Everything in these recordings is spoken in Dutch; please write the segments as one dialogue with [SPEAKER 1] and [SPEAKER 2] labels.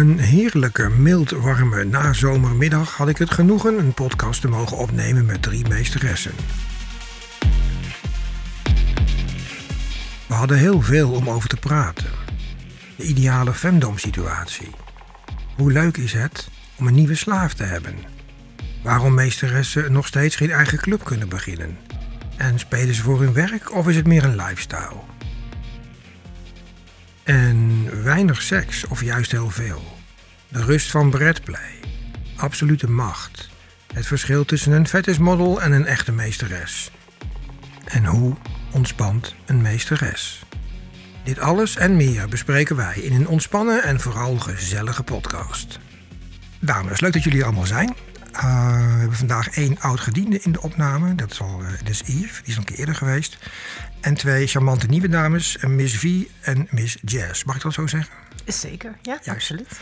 [SPEAKER 1] een heerlijke, mild, warme nazomermiddag had ik het genoegen een podcast te mogen opnemen met drie meesteressen. We hadden heel veel om over te praten. De ideale femdom-situatie. Hoe leuk is het om een nieuwe slaaf te hebben? Waarom meesteressen nog steeds geen eigen club kunnen beginnen? En spelen ze voor hun werk of is het meer een lifestyle? En weinig seks of juist heel veel. De rust van breadplay. Absolute macht. Het verschil tussen een fetishmodel en een echte meesteres. En hoe ontspant een meesteres? Dit alles en meer bespreken wij in een ontspannen en vooral gezellige podcast. Dames, leuk dat jullie allemaal zijn. Uh, we hebben vandaag één oud gediende in de opname. Dat is, al, uh, dat is Yves, die is nog een keer eerder geweest. En twee charmante nieuwe dames, Miss V en Miss Jazz. Mag ik dat zo zeggen?
[SPEAKER 2] Zeker, ja, Juist. absoluut.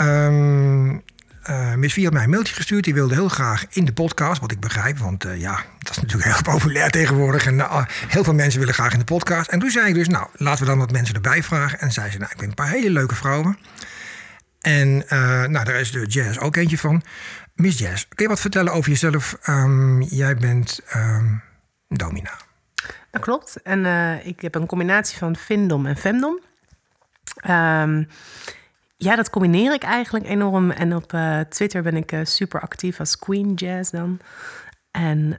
[SPEAKER 1] Um, uh, Miss V had mij een mailtje gestuurd. Die wilde heel graag in de podcast, wat ik begrijp. Want uh, ja, dat is natuurlijk heel populair tegenwoordig. En uh, heel veel mensen willen graag in de podcast. En toen zei ik dus, nou, laten we dan wat mensen erbij vragen. En zei ze, nou, ik ben een paar hele leuke vrouwen. En nou, daar is de Jazz ook eentje van. Miss Jazz, kun je wat vertellen over jezelf? Um, jij bent um, domina.
[SPEAKER 2] Dat klopt. En uh, ik heb een combinatie van Findom en Femdom. Um, ja, dat combineer ik eigenlijk enorm. En op uh, Twitter ben ik uh, super actief als Queen Jazz dan. En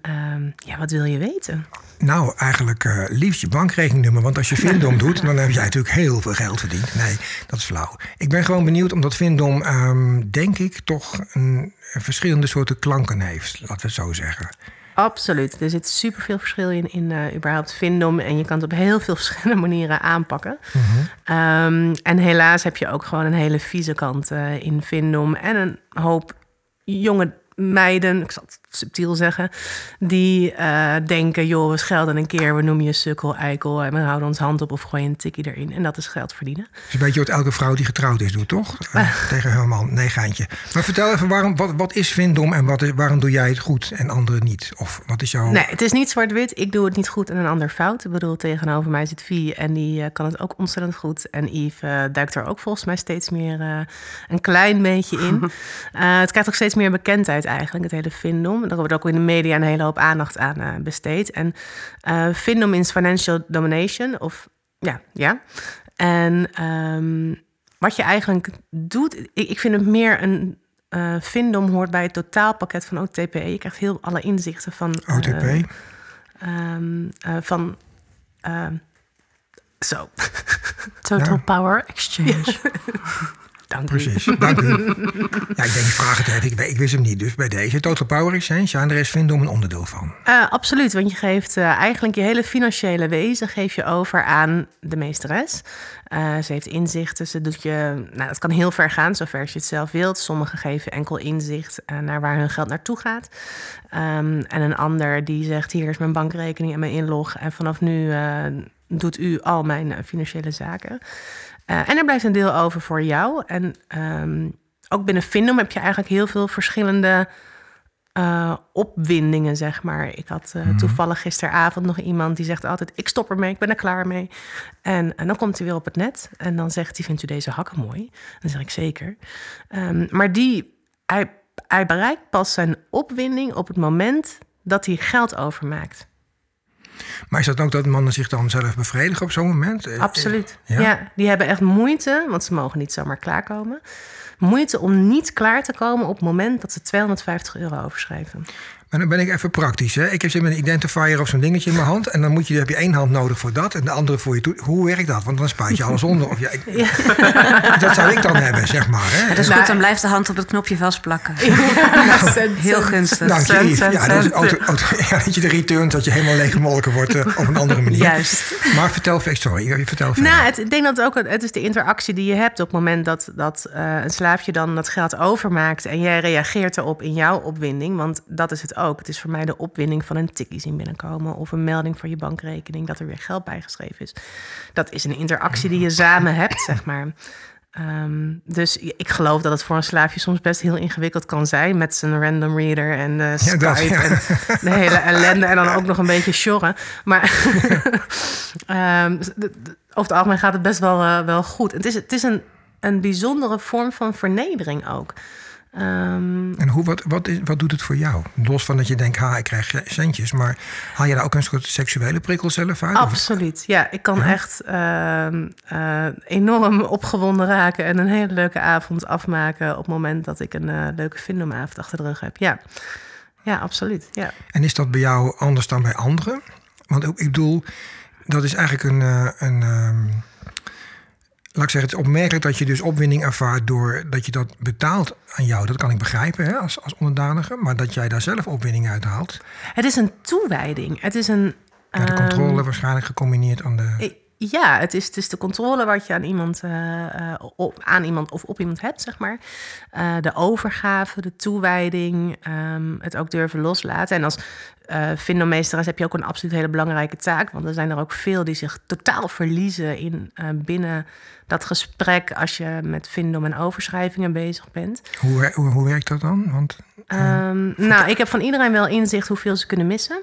[SPEAKER 2] ja, wat wil je weten?
[SPEAKER 1] Nou, eigenlijk uh, liefst je bankrekeningnummer. Want als je Vindom doet, dan heb jij natuurlijk heel veel geld verdiend. Nee, dat is flauw. Ik ben gewoon benieuwd, omdat Vindom, um, denk ik, toch een, een verschillende soorten klanken heeft. Laten we het zo zeggen.
[SPEAKER 2] Absoluut. Er zit superveel verschil in, in uh, überhaupt Vindom. En je kan het op heel veel verschillende manieren aanpakken. Mm -hmm. um, en helaas heb je ook gewoon een hele vieze kant uh, in Vindom. En een hoop jonge meiden, ik zal het subtiel zeggen, die uh, denken: joh, we schelden een keer, we noemen je sukkel, eikel en we houden ons hand op of gooien een tikkie erin. En dat is geld verdienen.
[SPEAKER 1] Dat is een beetje wat elke vrouw die getrouwd is doet, toch? Uh, tegen haar man, nee, geintje. Maar vertel even, waarom, wat, wat is Vindom en wat waarom doe jij het goed en anderen niet? Of wat is jouw.
[SPEAKER 2] Nee, het is niet zwart-wit. Ik doe het niet goed en een ander fout. Ik bedoel, tegenover mij zit Vie en die uh, kan het ook ontzettend goed. En Yves duikt er ook volgens mij steeds meer een klein beetje in. het krijgt ook steeds meer bekendheid eigenlijk, het hele Vindom. Daar wordt ook in de media een hele hoop aandacht aan uh, besteed. En uh, Findom is financial domination, of ja, ja. En um, wat je eigenlijk doet, ik, ik vind het meer een uh, Findom hoort bij het totaalpakket van OTP. Je krijgt heel alle inzichten van
[SPEAKER 1] OTP.
[SPEAKER 2] Um, van zo. Total ja. Power Exchange. Dank
[SPEAKER 1] Precies, u. dank u. Ja, ik denk, vraag het even. Ik, ik, wist hem niet. Dus bij deze Total Power Exchange, ja, en de rest vindt om een onderdeel van.
[SPEAKER 2] Uh, absoluut, want je geeft uh, eigenlijk je hele financiële wezen geef je over aan de meesteres. Uh, ze heeft inzichten, ze doet je... Nou, dat kan heel ver gaan, zover je het zelf wilt. Sommigen geven enkel inzicht naar waar hun geld naartoe gaat. Um, en een ander die zegt, hier is mijn bankrekening en mijn inlog. En vanaf nu doet u al mijn financiële zaken. Uh, en er blijft een deel over voor jou. En um, ook binnen Findom heb je eigenlijk heel veel verschillende uh, opwindingen, zeg maar. Ik had uh, mm -hmm. toevallig gisteravond nog iemand die zegt altijd... ik stop ermee, ik ben er klaar mee. En, en dan komt hij weer op het net en dan zegt hij... vindt u deze hakken mooi? Dan zeg ik zeker. Um, maar die, hij, hij bereikt pas zijn opwinding op het moment dat hij geld overmaakt.
[SPEAKER 1] Maar is dat ook dat mannen zich dan zelf bevredigen op zo'n moment?
[SPEAKER 2] Absoluut. Ja? ja? die hebben echt moeite, want ze mogen niet zomaar klaarkomen. Moeite om niet klaar te komen op het moment dat ze 250 euro overschrijven.
[SPEAKER 1] Maar dan ben ik even praktisch. Hè? Ik heb een identifier of zo'n dingetje in mijn hand. En dan moet je, heb je één hand nodig voor dat en de andere voor je toe. Hoe werkt dat? Want dan spuit je alles onder. Of ja, ik, ja. Dat zou ik dan hebben, zeg maar. Hè?
[SPEAKER 3] dat is
[SPEAKER 1] nou,
[SPEAKER 3] goed, dan blijft de hand op het knopje vastplakken. nou, Heel gunstig.
[SPEAKER 1] Dank je, Yves. Ja, dus auto, auto, ja, dat je de return, dat je helemaal leeggemolken wordt uh, op een andere manier.
[SPEAKER 2] Juist.
[SPEAKER 1] Maar vertel, sorry, vertel
[SPEAKER 2] verder. Nou, het, ik denk dat het ook het is de interactie die je hebt op het moment dat, dat uh, een slaafje dan dat geld overmaakt. En jij reageert erop in jouw opwinding. Want dat is het ook. Het is voor mij de opwinding van een tikkie zien binnenkomen. Of een melding voor je bankrekening dat er weer geld bijgeschreven is. Dat is een interactie die je samen hebt, zeg maar. Um, dus ik geloof dat het voor een slaafje soms best heel ingewikkeld kan zijn met zijn random reader en uh, Skype ja, dat, ja. en de hele ellende en dan ook nog een beetje sjorren. Maar um, over het algemeen gaat het best wel, uh, wel goed. Het is, het is een een bijzondere vorm van vernedering ook. Ehm,
[SPEAKER 1] en hoe, wat, wat, is, wat doet het voor jou? Los van dat je denkt, ha, ik krijg centjes. Maar haal je daar ook een soort seksuele prikkel zelf uit?
[SPEAKER 2] Absoluut, ja. Ik kan echt ehm, eh, enorm opgewonden raken... en een hele leuke avond afmaken... op het moment dat ik een uh, leuke vindomavond achter de rug heb. Ja, ja absoluut. Ja.
[SPEAKER 1] En is dat bij jou anders dan bij anderen? Want ik bedoel, dat is eigenlijk een... Uh, een ehm, laat ik zeggen, het is opmerkelijk dat je dus opwinding ervaart doordat je dat betaalt aan jou. Dat kan ik begrijpen hè, als, als onderdanige, maar dat jij daar zelf opwinding uit haalt.
[SPEAKER 2] Het is een toewijding. Het is een.
[SPEAKER 1] Ja, de controle ehm, waarschijnlijk gecombineerd aan de.
[SPEAKER 2] Ja, het is, het is de controle wat je aan iemand, uh, op, aan iemand of op iemand hebt, zeg maar. Uh, de overgave, de toewijding, um, het ook durven loslaten. En als uh, heb je ook een absoluut hele belangrijke taak. Want er zijn er ook veel die zich totaal verliezen in binnen dat gesprek als je met Vindom en overschrijvingen bezig bent.
[SPEAKER 1] Hoe, hoe, hoe werkt dat dan? Want,
[SPEAKER 2] um, nou, ik heb van iedereen wel inzicht hoeveel ze kunnen missen.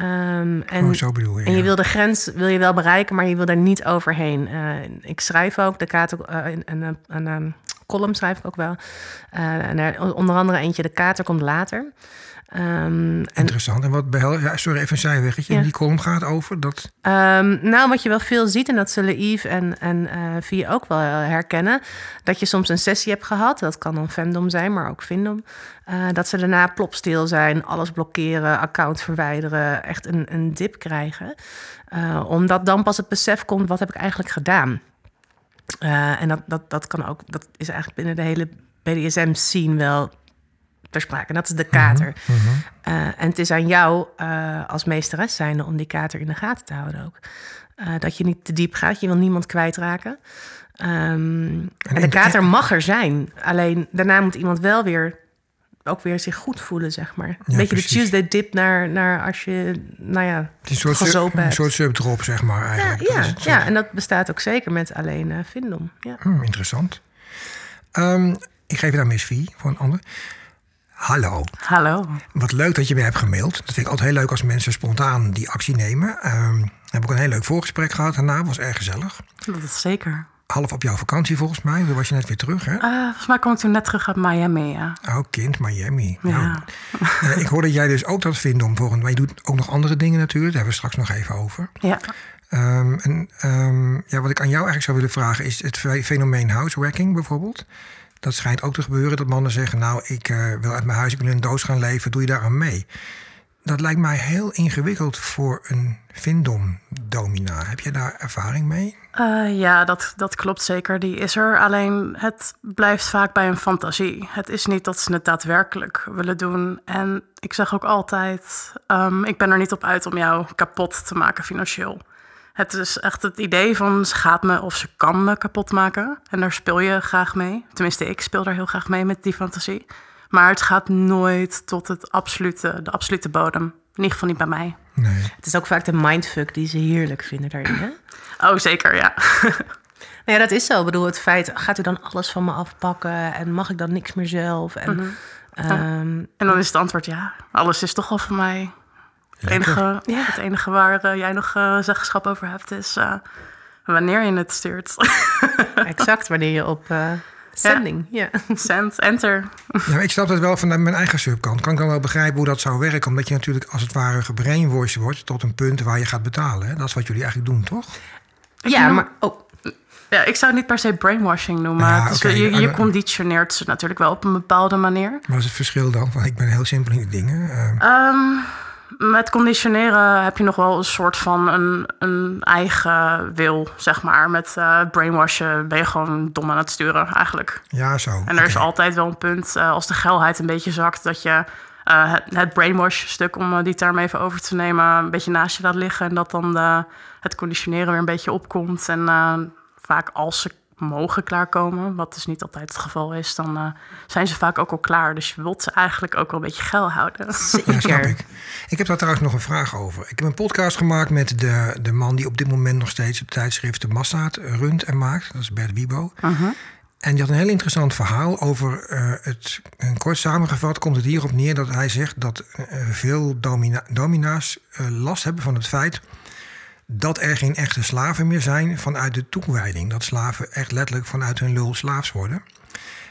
[SPEAKER 1] Um, en, oh, zo bedoel je.
[SPEAKER 2] En je wil de grens wil je wel bereiken, maar je wil daar niet overheen. Uh, ik schrijf ook de kater, uh, een, een, een, column schrijf ik ook wel. Uh, en er, onder andere eentje, de kater komt later.
[SPEAKER 1] Um, Interessant. En, wat behel, ja, sorry, even een zijweggetje. Ja. Die column gaat over dat.
[SPEAKER 2] Um, nou, wat je wel veel ziet, en dat zullen Yves en, en uh, Vie ook wel herkennen, dat je soms een sessie hebt gehad. Dat kan dan fandom zijn, maar ook Vindom. Uh, dat ze daarna plopstil zijn, alles blokkeren, account verwijderen, echt een, een dip krijgen. Uh, omdat dan pas het besef komt, wat heb ik eigenlijk gedaan? en dat, dat, dat kan ook, dat is eigenlijk binnen de hele BDSM-scene wel ter sprake. En dat is de kater. Mhm, mhm. Uh, en het is aan jou uh, als meesteres zijnde om die kater in de gaten te houden ook. Uh, dat je niet te diep gaat, je wil niemand kwijtraken. Um, en de kater mag er zijn. Alleen daarna moet iemand wel weer ook weer zich goed voelen, zeg maar. Een beetje de Tuesday dip naar, naar als je, nou ja,
[SPEAKER 1] het is een soort, een soort subdrop, zeg maar, eigenlijk.
[SPEAKER 2] Ja, ja, ja, en dat bestaat ook zeker met alleen uh, Vindom. Ja.
[SPEAKER 1] Hmm, interessant. Um, ik geef je daar Miss V voor een ander. Hallo.
[SPEAKER 2] Hallo.
[SPEAKER 1] Wat leuk dat je me hebt gemaild. Dat vind ik altijd heel leuk als mensen spontaan die actie nemen. Um, heb ik een heel leuk voorgesprek gehad. Daarna was erg gezellig.
[SPEAKER 3] Dat is zeker.
[SPEAKER 1] Half op jouw vakantie volgens mij. Toen was je net weer terug, hè?
[SPEAKER 3] Uh, volgens mij kwam ik toen net terug uit Miami, ja.
[SPEAKER 1] Oh, kind, Miami. Ja. Nou, uh, ik hoorde jij dus ook dat vinden om volgende. Maar je doet ook nog andere dingen natuurlijk. Daar hebben we straks nog even over.
[SPEAKER 3] Ja.
[SPEAKER 1] Um, en um, ja, wat ik aan jou eigenlijk zou willen vragen is het fenomeen housewrecking bijvoorbeeld. Dat schijnt ook te gebeuren dat mannen zeggen: Nou, ik uh, wil uit mijn huis, ik wil in een doos gaan leven, doe je daar aan mee? Dat lijkt mij heel ingewikkeld voor een Vindom-domina. Heb je daar ervaring mee?
[SPEAKER 3] Uh, ja, dat, dat klopt zeker. Die is er. Alleen het blijft vaak bij een fantasie. Het is niet dat ze het daadwerkelijk willen doen. En ik zeg ook altijd: um, ik ben er niet op uit om jou kapot te maken financieel. Het is echt het idee van ze gaat me of ze kan me kapot maken. En daar speel je graag mee. Tenminste, ik speel daar heel graag mee met die fantasie. Maar het gaat nooit tot het absolute, de absolute bodem. In ieder geval niet bij mij.
[SPEAKER 1] Nee.
[SPEAKER 2] Het is ook vaak de mindfuck die ze heerlijk vinden daarin. Hè?
[SPEAKER 3] Oh, zeker, ja.
[SPEAKER 2] nou ja, dat is zo. Ik bedoel, het feit, gaat u dan alles van me afpakken? En mag ik dan niks meer zelf? En, mm
[SPEAKER 3] en dan is het antwoord ja, alles is toch al van mij. Het enige, ja. het enige waar uh, jij nog uh, zeggenschap over hebt is uh, wanneer je het stuurt.
[SPEAKER 2] exact, wanneer je op sending. Ja.
[SPEAKER 3] ja. Send, enter.
[SPEAKER 1] Ja, ik snap dat wel van mijn eigen subkant. Kan ik dan wel begrijpen hoe dat zou werken? Omdat je natuurlijk als het ware gebrainwashed wordt tot een punt waar je gaat betalen. Hè? Dat is wat jullie eigenlijk doen, toch?
[SPEAKER 2] Ja, maar... Oh.
[SPEAKER 3] Ja, ik zou het niet per se brainwashing noemen. Ja, dus okay. je, je conditioneert ze natuurlijk wel op een bepaalde manier.
[SPEAKER 1] Wat is het verschil dan? Want ik ben heel simpel in die dingen.
[SPEAKER 3] Um, met conditioneren heb je nog wel een soort van een, een eigen wil, zeg maar. Met uh, brainwashen ben je gewoon dom aan het sturen, eigenlijk.
[SPEAKER 1] Ja, zo.
[SPEAKER 3] En er is altijd wel een punt, uh, als de geilheid een beetje zakt, dat je uh, het, het brainwash-stuk, om die term even over te nemen, een beetje naast je laat liggen. En dat dan de, het conditioneren weer een beetje opkomt. En vaak als ze mogen klaarkomen, wat dus niet altijd het geval is, dan uh, zijn ze vaak ook al klaar. Dus je wilt ze eigenlijk ook wel een beetje geil houden.
[SPEAKER 1] Zeker. Ja, snap ik. Ik heb daar trouwens nog een vraag over. Ik heb een podcast gemaakt met de, de man die op dit moment nog steeds het tijdschrift De Massaat runt en maakt. Dat is Bert Wiebo. Uh -huh. En die had een heel interessant verhaal over uh, het. En kort samengevat komt het hierop neer dat hij zegt dat uh, veel domina, domina's last hebben van het feit dat er geen echte slaven meer zijn vanuit de toewijding. Dat slaven echt letterlijk vanuit hun lul slaafs worden.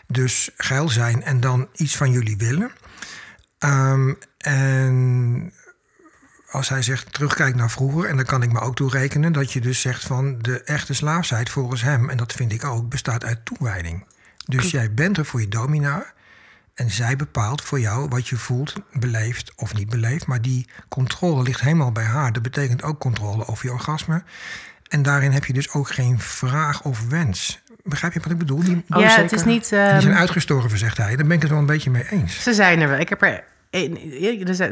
[SPEAKER 1] Dus geil zijn en dan iets van jullie willen. Ehm, en als hij zegt terugkijkt naar vroeger, en dan kan ik me ook toerekenen dat je dus zegt van de echte slaafsheid volgens hem, en dat vind ik ook, bestaat uit toewijding. Dus jij bent er voor je domina en zij bepaalt voor jou wat je voelt, beleeft of niet beleeft. Maar die controle ligt helemaal bij haar. Dat betekent ook controle over je orgasme. En daarin heb je dus ook geen vraag of wens. Begrijp je wat ik bedoel? Die,
[SPEAKER 2] ja, het is niet.
[SPEAKER 1] die zijn
[SPEAKER 2] ehm,
[SPEAKER 1] uitgestorven, zegt hij. Daar ben ik het wel een beetje mee eens.
[SPEAKER 2] Ze zijn er wel. Ik heb er.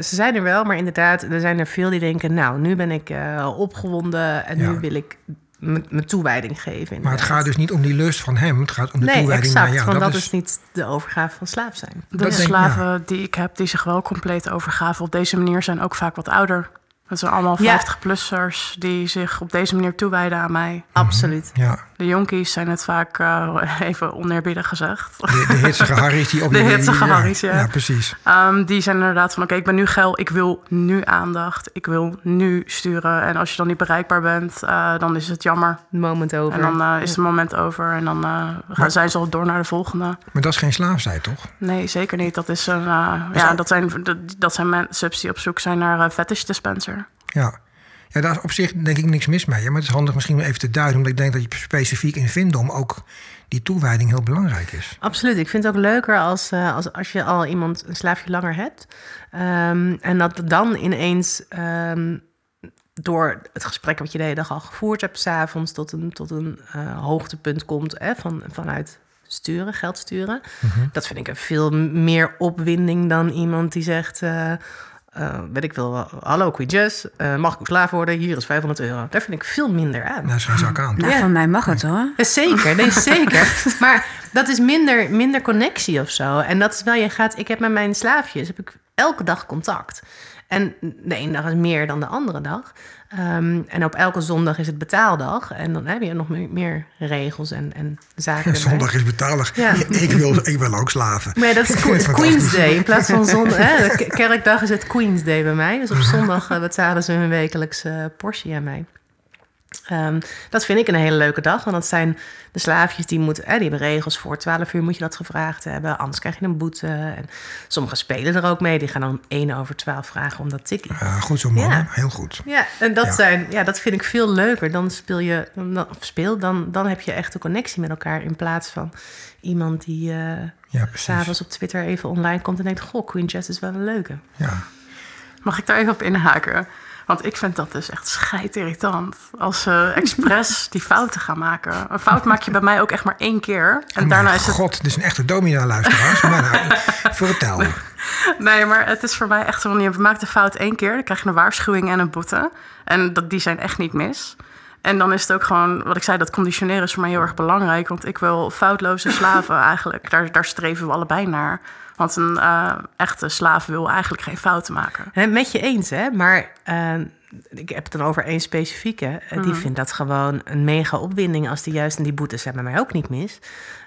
[SPEAKER 2] Ze zijn er wel, maar inderdaad, er zijn er veel die denken: Nou, nu ben ik eh, opgewonden en
[SPEAKER 1] Ja.
[SPEAKER 2] nu wil ik mijn toewijding geven.
[SPEAKER 1] Maar het gaat dus niet om die lust van hem. Het gaat om de
[SPEAKER 2] Nee,
[SPEAKER 1] toewijding
[SPEAKER 2] exact,
[SPEAKER 1] naar jou.
[SPEAKER 2] want dat, is... niet de overgave van slaaf zijn.
[SPEAKER 3] De
[SPEAKER 1] Dat
[SPEAKER 3] slaven die ik heb, die zich wel compleet overgaven op deze manier, zijn ook vaak wat ouder. Dat zijn allemaal
[SPEAKER 2] Ja.
[SPEAKER 3] 50-plussers die zich op deze manier toewijden aan mij.
[SPEAKER 2] Absoluut.
[SPEAKER 1] Ja,
[SPEAKER 3] De jonkies zijn het vaak, eh, even oneerbiedig gezegd.
[SPEAKER 1] de, de hitsige Harry's die op
[SPEAKER 3] De hitsige
[SPEAKER 1] ja,
[SPEAKER 3] Harry's, ja.
[SPEAKER 1] Ja, precies.
[SPEAKER 3] Ehm, die zijn inderdaad van, oké, ik ben nu geil, ik wil nu aandacht, ik wil nu sturen. En als je dan niet bereikbaar bent, eh, dan is het jammer.
[SPEAKER 2] Moment over.
[SPEAKER 3] En dan eh, is het moment over en dan eh, gaan, zijn ze al door naar de volgende.
[SPEAKER 1] Maar dat is geen slaafzijd, toch?
[SPEAKER 3] Nee, zeker niet. Dat, is een, eh, ja, dat zijn, dat, dat zijn mensen die op zoek zijn naar een fetish dispenser.
[SPEAKER 1] Ja. Ja, daar is op zich denk ik niks mis mee. Maar het is handig misschien om even te duiden. Omdat ik denk dat je specifiek in Vindom ook die toewijding heel belangrijk is.
[SPEAKER 2] Absoluut. Ik vind het ook leuker als, eh, als, als je al iemand een slaafje langer hebt. Ehm, en dat dan ineens ehm, door het gesprek wat je de hele dag al gevoerd hebt, s'avonds tot een, tot een eh, hoogtepunt komt hè, van, vanuit sturen, geld sturen. Dat vind ik een veel meer opwinding dan iemand die zegt. eh, eh, weet ik veel, hallo Queen Jess, eh, mag ik uw slaaf worden? Hier is 500 euro. Daar vind ik veel minder aan.
[SPEAKER 1] Is geen zak aan.
[SPEAKER 4] Nou,
[SPEAKER 2] Ja.
[SPEAKER 4] van mij mag het hoor.
[SPEAKER 2] Ja, Zeker, nee, zeker. Maar dat is minder, minder connectie of zo. En dat is wel, je gaat, ik heb met mijn slaafjes heb ik elke dag contact. En de ene dag is meer dan de andere dag. Ehm, en op elke zondag is het betaaldag. En dan heb je nog meer, meer regels en, en zaken.
[SPEAKER 1] Zondag is.
[SPEAKER 2] Ja.
[SPEAKER 1] Ik, wil, ik wil ook slaven.
[SPEAKER 2] Maar ja, dat is Queen's. Day. In plaats van zondag. Hè, k- kerkdag is het Queen's Day bij mij. Dus op zondag eh, betalen ze hun wekelijkse portie aan mij. Ehm, dat vind ik een hele leuke dag. Want dat zijn de slaafjes die moeten... Hè, die hebben regels voor 12 uur moet je dat gevraagd hebben. Anders krijg je een boete. En sommigen spelen er ook mee. Die gaan dan 1 over 12 vragen om dat tikkie.
[SPEAKER 1] Ja, goed zo.
[SPEAKER 2] Ja.
[SPEAKER 1] Heel goed.
[SPEAKER 2] Ja, en dat,
[SPEAKER 1] Ja.
[SPEAKER 2] Zijn, ja, dat vind ik veel leuker. Dan speel je, dan, of speel, dan, dan heb je echt een connectie met elkaar. In plaats van iemand die eh
[SPEAKER 1] Ja,
[SPEAKER 2] s'avonds op Twitter even online komt en denkt: Goh, Queen Jess is wel een leuke.
[SPEAKER 1] Ja.
[SPEAKER 3] Mag ik daar even op inhaken? Want ik vind dat dus echt scheidirritant. Als ze expres die fouten gaan maken. Een fout maak je bij mij ook echt maar één keer. En daarna
[SPEAKER 1] Maar
[SPEAKER 3] is het...
[SPEAKER 1] God, dit is een echte domina-luisteraars. maar nou, vertel.
[SPEAKER 3] Nee, maar het is voor mij echt zo. Je maakt de fout één keer, dan krijg je een waarschuwing en een boete. En dat, die zijn echt niet mis. En dan is het ook gewoon, wat ik zei, dat conditioneren is voor mij heel erg belangrijk. Want ik wil foutloze slaven eigenlijk. Daar, daar streven we allebei naar. Want een eh, echte slaaf wil eigenlijk geen fouten maken.
[SPEAKER 2] Hè, Met je eens, hè? Maar eh, ik heb het dan over één specifieke. Eh, Die vindt dat gewoon een mega opwinding als die juist... en die boetes zijn bij mij ook niet mis.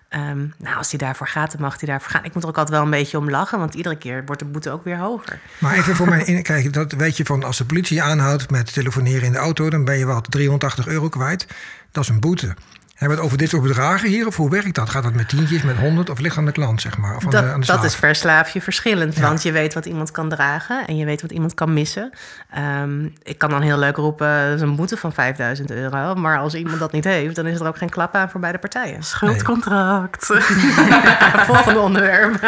[SPEAKER 2] Ehm, nou, als hij daarvoor gaat, dan mag hij daarvoor gaan. Ik moet er ook altijd wel een beetje om lachen... want iedere keer wordt de boete ook weer hoger.
[SPEAKER 1] Maar even voor mij, in- kijk, dat weet je van als de politie je aanhoudt met telefoneren in de auto, dan ben je wat 380 euro kwijt. Dat is een boete. Hebben we het over dit soort bedragen hier? Of hoe werkt dat? Gaat dat met tientjes, met honderd of ligt aan de klant, zeg maar? Of aan de, aan
[SPEAKER 2] Dat,
[SPEAKER 1] de
[SPEAKER 2] dat
[SPEAKER 1] slaaf?
[SPEAKER 2] is per slaafje verschillend.
[SPEAKER 1] Ja.
[SPEAKER 2] Want je weet wat iemand kan dragen en je weet wat iemand kan missen. Ehm, ik kan dan heel leuk roepen, dat is een boete van 5000 euro. Maar als iemand dat niet heeft, dan is er ook geen klap aan voor beide partijen.
[SPEAKER 3] Schuldcontract.
[SPEAKER 2] Volgende onderwerp.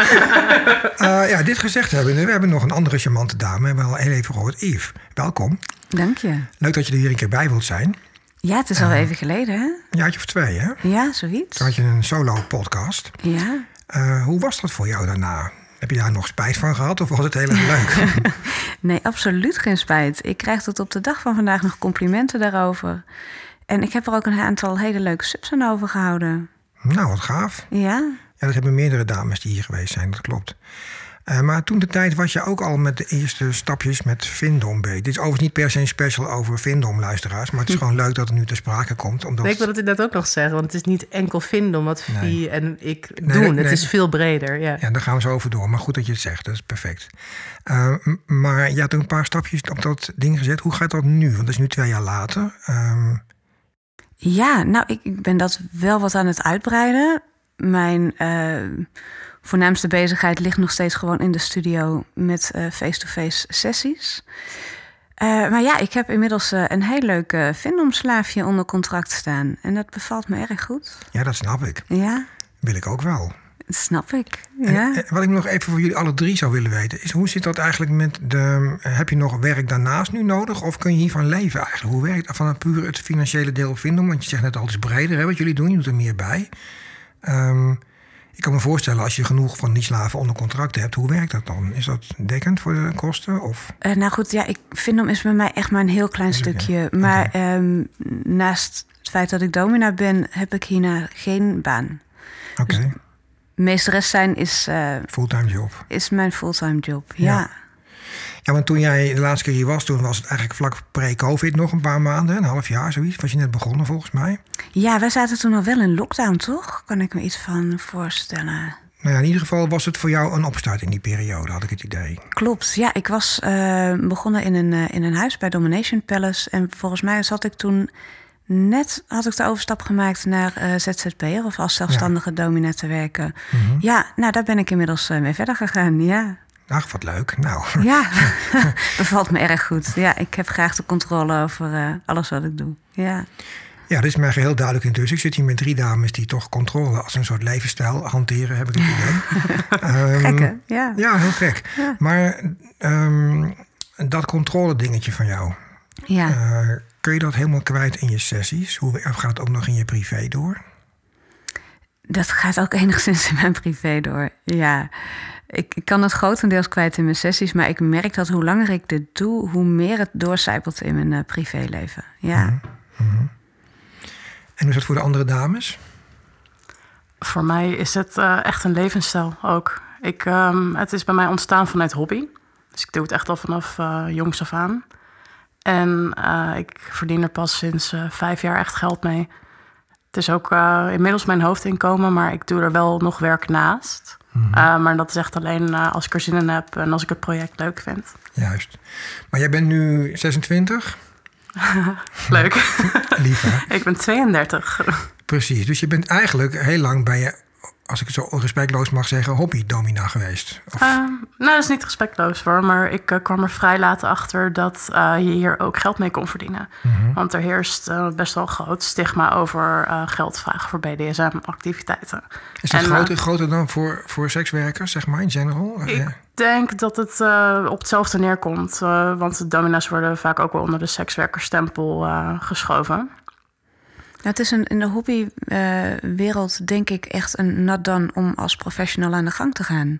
[SPEAKER 1] Eh, ja, dit gezegd hebben we hebben nog een andere charmante dame. We hebben al heel even gehoord. Yves, welkom.
[SPEAKER 4] Dank je.
[SPEAKER 1] Leuk dat je er hier een keer bij wilt zijn.
[SPEAKER 4] Ja, het is al even geleden, hè?
[SPEAKER 1] Een jaartje of twee, hè?
[SPEAKER 4] Ja, zoiets.
[SPEAKER 1] Toen had je een solo-podcast.
[SPEAKER 4] Ja.
[SPEAKER 1] Eh, hoe was dat voor jou daarna? Heb je daar nog spijt van gehad of was het heel erg leuk?
[SPEAKER 4] Nee, absoluut geen spijt. Ik krijg tot op de dag van vandaag nog complimenten daarover. En ik heb er ook een aantal hele leuke subs aan overgehouden.
[SPEAKER 1] nou, wat gaaf.
[SPEAKER 4] Ja,
[SPEAKER 1] Ja, dat hebben meerdere dames die hier geweest zijn, dat klopt. Uh, maar toen de tijd was je ook al met de eerste stapjes met Vindom bezig. Dit is overigens niet per se een special over Vindom, luisteraars. Maar het is gewoon leuk dat het nu ter sprake komt. Omdat...
[SPEAKER 2] Nee, ik wil het net ook nog zeggen. Want het is niet enkel Vindom wat Vie en ik doen. Het is veel breder. Ja.
[SPEAKER 1] ja, daar gaan we zo over door. Maar goed dat je het zegt. Dat is perfect. Uh, maar je had een paar stapjes op dat ding gezet. Hoe gaat dat nu? Want dat is nu twee jaar later. Um...
[SPEAKER 4] Ja, nou, ik, ik, ben dat wel wat aan het uitbreiden. Mijn... Uh voornaamste bezigheid ligt nog steeds gewoon in de studio met eh, face-to-face sessies. Uh, maar ja, ik heb inmiddels uh, een heel leuk uh, Vindomslaafje onder contract staan. En dat bevalt me erg goed.
[SPEAKER 1] Ja, dat snap ik.
[SPEAKER 4] Ja.
[SPEAKER 1] Wil ik ook wel.
[SPEAKER 4] Dat snap ik. Ja.
[SPEAKER 1] En, wat ik nog even voor jullie alle drie zou willen weten, is hoe zit dat eigenlijk met de. Heb je nog werk daarnaast nu nodig? Of kun je hiervan leven eigenlijk? Hoe werkt dat van puur het financiële deel op Vindom? Want je zegt net al, het is breder hè, wat jullie doen, je doet er meer bij. Um, ik kan me voorstellen, als je genoeg van die slaven onder contract hebt, hoe werkt dat dan? Is dat dekkend voor de kosten? Of?
[SPEAKER 4] Uh, nou goed, ja, ik vind hem is bij mij echt maar een heel klein stukje. Maar okay. um, naast het feit dat ik domina ben, heb ik hierna geen baan.
[SPEAKER 1] Oké. Okay.
[SPEAKER 4] Dus meesteres zijn is. Uh,
[SPEAKER 1] fulltime job.
[SPEAKER 4] Is mijn fulltime job, ja.
[SPEAKER 1] ja. Ja, want toen jij de laatste keer hier was, toen was het eigenlijk vlak pre-COVID nog een paar maanden, een half jaar zoiets. Was je net begonnen volgens mij?
[SPEAKER 4] Ja, wij zaten toen al wel in lockdown, toch? Kan ik me iets van voorstellen.
[SPEAKER 1] Nou ja, in ieder geval was het voor jou een opstart in die periode, had ik het idee.
[SPEAKER 4] Klopt, ja. Ik was uh, begonnen in een, uh, in een huis bij Domination Palace. En volgens mij zat ik toen net, had ik de overstap gemaakt naar uh, ZZP'er of als zelfstandige ja. te werken. Mm -hmm. Ja, nou daar ben ik inmiddels mee verder gegaan, ja.
[SPEAKER 1] Ach, wat leuk. Nou.
[SPEAKER 4] Ja, bevalt me erg goed. Ja, ik heb graag de controle over uh, alles wat ik doe. Ja.
[SPEAKER 1] Ja, dat is mij geheel duidelijk intussen. Ik zit hier met drie dames die toch controle als een soort levensstijl hanteren, heb ik het idee.
[SPEAKER 4] um, gek, hè? Ja.
[SPEAKER 1] ja, heel gek. Ja. Maar um, dat controle dingetje van jou,
[SPEAKER 4] ja.
[SPEAKER 1] Uh, kun je dat helemaal kwijt in je sessies? Hoe gaat het ook nog in je privé door?
[SPEAKER 4] Dat gaat ook enigszins in mijn privé door, ja. Ik, ik kan het grotendeels kwijt in mijn sessies, maar ik merk dat hoe langer ik dit doe, hoe meer het doorcijpelt in mijn uh, privéleven. Ja.
[SPEAKER 1] Mm -hmm. En hoe is dat voor de andere dames?
[SPEAKER 3] Voor mij is het uh, echt een levensstijl ook. Ik, um, het is bij mij ontstaan vanuit hobby. Dus ik doe het echt al vanaf uh, jongs af aan. En ik verdien er pas sinds vijf jaar echt geld mee. Het is ook inmiddels mijn hoofdinkomen, maar ik doe er wel nog werk naast. Mm -hmm. uh, maar dat is echt alleen uh, als ik er zin in heb en als ik het project leuk vind.
[SPEAKER 1] Juist. Maar jij bent nu 26?
[SPEAKER 3] leuk.
[SPEAKER 1] Lief, hè?
[SPEAKER 3] ik ben 32.
[SPEAKER 1] Precies. Dus je bent eigenlijk heel lang bij je, als ik het zo respectloos mag zeggen, hobby-domina geweest. Of...
[SPEAKER 3] Uh, nou, dat is niet respectloos hoor. Maar ik uh, kwam er vrij laat achter dat uh, je hier ook geld mee kon verdienen. -hmm. Want er heerst uh, best wel een groot stigma over geld vragen voor BDSM-activiteiten.
[SPEAKER 1] Is dat en, groter, groter dan voor, voor sekswerkers, zeg maar, in general?
[SPEAKER 3] Ik denk dat het op hetzelfde neerkomt. want de domina's worden vaak ook wel onder de sekswerkerstempel geschoven.
[SPEAKER 4] Nou, het is een, in de hobbywereld uh, denk ik echt een nat dan om als professional aan de gang te gaan.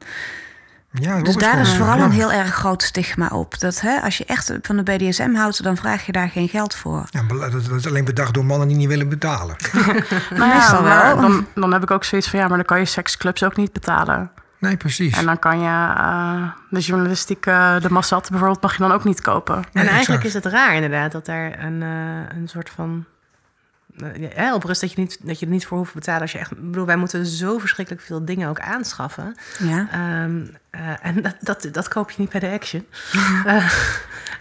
[SPEAKER 1] Ja,
[SPEAKER 4] dus daar is vooral een heel erg groot stigma op. Dat hè, als je echt van de BDSM houdt, dan vraag je daar geen geld voor.
[SPEAKER 1] Ja, dat is alleen bedacht door mannen die niet willen betalen.
[SPEAKER 3] ja, maar dan, dan heb ik ook zoiets van ja, maar dan kan je seksclubs ook niet betalen.
[SPEAKER 1] Nee, precies.
[SPEAKER 3] En dan kan je uh, de journalistiek, uh, de Massat bijvoorbeeld, mag je dan ook niet kopen.
[SPEAKER 2] En nee, eigenlijk is het raar inderdaad dat daar een, uh, een soort van ja, op rust dat je, niet, dat je er niet voor hoeft te betalen als je echt. Ik bedoel, wij moeten zo verschrikkelijk veel dingen ook aanschaffen.
[SPEAKER 4] Ja.
[SPEAKER 2] Um, uh, en dat, dat, dat koop je niet bij de Action. uh,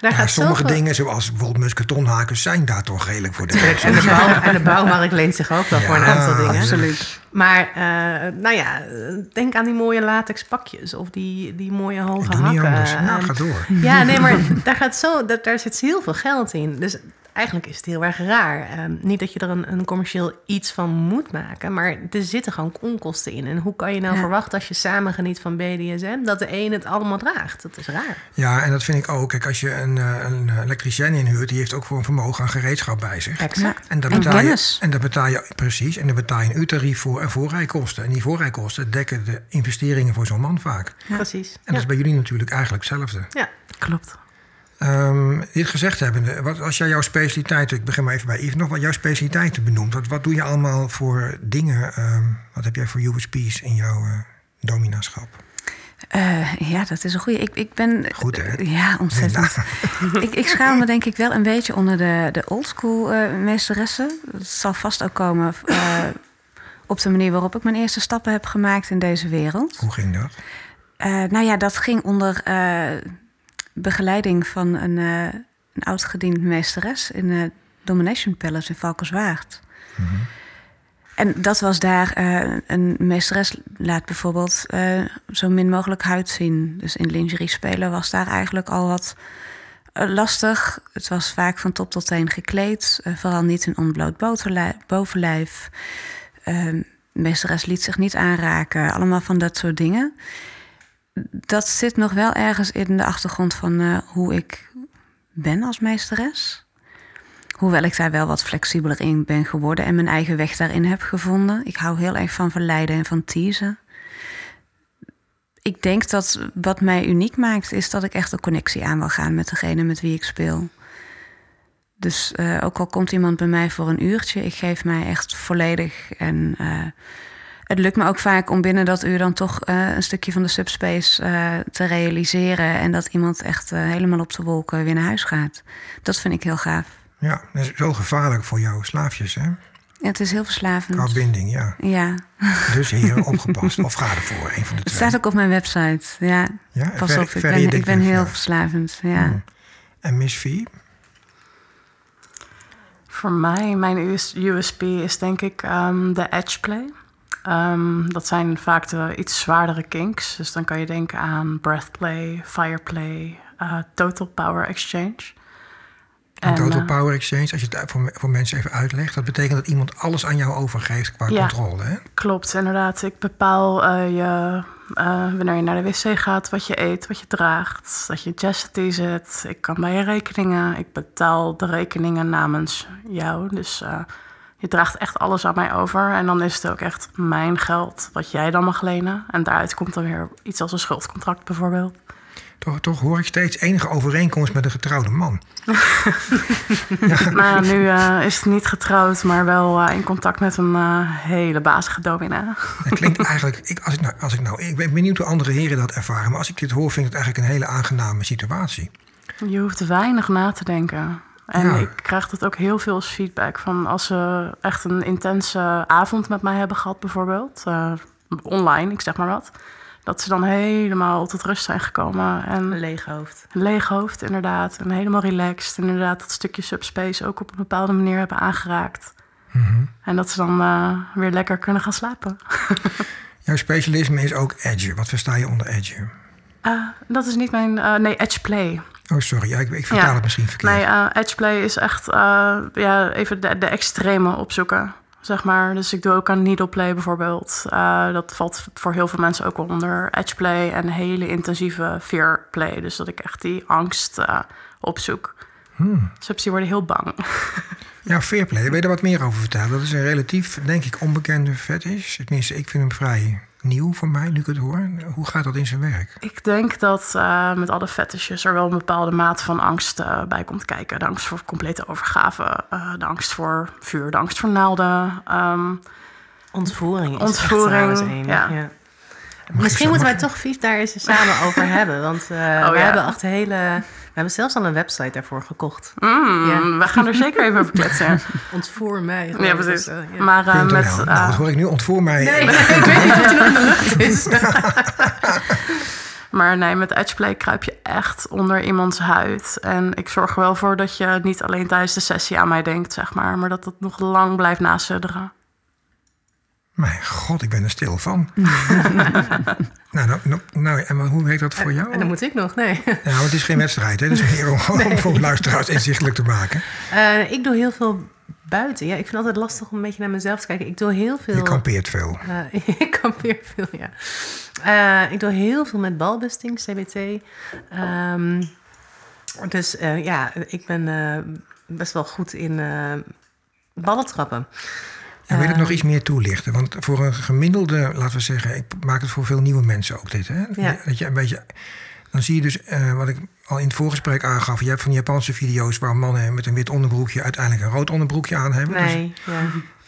[SPEAKER 1] daar gaat sommige zoveel... dingen, zoals bijvoorbeeld musketonhakers, zijn daar toch redelijk voor de
[SPEAKER 2] Action. En de, bouw, en de bouwmarkt leent zich ook wel ja, voor een aantal dingen.
[SPEAKER 4] Absoluut.
[SPEAKER 2] Maar uh, nou ja, denk aan die mooie latex pakjes of die, die mooie hoge
[SPEAKER 1] Ik
[SPEAKER 2] hakken.
[SPEAKER 1] Ja, ga door.
[SPEAKER 2] Ja, nee, maar daar, gaat zo, daar, daar zit heel veel geld in. Dus eigenlijk is het heel erg raar. Um, niet dat je er een, een, commercieel iets van moet maken, maar er zitten gewoon onkosten in. En hoe kan je nou ja. verwachten als je samen geniet van BDSM, dat de een het allemaal draagt? Dat is raar.
[SPEAKER 1] Ja, en dat vind ik ook. Kijk, als je een, een elektricien inhuurt, die heeft ook voor een vermogen aan gereedschap bij zich.
[SPEAKER 2] Exact.
[SPEAKER 1] En daar betaal je, en daar betaal je precies, en daar betaal je een uurtarief voor en voorrijkosten. En die voorrijkosten dekken de investeringen voor zo'n man vaak.
[SPEAKER 2] Ja. Precies.
[SPEAKER 1] En dat is bij jullie natuurlijk eigenlijk hetzelfde.
[SPEAKER 2] Ja, klopt.
[SPEAKER 1] Um, dit gezegd hebbende, wat als jij jouw specialiteit, ik begin maar even bij Yves nog, wat jouw specialiteiten benoemt, wat, wat doe je allemaal voor dingen, um, wat heb jij voor USP's in jouw uh, dominaschap?
[SPEAKER 4] Uh, ja, dat is een goede. Ik, ik ben.
[SPEAKER 1] Goed, hè?
[SPEAKER 4] Ja, ontzettend. ik, ik schaal me denk ik wel een beetje onder de, de oldschool uh, meesteressen. Dat zal vast ook komen op de manier waarop ik mijn eerste stappen heb gemaakt in deze wereld.
[SPEAKER 1] Hoe ging dat?
[SPEAKER 4] nou ja, dat ging onder begeleiding van een, een oud-gediend meesteres in de Domination Palace in Valkenswaard. Mm -hmm. En dat was daar uh, een meesteres laat bijvoorbeeld uh, zo min mogelijk huid zien. Dus in lingerie spelen was daar eigenlijk al wat uh, lastig. Het was vaak van top tot teen gekleed, vooral niet in onbloot bovenlijf. Ehm, meesteres liet zich niet aanraken, allemaal van dat soort dingen. Dat zit nog wel ergens in de achtergrond van hoe ik ben als meesteres. Hoewel ik daar wel wat flexibeler in ben geworden en mijn eigen weg daarin heb gevonden. Ik hou heel erg van verleiden en van teasen. Ik denk dat wat mij uniek maakt, is dat ik echt een connectie aan wil gaan met degene met wie ik speel. Dus uh, ook al komt iemand bij mij voor een uurtje, ik geef mij echt volledig. En uh, het lukt me ook vaak om binnen dat uur dan toch uh, een stukje van de subspace te realiseren. En dat iemand echt helemaal op de wolken weer naar huis gaat. Dat vind ik heel gaaf.
[SPEAKER 1] Ja, dat is wel gevaarlijk voor jouw slaafjes, hè?
[SPEAKER 4] Ja, het is heel verslavend.
[SPEAKER 1] Qua binding, ja.
[SPEAKER 4] Ja.
[SPEAKER 1] Dus hier opgepast. Of ga ervoor, een van de twee.
[SPEAKER 4] Het staat ook op mijn website, ja. ja Pas ver, op, ik ben, ik ben heel verslavend, ja. Mm.
[SPEAKER 1] En Miss V?
[SPEAKER 3] Voor mij, mijn USP is denk ik um, de edge play. Um, dat zijn vaak de iets zwaardere kinks. Dus dan kan je denken aan breath play, fire play, uh, total power exchange.
[SPEAKER 1] Een total eh, power exchange, als je het voor, voor mensen even uitlegt, dat betekent dat iemand alles aan jou overgeeft qua controle. Hè?
[SPEAKER 3] Klopt, inderdaad. Ik bepaal uh, je, wanneer je naar de wc gaat, wat je eet, wat je draagt, dat je chastity zit. Ik kan bij je rekeningen. Ik betaal de rekeningen namens jou. Dus je draagt echt alles aan mij over. En dan is het ook echt mijn geld wat jij dan mag lenen. En daaruit komt dan weer iets als een schuldcontract bijvoorbeeld.
[SPEAKER 1] Toch, toch hoor ik steeds enige overeenkomst met een getrouwde man.
[SPEAKER 3] ja. Nou, nu uh, is het niet getrouwd, maar wel uh, in contact met een uh, hele bazige domina.
[SPEAKER 1] Het klinkt eigenlijk, ik, als ik, nou, als ik nou, ik ben benieuwd hoe andere heren dat ervaren, maar als ik dit hoor, vind ik het eigenlijk een hele aangename situatie.
[SPEAKER 3] Je hoeft weinig na te denken. En ja. ik krijg dat ook heel veel als feedback van als ze echt een intense avond met mij hebben gehad, bijvoorbeeld. online, ik zeg maar wat dat ze dan helemaal tot rust zijn gekomen. En
[SPEAKER 2] een leeg hoofd.
[SPEAKER 3] Een leeg hoofd, inderdaad. En helemaal relaxed. En inderdaad dat stukje subspace ook op een bepaalde manier hebben aangeraakt.
[SPEAKER 1] Mhm.
[SPEAKER 3] En dat ze dan uh, weer lekker kunnen gaan slapen.
[SPEAKER 1] Jouw specialisme is ook edge. Wat versta je onder edge?
[SPEAKER 3] Uh, dat is niet mijn... Uh, nee, edge play.
[SPEAKER 1] Oh, sorry. Ja, ik, ik vertaal ja. het misschien verkeerd.
[SPEAKER 3] Nee, edge play is echt ja, even de, de extreme opzoeken zeg maar. Dus ik doe ook aan needleplay bijvoorbeeld. Uh, dat valt voor heel veel mensen ook onder edgeplay en hele intensieve fearplay. Dus dat ik echt die angst uh, opzoek.
[SPEAKER 1] Hmm.
[SPEAKER 3] Die worden heel bang.
[SPEAKER 1] Ja, fearplay. Wil je er wat meer over vertellen? Dat is een relatief, denk ik, onbekende fetish. Tenminste, ik vind hem vrij nieuw voor mij, nu ik het hoor. Hoe gaat dat in zijn werk?
[SPEAKER 3] Ik denk dat uh, met alle fetishes er wel een bepaalde mate van angst uh, bij komt kijken. De angst voor complete overgave, uh, de angst voor vuur, de angst voor naalden. Um,
[SPEAKER 2] ontvoering. Is
[SPEAKER 3] ontvoering, ja. ja.
[SPEAKER 2] Misschien moeten wij toch Vief daar eens samen over hebben. Want uh, oh, we ja. hebben echt hele hebben zelfs al een website daarvoor gekocht.
[SPEAKER 3] Mm, ja. We gaan er zeker even over kletsen.
[SPEAKER 2] ontvoer mij.
[SPEAKER 3] Ja, precies. Uh, ja. Maar uh, met...
[SPEAKER 1] Uh, nou, wat hoor ik nu? Ontvoer mij.
[SPEAKER 3] Nee, nee ik weet niet wat er nog in de lucht is. Maar nee, met Edgeplay kruip je echt onder iemands huid. En ik zorg er wel voor dat je niet alleen tijdens de sessie aan mij denkt, zeg maar. Maar dat het nog lang blijft nasudderen.
[SPEAKER 1] Mijn god, ik ben er stil van. nou, nou, nou, nou, en hoe werkt dat voor jou?
[SPEAKER 2] En dan moet ik nog, nee.
[SPEAKER 1] Ja, het is geen wedstrijd, hè? Het is meer om, nee. om voor luisteraars inzichtelijk te maken.
[SPEAKER 2] Uh, ik doe heel veel buiten. Ja, ik vind het altijd lastig om een beetje naar mezelf te kijken. Ik doe heel veel...
[SPEAKER 1] Je kampeert veel.
[SPEAKER 2] Uh, ik kampeer veel, ja. Uh, ik doe heel veel met balbusting, CBT. Um, dus ja, ik ben best wel goed in ballen trappen.
[SPEAKER 1] En wil ik nog iets meer toelichten? Want voor een gemiddelde, laten we zeggen, ik maak het voor veel nieuwe mensen ook dit. Hè?
[SPEAKER 2] Ja.
[SPEAKER 1] Dat je een beetje, dan zie je dus, uh, wat ik al in het voorgesprek aangaf, je hebt van die Japanse video's waar mannen met een wit onderbroekje uiteindelijk een rood onderbroekje aan hebben. Dus-
[SPEAKER 2] Nee, ja.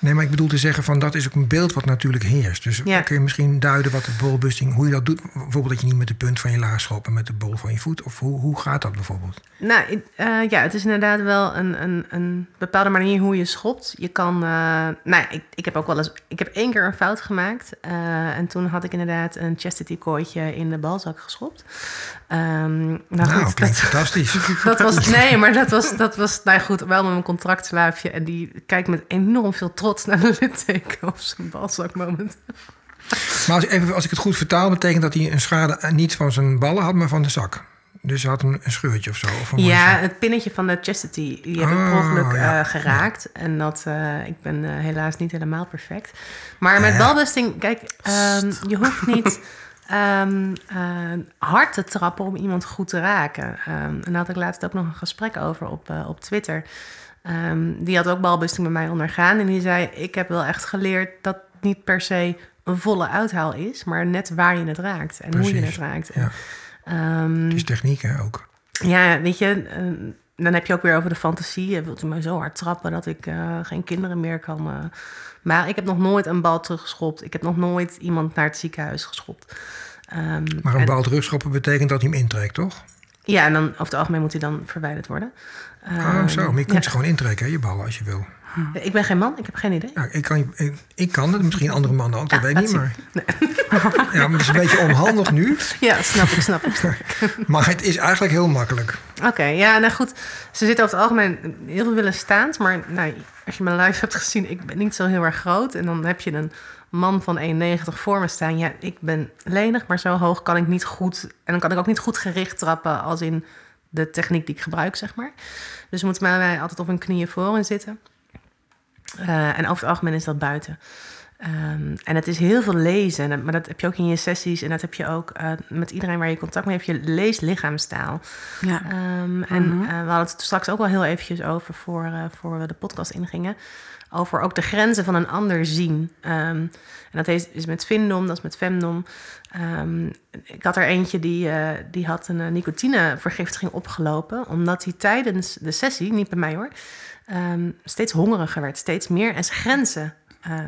[SPEAKER 1] Nee, maar ik bedoel te zeggen van dat is ook een beeld wat natuurlijk heerst. Dus
[SPEAKER 2] Ja.
[SPEAKER 1] kun je misschien duiden wat de ballbusting, hoe je dat doet? Bijvoorbeeld dat je niet met de punt van je laars schopt, maar met de bol van je voet. Of hoe, hoe gaat dat bijvoorbeeld?
[SPEAKER 2] Nou, eh, ja, het is inderdaad wel een, een, een bepaalde manier hoe je schopt. Je kan, eh, nou, ja, ik, ik heb ook wel eens, ik heb één keer een fout gemaakt. eh, en toen had ik inderdaad een chastity kooitje in de balzak geschopt. Ehm, nou,
[SPEAKER 1] Nou,
[SPEAKER 2] goed,
[SPEAKER 1] klinkt
[SPEAKER 2] dat,
[SPEAKER 1] fantastisch.
[SPEAKER 2] dat was, nee, maar dat was, dat was, nou goed, wel met mijn contractslaafje. En die kijkt met enorm veel trots de litteken op zijn balzak moment.
[SPEAKER 1] Maar als, even, als ik het goed vertaal, betekent dat hij een schade eh, niet van zijn ballen had, maar van de zak. Dus hij had een, een scheurtje of zo. Of een
[SPEAKER 2] Ja, het pinnetje van de chastity, die heb ik
[SPEAKER 1] Oh,
[SPEAKER 2] ongeluk
[SPEAKER 1] ja.
[SPEAKER 2] eh, geraakt. En dat, eh, ik ben helaas niet helemaal perfect. Maar met balbusting, kijk, ehm, je hoeft niet eh, hard te trappen om iemand goed te raken. Ehm, en daar had ik laatst ook nog een gesprek over op, op Twitter. Ehm, die had ook balbusting bij mij ondergaan. En die zei, ik heb wel echt geleerd dat het niet per se een volle uithaal is... maar net waar je het raakt en hoe je het raakt.
[SPEAKER 1] Ja. Het is techniek hè, ook.
[SPEAKER 2] ja, weet je, eh, dan heb je ook weer over de fantasie. Je wilt u mij zo hard trappen dat ik eh, geen kinderen meer kan. eh. Maar ik heb nog nooit een bal teruggeschopt. Ik heb nog nooit iemand naar het ziekenhuis geschopt. Ehm,
[SPEAKER 1] Maar een
[SPEAKER 2] en-
[SPEAKER 1] bal terugschoppen betekent dat hij hem intrekt, toch?
[SPEAKER 2] Ja, en dan over het algemeen moet hij dan verwijderd worden.
[SPEAKER 1] Oh,
[SPEAKER 2] Ehm,
[SPEAKER 1] zo. Maar je kunt ze gewoon intrekken, hè, je ballen, als je wil.
[SPEAKER 2] Ik ben geen man, ik heb geen idee.
[SPEAKER 1] Ja, ik, kan, ik, ik kan het, misschien andere mannen ook, dat
[SPEAKER 2] Ja,
[SPEAKER 1] weet ik niet. Maar... Ja, maar het is een beetje onhandig nu.
[SPEAKER 2] Ja, snap ik, snap ik. snap ik.
[SPEAKER 1] Maar het is eigenlijk heel makkelijk.
[SPEAKER 2] Oké, ja, nou goed. Ze zitten over het algemeen heel veel willen staand. Maar nou, als je mijn live hebt gezien, ik ben niet zo heel erg groot. En dan heb je een man van 1,90 voor me staan. Ja, ik ben lenig, maar zo hoog kan ik niet goed. En dan kan ik ook niet goed gericht trappen als in de techniek die ik gebruik, zeg maar. Dus moeten mij altijd op hun knieën voorin zitten. Eh, en over het algemeen is dat buiten. Ehm, en het is heel veel lezen, en- maar dat heb je ook in je sessies. En dat heb je ook eh, met iedereen waar je contact mee hebt. Je leest lichaamstaal.
[SPEAKER 4] Ja.
[SPEAKER 2] Ehm, en eh, we hadden het straks ook wel heel eventjes over voor, voor we de podcast ingingen. Over ook de grenzen van een ander zien. Ehm, en dat is, is met Vindom, dat is met Femdom. Ehm, ik had er eentje die, eh, die had een eh, nicotinevergiftiging opgelopen. Omdat hij tijdens de sessie, niet bij mij hoor, ehm, steeds hongeriger werd. Steeds meer. En zijn grenzen eh,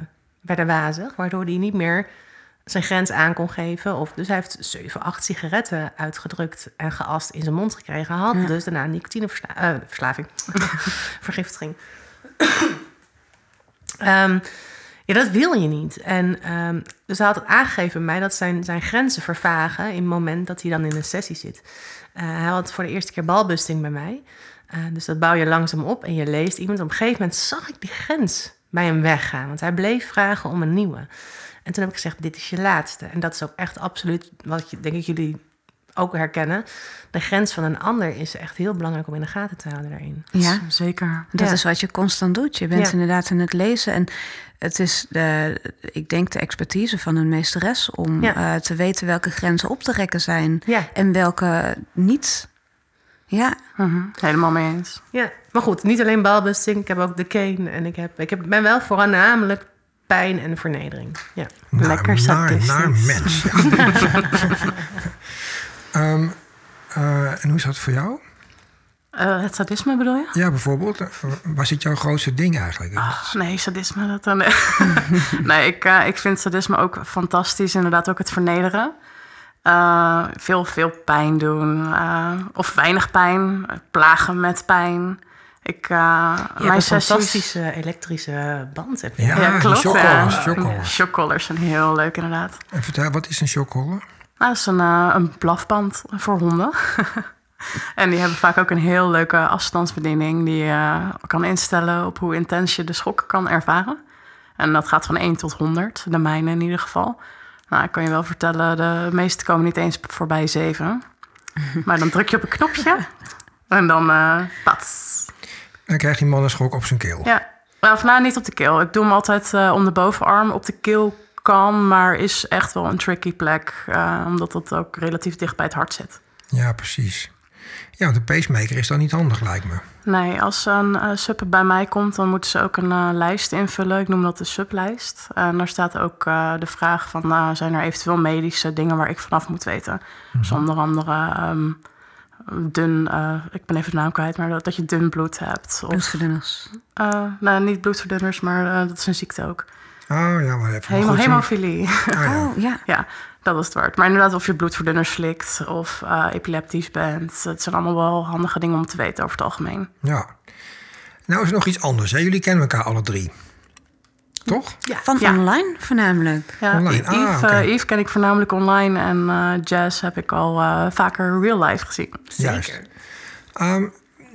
[SPEAKER 2] werden wazig. Waardoor hij niet meer zijn grens aan kon geven. Of, dus hij heeft 7, 8 sigaretten uitgedrukt en geast in zijn mond gekregen. Had
[SPEAKER 4] Ja.
[SPEAKER 2] dus daarna nicotineverslaving. Vergiftiging. Ehm, ja, dat wil je niet. En ehm, dus hij had aangegeven mij dat zijn, zijn grenzen vervagen... in het moment dat hij dan in een sessie zit. Eh, hij had voor de eerste keer balbusting bij mij. Eh, dus dat bouw je langzaam op en je leest iemand. Op een gegeven moment zag ik die grens bij hem weggaan. Want hij bleef vragen om een nieuwe. En toen heb ik gezegd, dit is je laatste. En dat is ook echt absoluut wat je, denk ik jullie ook herkennen. De grens van een ander is echt heel belangrijk om in de gaten te houden daarin.
[SPEAKER 4] Ja,
[SPEAKER 3] Zeker.
[SPEAKER 4] dat
[SPEAKER 2] Ja.
[SPEAKER 4] is wat je constant doet. Je bent
[SPEAKER 2] Ja.
[SPEAKER 4] inderdaad aan het lezen. En het is, de, ik denk, de expertise van een meesteres om
[SPEAKER 2] Ja.
[SPEAKER 4] eh, te weten welke grenzen op te rekken zijn
[SPEAKER 2] Ja,
[SPEAKER 4] en welke niet. Ja,
[SPEAKER 3] Mhm, Helemaal mee eens.
[SPEAKER 2] ja. maar goed, niet alleen balbusting. Ik heb ook de cane en ik, heb, ik heb, ben wel voornamelijk pijn en vernedering. Ja.
[SPEAKER 1] Naar,
[SPEAKER 3] Lekker
[SPEAKER 1] naar, naar mens. Ja. Ehm, eh, en hoe is dat voor jou?
[SPEAKER 3] Eh, het sadisme bedoel je?
[SPEAKER 1] Ja, bijvoorbeeld. Waar zit jouw grootste ding eigenlijk?
[SPEAKER 3] Ah, nee, sadisme. Dat dan, nee, ik, eh, ik vind sadisme ook fantastisch. Inderdaad, ook het vernederen. Eh, veel, veel pijn doen. eh, of weinig pijn. Plagen met pijn. Ik, eh,
[SPEAKER 2] Je hebt
[SPEAKER 3] mijn
[SPEAKER 2] een
[SPEAKER 3] sessies...
[SPEAKER 2] fantastische elektrische band. Heb je.
[SPEAKER 1] Ja,
[SPEAKER 3] klopt.
[SPEAKER 1] shockcollars,
[SPEAKER 3] ja.
[SPEAKER 1] shockcollars.
[SPEAKER 3] Shockcollars zijn heel leuk, inderdaad.
[SPEAKER 1] En vertel, wat is een shockcollar?
[SPEAKER 3] Nou, dat is een, eh, een blafband voor honden. en die hebben vaak ook een heel leuke afstandsbediening... die je kan instellen op hoe intens je de schok kan ervaren. En dat gaat van 1 tot 100, de mijne in ieder geval. Nou, ik kan je wel vertellen, de meeste komen niet eens voorbij 7. maar dan druk je op een knopje en dan eh pats.
[SPEAKER 1] Dan krijgt die man een schok op zijn keel.
[SPEAKER 3] Ja, nou, vandaag niet op de keel. Ik doe hem altijd eh, om de bovenarm. Op de keel kan, maar is echt wel een tricky plek. eh, omdat dat ook relatief dicht bij het hart zit.
[SPEAKER 1] Ja, precies. Ja, want de pacemaker is dan niet handig, lijkt me.
[SPEAKER 3] Nee, als een uh, sub bij mij komt, dan moeten ze ook een eh, lijst invullen. Ik noem dat de sublijst. En daar staat ook eh, de vraag van, nou, zijn er eventueel medische dingen waar ik vanaf moet weten? Dus onder andere, ehm, dun, eh, ik ben even de naam kwijt, maar dat, dat je dun bloed hebt. Of,
[SPEAKER 4] Bloedverdunners.
[SPEAKER 3] eh, nou, niet bloedverdunners, maar eh, dat is een ziekte ook.
[SPEAKER 1] Oh ja, maar even
[SPEAKER 3] hemofilie.
[SPEAKER 1] Oh, ja.
[SPEAKER 4] Oh, ja.
[SPEAKER 3] ja, dat is het woord. Maar inderdaad, of je bloedverdunners slikt of eh, epileptisch bent. Het zijn allemaal wel handige dingen om te weten over het algemeen.
[SPEAKER 1] ja. Nou is er nog iets anders. Hè? Jullie kennen elkaar alle drie. Toch?
[SPEAKER 4] Van
[SPEAKER 3] Ja.
[SPEAKER 4] online voornamelijk.
[SPEAKER 3] Ja,
[SPEAKER 1] Online. Ah,
[SPEAKER 3] Yves, eh, Yves ken ik voornamelijk online en eh, Jazz heb ik al eh, vaker real life gezien.
[SPEAKER 1] Juist. Ehm,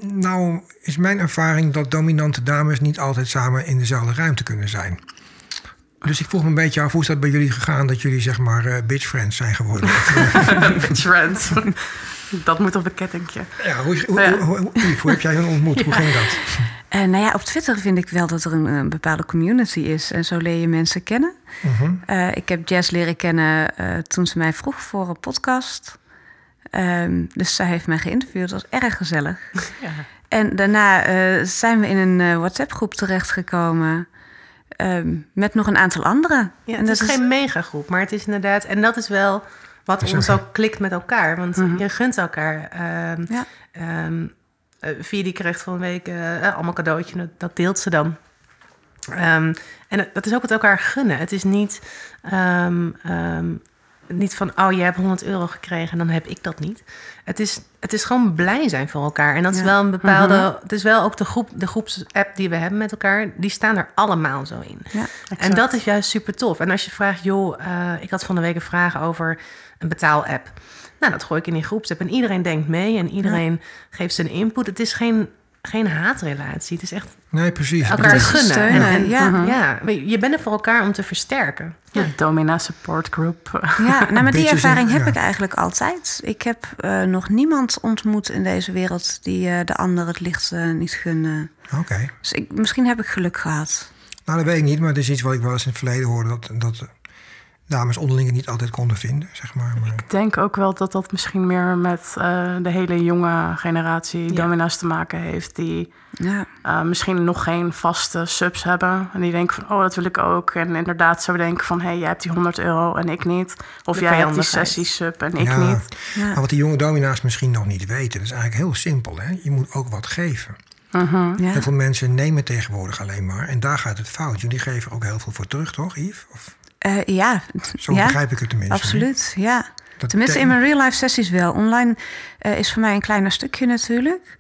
[SPEAKER 1] nou is mijn ervaring dat dominante dames niet altijd samen in dezelfde ruimte kunnen zijn. Dus ik vroeg me een beetje af, hoe is dat bij jullie gegaan dat jullie zeg maar eh, bitch friends zijn geworden?
[SPEAKER 3] Trend. dat moet op een kettingje.
[SPEAKER 1] ja, hoe, hoe,
[SPEAKER 3] Ja.
[SPEAKER 1] hoe, hoe, Yves, hoe heb jij hen ontmoet? Hoe ging dat?
[SPEAKER 4] Eh, nou ja, op Twitter vind ik wel dat er een, een bepaalde community is. En zo leer je mensen kennen.
[SPEAKER 1] Mhm.
[SPEAKER 4] Eh, ik heb Jess leren kennen toen ze mij vroeg voor een podcast. Ehm, dus zij heeft mij geïnterviewd. Dat was erg gezellig.
[SPEAKER 2] Ja.
[SPEAKER 4] En daarna zijn we in een WhatsApp-groep terechtgekomen. Ehm, met nog een aantal anderen.
[SPEAKER 2] Ja,
[SPEAKER 4] en
[SPEAKER 2] het
[SPEAKER 4] dat
[SPEAKER 2] is geen megagroep, maar het is inderdaad... En dat is wel wat ons ook klikt met elkaar. Want je gunt elkaar. ehm
[SPEAKER 4] Ja.
[SPEAKER 2] ehm, eh, Via die krijgt van een week eh, eh, allemaal cadeautje. Dat, dat deelt ze dan. Ehm, en dat is ook het elkaar gunnen. Het is niet, ehm, ehm, niet van, oh, jij hebt 100 euro gekregen en dan heb ik dat niet. Het is, het is gewoon blij zijn voor elkaar. En dat is
[SPEAKER 4] Ja.
[SPEAKER 2] wel een bepaalde... Het is wel ook de, groep, de groepsapp die we hebben met elkaar. Die staan er allemaal zo in.
[SPEAKER 4] Ja,
[SPEAKER 2] En dat is juist super tof. En als je vraagt, joh, eh, ik had van de week een vraag over een betaalapp. Nou, dat gooi ik in die groepsapp. En iedereen denkt mee en iedereen geeft zijn input. Het is geen, geen haatrelatie. Het is echt
[SPEAKER 1] Nee, precies.
[SPEAKER 2] elkaar gunnen.
[SPEAKER 4] steunen,
[SPEAKER 2] En, en-
[SPEAKER 4] ja.
[SPEAKER 2] ja, weet je je bent er voor elkaar om te versterken.
[SPEAKER 3] Ja, Domina Support Group.
[SPEAKER 4] Ja, nou, maar die ervaring heb
[SPEAKER 1] ja.
[SPEAKER 4] ik eigenlijk altijd. Ik heb eh, nog niemand ontmoet in deze wereld die eh, de ander het licht eh, niet gunde.
[SPEAKER 1] Oké.
[SPEAKER 4] Dus ik, misschien heb ik geluk gehad.
[SPEAKER 1] Nou, dat weet ik niet, maar het is iets wat ik wel eens in het verleden hoorde... dat, dat dames onderling het niet altijd konden vinden, zeg maar. maar
[SPEAKER 3] Ik denk ook wel dat dat misschien meer met eh, de hele jonge generatie
[SPEAKER 2] Ja.
[SPEAKER 3] domina's te maken heeft. Die
[SPEAKER 4] Ja,
[SPEAKER 3] eh, misschien nog geen vaste subs hebben. En die denken van, oh, dat wil ik ook. En inderdaad zo denken van, hé, hey, jij hebt die 100 euro en ik niet. Of
[SPEAKER 2] De
[SPEAKER 3] jij hebt die
[SPEAKER 2] vijandigheid.
[SPEAKER 3] sessie sub en ik
[SPEAKER 1] ja,
[SPEAKER 3] niet.
[SPEAKER 4] ja.
[SPEAKER 1] Maar wat die jonge domina's misschien nog niet weten, dat is eigenlijk heel simpel. Hè? Je moet ook wat geven.
[SPEAKER 3] Mhm.
[SPEAKER 4] ja.
[SPEAKER 1] Heel veel mensen nemen tegenwoordig alleen maar. En daar gaat het fout. Jullie geven ook heel veel voor terug, toch, Yves? Of,
[SPEAKER 4] Eh, ja,
[SPEAKER 1] zo
[SPEAKER 4] ja
[SPEAKER 1] begrijp ik het tenminste.
[SPEAKER 4] absoluut. Ja.
[SPEAKER 1] Dat
[SPEAKER 4] Tenminste, in mijn real life sessies wel. Online eh, is voor mij een kleiner stukje natuurlijk.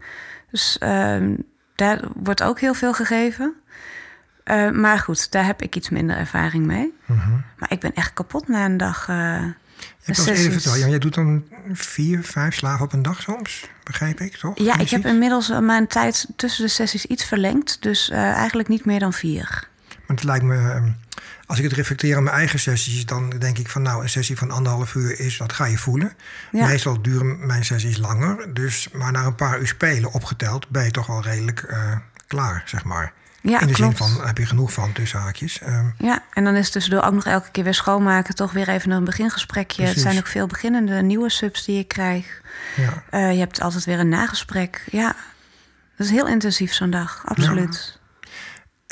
[SPEAKER 4] Dus ehm, daar wordt ook heel veel gegeven. Eh, maar goed, daar heb ik iets minder ervaring mee.
[SPEAKER 1] Mhm.
[SPEAKER 4] Maar ik ben echt kapot na een dag.
[SPEAKER 1] Je hebt even verteld, jij doet dan vier, vijf slagen op een dag soms, begrijp ik, toch?
[SPEAKER 4] Ja, ik heb inmiddels mijn tijd tussen de sessies iets verlengd. Dus eigenlijk niet meer dan vier.
[SPEAKER 1] Want het lijkt me, ehm, als ik het reflecteer aan mijn eigen sessies, dan denk ik van nou, een sessie van anderhalf uur is, dat ga je voelen.
[SPEAKER 4] Ja.
[SPEAKER 1] Meestal duren mijn sessies langer. Dus, maar na een paar uur spelen opgeteld, ben je toch wel redelijk eh, klaar, zeg maar.
[SPEAKER 4] Ja,
[SPEAKER 1] In de
[SPEAKER 4] klopt.
[SPEAKER 1] zin van, heb je genoeg van, tussen haakjes. Ehm,
[SPEAKER 4] Ja, en dan is tussendoor ook nog elke keer weer schoonmaken. Toch weer even een begingesprekje.
[SPEAKER 1] Precies.
[SPEAKER 4] Het zijn ook veel beginnende nieuwe subs die je krijgt.
[SPEAKER 1] ja.
[SPEAKER 4] Eh, je hebt altijd weer een nagesprek. Ja, dat is heel intensief zo'n dag. Absoluut.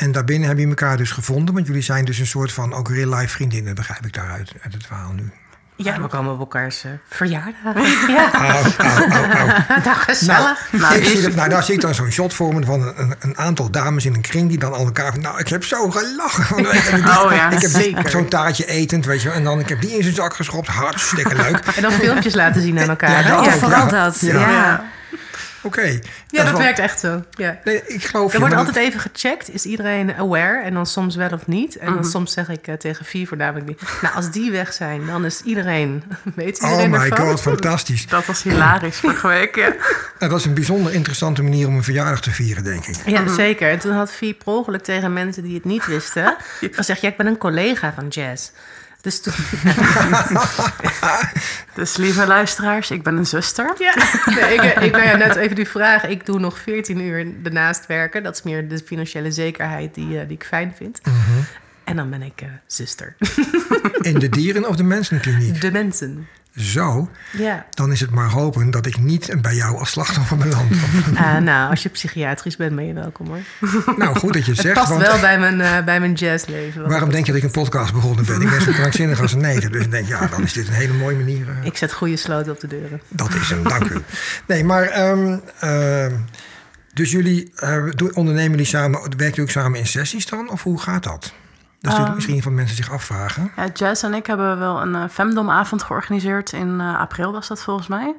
[SPEAKER 1] En daarbinnen hebben jullie elkaar dus gevonden, want jullie zijn dus een soort van ook real life vriendinnen, begrijp ik daaruit, uit het verhaal nu.
[SPEAKER 2] Ja, we komen op elkaars verjaardagen. ja, gezellig.
[SPEAKER 1] Nou, zie nou, daar zie ik dan zo'n shot voor me van een, een aantal dames in een kring die dan al elkaar van, nou, ik heb zo gelachen. ik,
[SPEAKER 3] Oh ja,
[SPEAKER 1] ik heb
[SPEAKER 2] zeker.
[SPEAKER 1] zo'n taartje etend, weet je wel. En dan, ik heb die in zijn zak geschopt, hartstikke leuk.
[SPEAKER 2] En dan filmpjes laten zien aan elkaar.
[SPEAKER 1] Ja, dat
[SPEAKER 4] Ja,
[SPEAKER 1] ook,
[SPEAKER 4] vooral
[SPEAKER 1] ja.
[SPEAKER 4] dat.
[SPEAKER 1] Ja. Oké.
[SPEAKER 2] Ja, dat
[SPEAKER 1] wel-
[SPEAKER 2] werkt echt zo. Ja.
[SPEAKER 1] Nee, ik geloof
[SPEAKER 2] Er
[SPEAKER 1] je,
[SPEAKER 2] wordt altijd even gecheckt, is iedereen aware? En dan soms wel of niet. En
[SPEAKER 1] Mhm.
[SPEAKER 2] dan soms zeg ik eh, tegen vier voornamelijk die... Nou, als die weg zijn, dan is iedereen... Weet
[SPEAKER 1] Oh
[SPEAKER 2] iedereen
[SPEAKER 1] my
[SPEAKER 2] ervan?
[SPEAKER 1] god, fantastisch.
[SPEAKER 3] Dat was hilarisch vorige week. Ja.
[SPEAKER 1] Dat is een bijzonder interessante manier om een verjaardag te vieren, denk ik.
[SPEAKER 2] Ja, zeker. En toen had Vie per ongeluk tegen mensen die het niet wisten... gezegd, ja, ik ben een collega van Jazz. Dus toen...
[SPEAKER 3] Dus lieve luisteraars, ik ben een zuster.
[SPEAKER 2] Ja, nee, ik, ik nou ja, net even die vraag. Ik doe nog 14 uur ernaast werken. Dat is meer de financiële zekerheid die, eh, die ik fijn vind.
[SPEAKER 1] Mhm.
[SPEAKER 2] En dan ben ik eh, zuster.
[SPEAKER 1] In de dieren- of de mensenkliniek?
[SPEAKER 2] De mensen.
[SPEAKER 1] Zo,
[SPEAKER 2] Ja.
[SPEAKER 1] dan is het maar hopen dat ik niet bij jou als slachtoffer beland.
[SPEAKER 2] Ah, nou, als je psychiatrisch bent, ben je welkom hoor.
[SPEAKER 1] nou, goed dat je het
[SPEAKER 2] Het
[SPEAKER 1] zegt.
[SPEAKER 2] past
[SPEAKER 1] want
[SPEAKER 2] wel bij mijn, eh, bij mijn jazzleven.
[SPEAKER 1] waarom denk je dat ik een podcast begonnen ben? Ik ben zo krankzinnig als een neter. Dus ik denk, ja, dan is dit een hele mooie manier. eh,
[SPEAKER 2] Ik zet goede sloten op de deuren.
[SPEAKER 1] Dat is hem, dank u. Nee, maar ehm, ehm, dus jullie eh, doen- ondernemen die samen, werken jullie ook samen in sessies dan? Of hoe gaat dat? Dat is natuurlijk misschien van mensen zich afvragen.
[SPEAKER 3] Ja, Jazz en ik hebben wel een uh, femdomavond georganiseerd. In uh, april was dat volgens mij.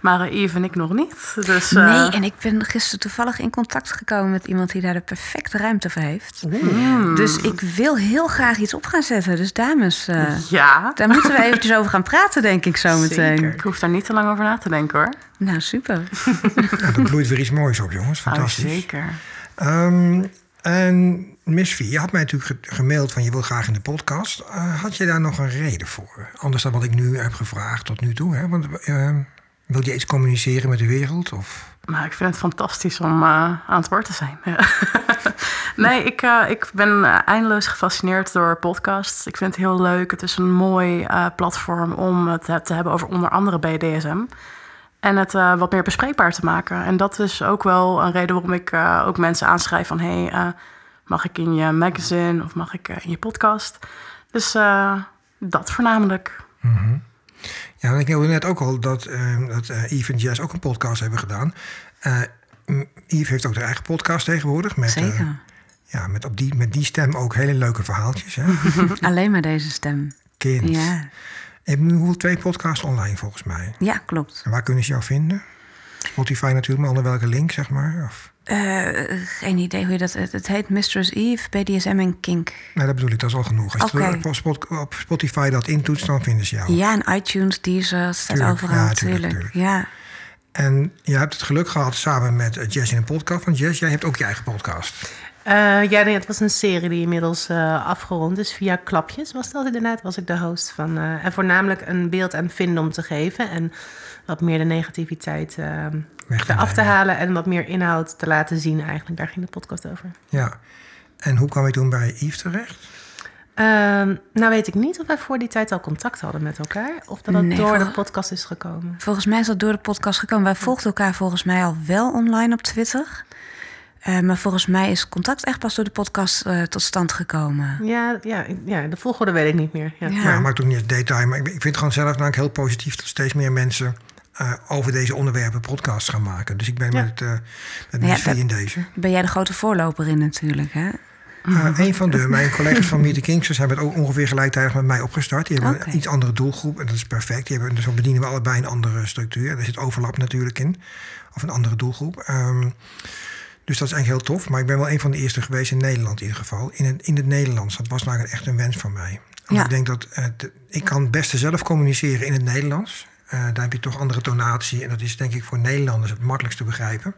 [SPEAKER 3] Maar uh, Yves en ik nog niet. Dus, uh,
[SPEAKER 4] Nee, en ik ben gisteren toevallig in contact gekomen met iemand die daar de perfecte ruimte voor heeft.
[SPEAKER 3] Mm.
[SPEAKER 4] Dus ik wil heel graag iets op gaan zetten. Dus dames, uh,
[SPEAKER 3] ja.
[SPEAKER 4] daar moeten we eventjes over gaan praten, denk ik zo meteen.
[SPEAKER 3] Ik hoef daar niet te lang over na te denken hoor.
[SPEAKER 4] Nou, super.
[SPEAKER 1] ja, er bloeit weer iets moois op, jongens. Fantastisch.
[SPEAKER 3] Oh, zeker.
[SPEAKER 1] Um, en Miss V, je had mij natuurlijk gemaild van je wil graag in de podcast. Uh, had je daar nog een reden voor? Anders dan wat ik nu heb gevraagd tot nu toe. Hè? Want uh, wil je iets communiceren met de wereld? Of?
[SPEAKER 3] Nou, ik vind het fantastisch om uh, aan het woord te zijn. nee, ik, uh, ik ben eindeloos gefascineerd door podcasts. Ik vind het heel leuk. Het is een mooi platform om het te hebben over onder andere BDSM. En het wat meer bespreekbaar te maken. En dat is ook wel een reden waarom ik ook mensen aanschrijf van... hey, mag ik in je magazine of mag ik in je podcast? Dus dat voornamelijk.
[SPEAKER 1] Mm -hmm. Ja, ik hoorde net ook al dat, dat Yves en Jess ook een podcast hebben gedaan. Yves heeft ook haar eigen podcast tegenwoordig. Met,
[SPEAKER 4] Zeker.
[SPEAKER 1] ja, met, op die, met die stem ook hele leuke verhaaltjes. Hè?
[SPEAKER 4] Alleen maar deze stem.
[SPEAKER 1] Kind.
[SPEAKER 4] Ja.
[SPEAKER 1] Je hebt nu twee podcasts online volgens mij.
[SPEAKER 4] Ja, klopt.
[SPEAKER 1] En waar kunnen ze jou vinden? Spotify natuurlijk, maar onder welke link, zeg maar? Of?
[SPEAKER 4] Uh, geen idee hoe je dat... Het, het heet Mistress Eve, BDSM en Kink.
[SPEAKER 1] Nee, dat bedoel ik, dat is al genoeg. Als
[SPEAKER 4] okay.
[SPEAKER 1] je op, Spotify dat intoetst, dan vinden ze jou.
[SPEAKER 4] Ja, en iTunes, Deezer, staat overal
[SPEAKER 1] ja,
[SPEAKER 4] natuurlijk.
[SPEAKER 1] tuurlijk.
[SPEAKER 4] Ja.
[SPEAKER 1] En je hebt het geluk gehad samen met Jess in een podcast. Want Jess, jij hebt ook je eigen podcast.
[SPEAKER 2] Uh, ja, nee, het was een serie die inmiddels uh, afgerond is. Via Klapjes was dat inderdaad, was ik de host van. Uh, en voornamelijk een beeld aan vinden om te geven. En wat meer de negativiteit eraf te halen. En wat meer inhoud te laten zien eigenlijk. Daar ging de podcast over.
[SPEAKER 1] Ja. En hoe kwam je toen bij Yves terecht?
[SPEAKER 2] Uh, nou weet ik niet of wij voor die tijd al contact hadden met elkaar. Of dat dat nee, door de podcast is gekomen.
[SPEAKER 4] Volgens mij is dat door de podcast gekomen. Wij volgden elkaar volgens mij al wel online op Twitter. Uh, maar volgens mij is contact echt pas door de podcast uh, tot stand gekomen.
[SPEAKER 2] Ja, ja, ja, de volgorde weet ik niet meer. Ja,
[SPEAKER 1] ja. ja maakt ook niet het detail. Maar ik, ik vind het gewoon zelf namelijk heel positief dat steeds meer mensen uh, over deze onderwerpen podcasts gaan maken. Dus ik ben ja. met, met ja, in deze.
[SPEAKER 4] Ben jij de grote voorloper in natuurlijk, hè?
[SPEAKER 1] Uh, een van de, mijn collega's van Meet the Kingsters hebben het ook ongeveer gelijktijdig met mij opgestart. Die hebben okay. een iets andere doelgroep en dat is perfect. Die hebben, dus dan bedienen we allebei een andere structuur. Er zit overlap natuurlijk in, of een andere doelgroep. Um, dus dat is eigenlijk heel tof. Maar ik ben wel een van de eerste geweest in Nederland in ieder geval. In het, in het Nederlands. Dat was nou echt een wens van mij. Ja. Ik denk dat uh, de, ik kan het beste zelf communiceren in het Nederlands. Uh, daar heb je toch andere tonatie. En dat is denk ik voor Nederlanders het makkelijkst te begrijpen.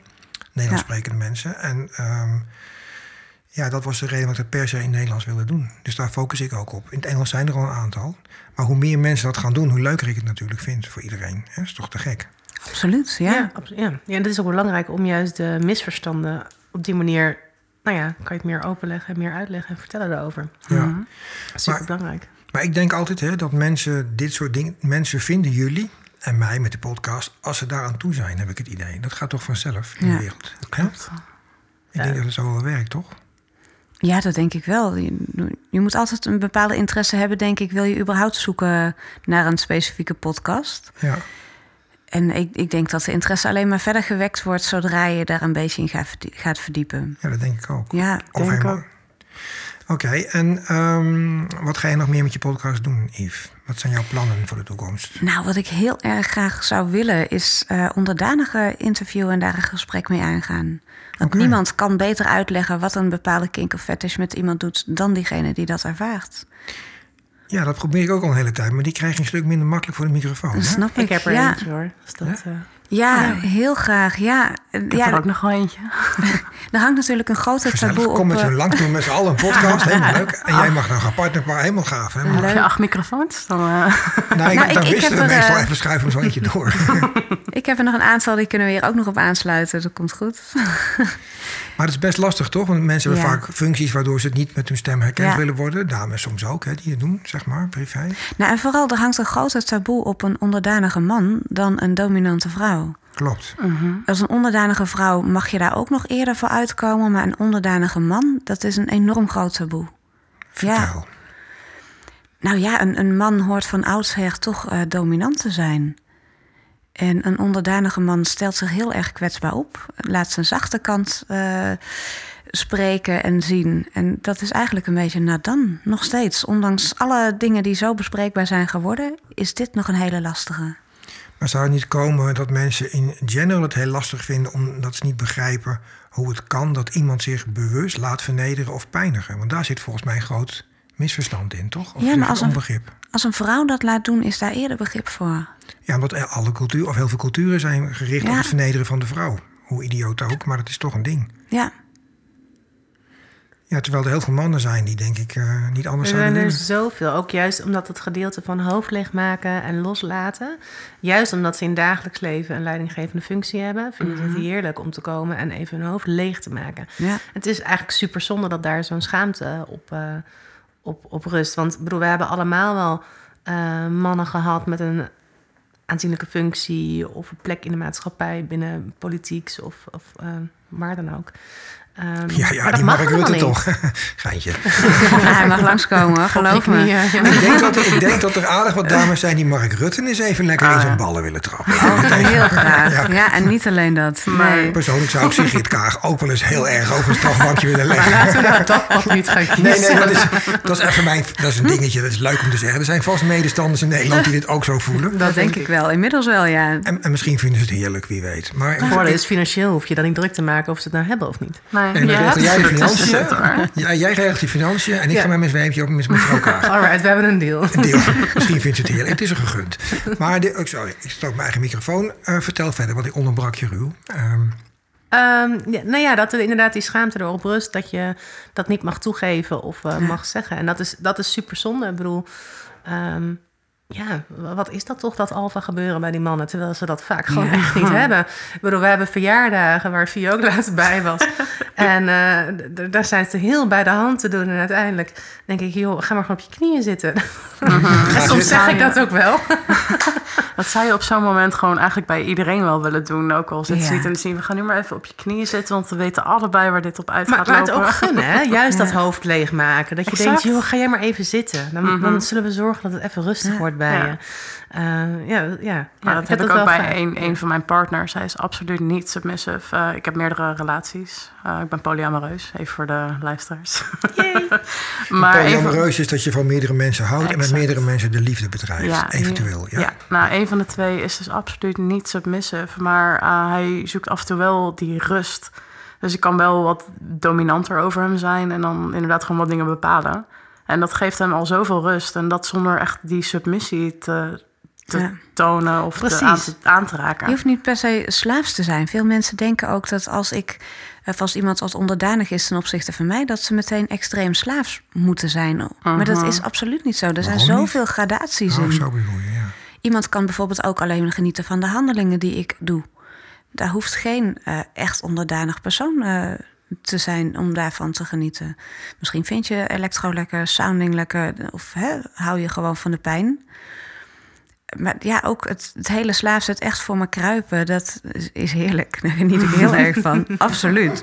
[SPEAKER 1] Nederlands ja. sprekende mensen. En um, ja, dat was de reden waarom ik het per se in Nederlands wilde doen. Dus daar focus ik ook op. In het Engels zijn er al een aantal. Maar hoe meer mensen dat gaan doen, hoe leuker ik het natuurlijk vind voor iedereen. Dat is toch te gek.
[SPEAKER 4] Absoluut, ja.
[SPEAKER 2] Ja, ja. ja, en dat is ook belangrijk om juist de misverstanden op die manier... Nou ja, kan je het meer openleggen, meer uitleggen en vertellen erover.
[SPEAKER 1] Ja.
[SPEAKER 2] Mm-hmm. Super maar, belangrijk.
[SPEAKER 1] Maar ik denk altijd hè, dat mensen dit soort dingen... Mensen vinden jullie en mij met de podcast als ze daaraan toe zijn, heb ik het idee. Dat gaat toch vanzelf in
[SPEAKER 4] ja.
[SPEAKER 1] de wereld. Klopt. Ik ja. denk dat het zo wel werkt, toch?
[SPEAKER 4] Ja, dat denk ik wel. Je, je, moet altijd een bepaalde interesse hebben, denk ik. Wil je überhaupt zoeken naar een specifieke podcast?
[SPEAKER 1] Ja.
[SPEAKER 4] En ik, ik denk dat de interesse alleen maar verder gewekt wordt zodra je daar een beetje in gaat verdiepen.
[SPEAKER 1] Ja, dat denk ik ook.
[SPEAKER 4] Ja,
[SPEAKER 1] of
[SPEAKER 4] denk
[SPEAKER 1] helemaal. Oké, okay, en um, wat ga je nog meer met je podcast doen, Yves? Wat zijn jouw plannen voor de toekomst?
[SPEAKER 4] Nou, wat ik heel erg graag zou willen is uh, onderdanigen interviewen en daar een gesprek mee aangaan. Want okay. niemand kan beter uitleggen wat een bepaalde kink of fetish met iemand doet dan diegene die dat ervaart.
[SPEAKER 1] Ja, dat probeer ik ook al een hele tijd, maar die krijg je een stuk minder makkelijk voor de microfoon.
[SPEAKER 4] Dat snap ik.
[SPEAKER 2] Ik heb er
[SPEAKER 4] ja.
[SPEAKER 2] eentje hoor. Dus dat,
[SPEAKER 1] ja?
[SPEAKER 2] Uh...
[SPEAKER 4] Ja, ja, heel graag. Ja,
[SPEAKER 3] ik
[SPEAKER 4] ja,
[SPEAKER 3] heb er ook nog wel eentje.
[SPEAKER 4] Er hangt natuurlijk een grote taboe op...
[SPEAKER 1] kom met
[SPEAKER 4] eh,
[SPEAKER 1] z'n lang doen met z'n allen een podcast. Helemaal leuk. En jij mag dan gaan partner, helemaal gaaf. Helemaal.
[SPEAKER 3] Heb je acht microfoons? Dan, eh,
[SPEAKER 1] Nou, ik,
[SPEAKER 4] Nou, ik-
[SPEAKER 1] dan
[SPEAKER 4] ik
[SPEAKER 1] wisten we meestal
[SPEAKER 4] eh,
[SPEAKER 1] even schuiven we zo eentje door.
[SPEAKER 4] Ik heb er nog een aantal, die kunnen we hier ook nog op aansluiten. Dat komt goed.
[SPEAKER 1] Maar het is best lastig, toch? Want mensen hebben
[SPEAKER 4] Ja.
[SPEAKER 1] vaak functies waardoor ze het niet met hun stem herkend
[SPEAKER 4] Ja.
[SPEAKER 1] willen worden. Dames soms ook, hè, die het doen, zeg maar, privé.
[SPEAKER 4] Nou, en vooral, er hangt een groter taboe op een onderdanige man dan een dominante vrouw.
[SPEAKER 1] Klopt.
[SPEAKER 4] Als een onderdanige vrouw mag je daar ook nog eerder voor uitkomen, maar een onderdanige man, dat is een enorm groot taboe. Ja,
[SPEAKER 1] Vertel.
[SPEAKER 4] nou ja, een, een man hoort van oudsher toch eh, dominant te zijn. En een onderdanige man stelt zich heel erg kwetsbaar op, laat zijn zachte kant eh, spreken en zien. En dat is eigenlijk een beetje nadan, nog steeds. Ondanks alle dingen die zo bespreekbaar zijn geworden, is dit nog een hele lastige.
[SPEAKER 1] Maar zou het niet komen dat mensen in general het heel lastig vinden... omdat ze niet begrijpen hoe het kan dat iemand zich bewust laat vernederen of pijnigen? Want daar zit volgens mij een groot misverstand in, toch? Of
[SPEAKER 4] Ja, maar als een-
[SPEAKER 1] onbegrip.
[SPEAKER 4] Als een vrouw dat laat doen, is daar eerder begrip voor.
[SPEAKER 1] Ja, omdat alle cultuur, of heel veel culturen zijn gericht
[SPEAKER 4] Ja.
[SPEAKER 1] op het vernederen van de vrouw. Hoe idioot ook, maar dat is toch een ding.
[SPEAKER 4] Ja,
[SPEAKER 1] Ja, terwijl er heel veel mannen zijn die denk ik eh, niet anders
[SPEAKER 2] Er
[SPEAKER 1] zouden
[SPEAKER 2] zijn er zoveel. Ook juist omdat het gedeelte van hoofd leegmaken en loslaten. Juist omdat ze in dagelijks leven een leidinggevende functie hebben, vinden ze het heerlijk om te komen en even hun hoofd leeg te maken.
[SPEAKER 4] ja.
[SPEAKER 2] Het is eigenlijk super zonde dat daar zo'n schaamte op, eh, op, op rust. Want bedoel, we hebben allemaal wel eh, mannen gehad met een aanzienlijke functie of een plek in de maatschappij binnen politieks of, of eh, waar dan ook. Ehm,
[SPEAKER 1] Ja,
[SPEAKER 2] maar
[SPEAKER 1] ja
[SPEAKER 2] dat
[SPEAKER 1] die
[SPEAKER 2] mag
[SPEAKER 1] Mark Rutte toch? Geintje.
[SPEAKER 4] hij mag langskomen, geloof me.
[SPEAKER 1] ik, denk dat, ik denk dat er aardig wat dames zijn die Mark Rutte eens even lekker in zijn ballen willen trappen.
[SPEAKER 4] Oh, heel graag.
[SPEAKER 1] Ja.
[SPEAKER 4] Ja. en niet alleen dat. Nee.
[SPEAKER 1] Persoonlijk zou ik Sigrid Kaag ook wel eens heel erg over een strafbankje willen leggen.
[SPEAKER 2] Laten we nou dat pad niet gaan kiezen.
[SPEAKER 1] Nee, nee, dat is, dat is even mijn. Dat is een dingetje, dat is leuk om te zeggen. Er zijn vast medestanders in Nederland die dit ook zo voelen.
[SPEAKER 4] Dat denk ik wel. Inmiddels wel, ja.
[SPEAKER 1] En, en misschien vinden ze het heerlijk, wie weet. Maar
[SPEAKER 2] Het voordeel is financieel hoef je dan niet druk te maken of ze het nou hebben of niet.
[SPEAKER 1] En dan
[SPEAKER 3] ja,
[SPEAKER 1] regel jij de financiën. Ja, jij regelt die financiën en ik
[SPEAKER 2] Ja.
[SPEAKER 1] ga met mijn zweempje op met mevrouw Kaag.
[SPEAKER 2] Alright, we hebben een deal.
[SPEAKER 1] Een deel. Misschien vindt ze het heerlijk. Het is er gegund. Maar, de, oh, sorry, ik stoot mijn eigen microfoon. Eh, vertel verder, want ik onderbrak je ruw. Ehm,
[SPEAKER 2] Ehm, ja, nou ja, dat er inderdaad die schaamte erop rust dat je dat niet mag toegeven of eh, mag zeggen. En dat is, dat is super zonde. Ik bedoel, ehm, ja, wat is dat toch, dat alfa gebeuren bij die mannen, terwijl ze dat vaak gewoon
[SPEAKER 4] Ja.
[SPEAKER 2] echt niet hebben. Ik bedoel, we hebben verjaardagen waar Fie ook laatst bij was. en eh, daar zijn ze heel bij de hand te doen. En uiteindelijk denk ik, joh, ga maar gewoon op je knieën zitten. en soms zeg ik dat ook wel.
[SPEAKER 3] Dat zou je op zo'n moment gewoon eigenlijk bij iedereen wel willen doen. Ook al zit ze niet in de zin, we gaan nu maar even op je knieën zitten. Want we weten allebei waar dit op uit
[SPEAKER 2] Maar,
[SPEAKER 3] gaat
[SPEAKER 2] maar het
[SPEAKER 3] lopen.
[SPEAKER 2] ook gunnen, hè? juist dat hoofd leegmaken. Dat je
[SPEAKER 3] Exact.
[SPEAKER 2] denkt, joh, ga jij maar even zitten. Dan, dan zullen we zorgen dat het even rustig wordt bij je. Eh, ja, ja,
[SPEAKER 3] Maar
[SPEAKER 2] ja,
[SPEAKER 3] dat heb ik ook bij een, een van mijn partners. Hij is absoluut niet submissive. Eh, ik heb meerdere relaties. Eh, ik ben polyamoreus, even voor de luisteraars. maar even,
[SPEAKER 1] Polyamoreus is dat je van meerdere mensen houdt en met meerdere mensen de liefde bedrijft. eventueel. Ja.
[SPEAKER 3] nou, een van de twee is dus absoluut niet submissive. Maar eh, hij zoekt af en toe wel die rust. Dus ik kan wel wat dominanter over hem zijn en dan inderdaad gewoon wat dingen bepalen. En dat geeft hem al zoveel rust. En dat zonder echt die submissie te, te
[SPEAKER 4] Ja.
[SPEAKER 3] tonen of te
[SPEAKER 2] Precies.
[SPEAKER 3] aan, te, aan te raken.
[SPEAKER 4] Je hoeft niet per se slaafs te zijn. Veel mensen denken ook dat als ik, of als iemand wat onderdanig is ten opzichte van mij, dat ze meteen extreem slaafs moeten zijn. Maar dat is absoluut niet zo. Er zijn
[SPEAKER 1] niet?
[SPEAKER 4] zoveel gradaties
[SPEAKER 1] Oh,
[SPEAKER 4] in.
[SPEAKER 1] zo bedoel je, ja.
[SPEAKER 4] Iemand kan bijvoorbeeld ook alleen genieten van de handelingen die ik doe. Daar hoeft geen eh, echt onderdanig persoon eh, te zijn om daarvan te genieten. Misschien vind je electro lekker, sounding lekker, of hè, hou je gewoon van de pijn. Maar ja, ook het, het hele slaaf zit echt voor me kruipen. Dat is- is heerlijk. Daar geniet ik heel erg van. Absoluut.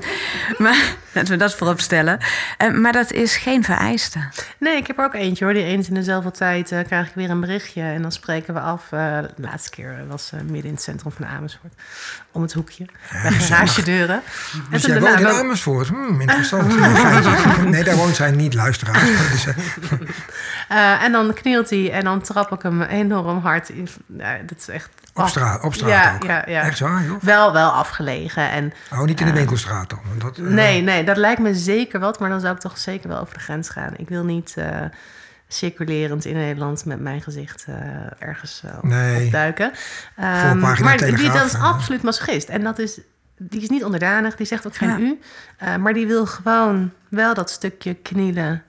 [SPEAKER 4] Maar laten we dat voorop stellen. Eh, maar dat is geen vereiste.
[SPEAKER 2] Nee, ik heb er ook eentje hoor. Die eens in dezelfde tijd eh, krijg ik weer een berichtje. En dan spreken we af. eh, de laatste keer was eh, midden in het centrum van Amersfoort. Om het hoekje. bij garagedeuren.
[SPEAKER 1] Dus
[SPEAKER 2] toen
[SPEAKER 1] jij woont in Amersfoort. Hmm, interessant. Nee, daar woont zij niet, luisteraars. Dus,
[SPEAKER 2] en dan knielt hij en dan trap ik hem enorm hard in. Ja, dat is echt...
[SPEAKER 1] op straat, op straat
[SPEAKER 2] ja,
[SPEAKER 1] ook.
[SPEAKER 2] Ja, ja.
[SPEAKER 1] Echt waar, joh?
[SPEAKER 2] Wel, wel afgelegen. En
[SPEAKER 1] Oh, niet in de winkelstraat dan. Dat, eh,
[SPEAKER 2] Nee, nee, dat lijkt me zeker wat, maar dan zou ik toch zeker wel over de grens gaan. Ik wil niet eh, circulerend in Nederland met mijn gezicht eh, ergens eh,
[SPEAKER 1] Nee.
[SPEAKER 2] opduiken.
[SPEAKER 1] Voorpagina
[SPEAKER 2] Ehm, maar die, dat is absoluut masochist. En dat is die is niet onderdanig, die zegt ook geen
[SPEAKER 4] Ja.
[SPEAKER 2] u. eh, maar die wil gewoon wel dat stukje knielen,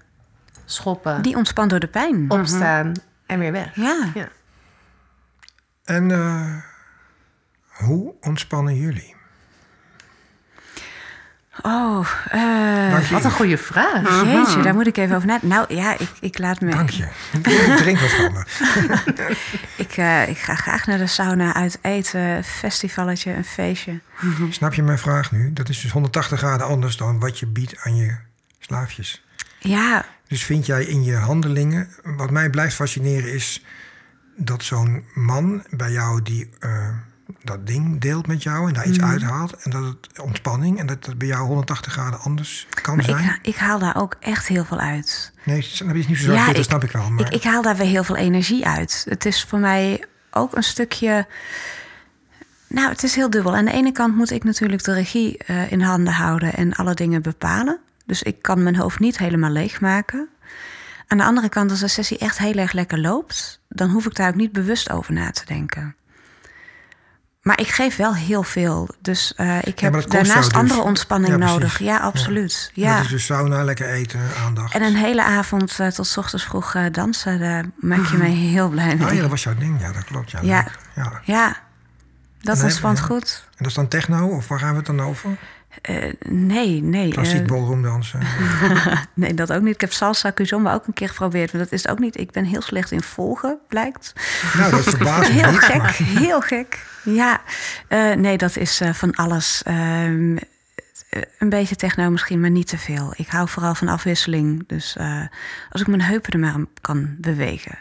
[SPEAKER 2] schoppen,
[SPEAKER 4] Die ontspant door de pijn.
[SPEAKER 2] opstaan en weer weg.
[SPEAKER 4] Ja.
[SPEAKER 2] Ja.
[SPEAKER 1] En eh, hoe ontspannen jullie?
[SPEAKER 4] Oh, eh.
[SPEAKER 2] Wat een goede vraag.
[SPEAKER 4] jeetje, daar moet ik even over nadenken. Nou ja, ik, ik laat me...
[SPEAKER 1] Dank je. Ik drink wat van me.
[SPEAKER 4] Ik, eh, ik ga graag naar de sauna, uit eten, festivalletje, een feestje.
[SPEAKER 1] Snap je mijn vraag nu? Dat is dus 180 graden anders dan wat je biedt aan je slaafjes.
[SPEAKER 4] Ja,
[SPEAKER 1] Dus vind jij in je handelingen... Wat mij blijft fascineren is dat zo'n man bij jou die eh, dat ding deelt met jou... en daar iets
[SPEAKER 4] Mhm.
[SPEAKER 1] uithaalt en dat het ontspanning... en dat het bij jou 180 graden anders kan
[SPEAKER 4] maar
[SPEAKER 1] zijn.
[SPEAKER 4] ik, ik haal daar ook echt heel veel uit.
[SPEAKER 1] Nee, het is niet zo zwart, dat snap ik wel. Maar
[SPEAKER 4] Ik, ik haal daar weer heel veel energie uit. Het is voor mij ook een stukje. Nou, het is heel dubbel. Aan de ene kant moet ik natuurlijk de regie eh, in handen houden en alle dingen bepalen. Dus ik kan mijn hoofd niet helemaal leegmaken. Aan de andere kant, als de sessie echt heel erg lekker loopt, dan hoef ik daar ook niet bewust over na te denken. Maar ik geef wel heel veel. Dus eh, ik heb daarnaast
[SPEAKER 1] dus.
[SPEAKER 4] andere ontspanning
[SPEAKER 1] Ja,
[SPEAKER 4] nodig. Ja, absoluut. Ja.
[SPEAKER 1] Dat is dus sauna, lekker eten, aandacht.
[SPEAKER 4] En een hele avond eh, tot 's ochtends vroeg eh, dansen, daar maak je mij heel blij mee.
[SPEAKER 1] Oh ja, dat was jouw ding. Ja, dat klopt. Ja,
[SPEAKER 4] Ja.
[SPEAKER 1] ja.
[SPEAKER 4] Dat ontspant goed.
[SPEAKER 1] En dat is dan techno? Of waar gaan we het dan over?
[SPEAKER 4] Eh, nee, nee.
[SPEAKER 1] Klassiek
[SPEAKER 4] eh,
[SPEAKER 1] ballroomdansen.
[SPEAKER 4] nee, dat ook niet. Ik heb salsa kizomba ook een keer geprobeerd. Maar dat is ook niet. Ik ben heel slecht in volgen, blijkt.
[SPEAKER 1] nou, dat verbaast me
[SPEAKER 4] Heel
[SPEAKER 1] niet.
[SPEAKER 4] gek,
[SPEAKER 1] maar-
[SPEAKER 4] heel gek. Ja, Eh, nee, dat is van alles. Ehm, eh, een beetje techno misschien, maar niet te veel. Ik hou vooral van afwisseling. Dus als ik mijn heupen er maar aan kan bewegen.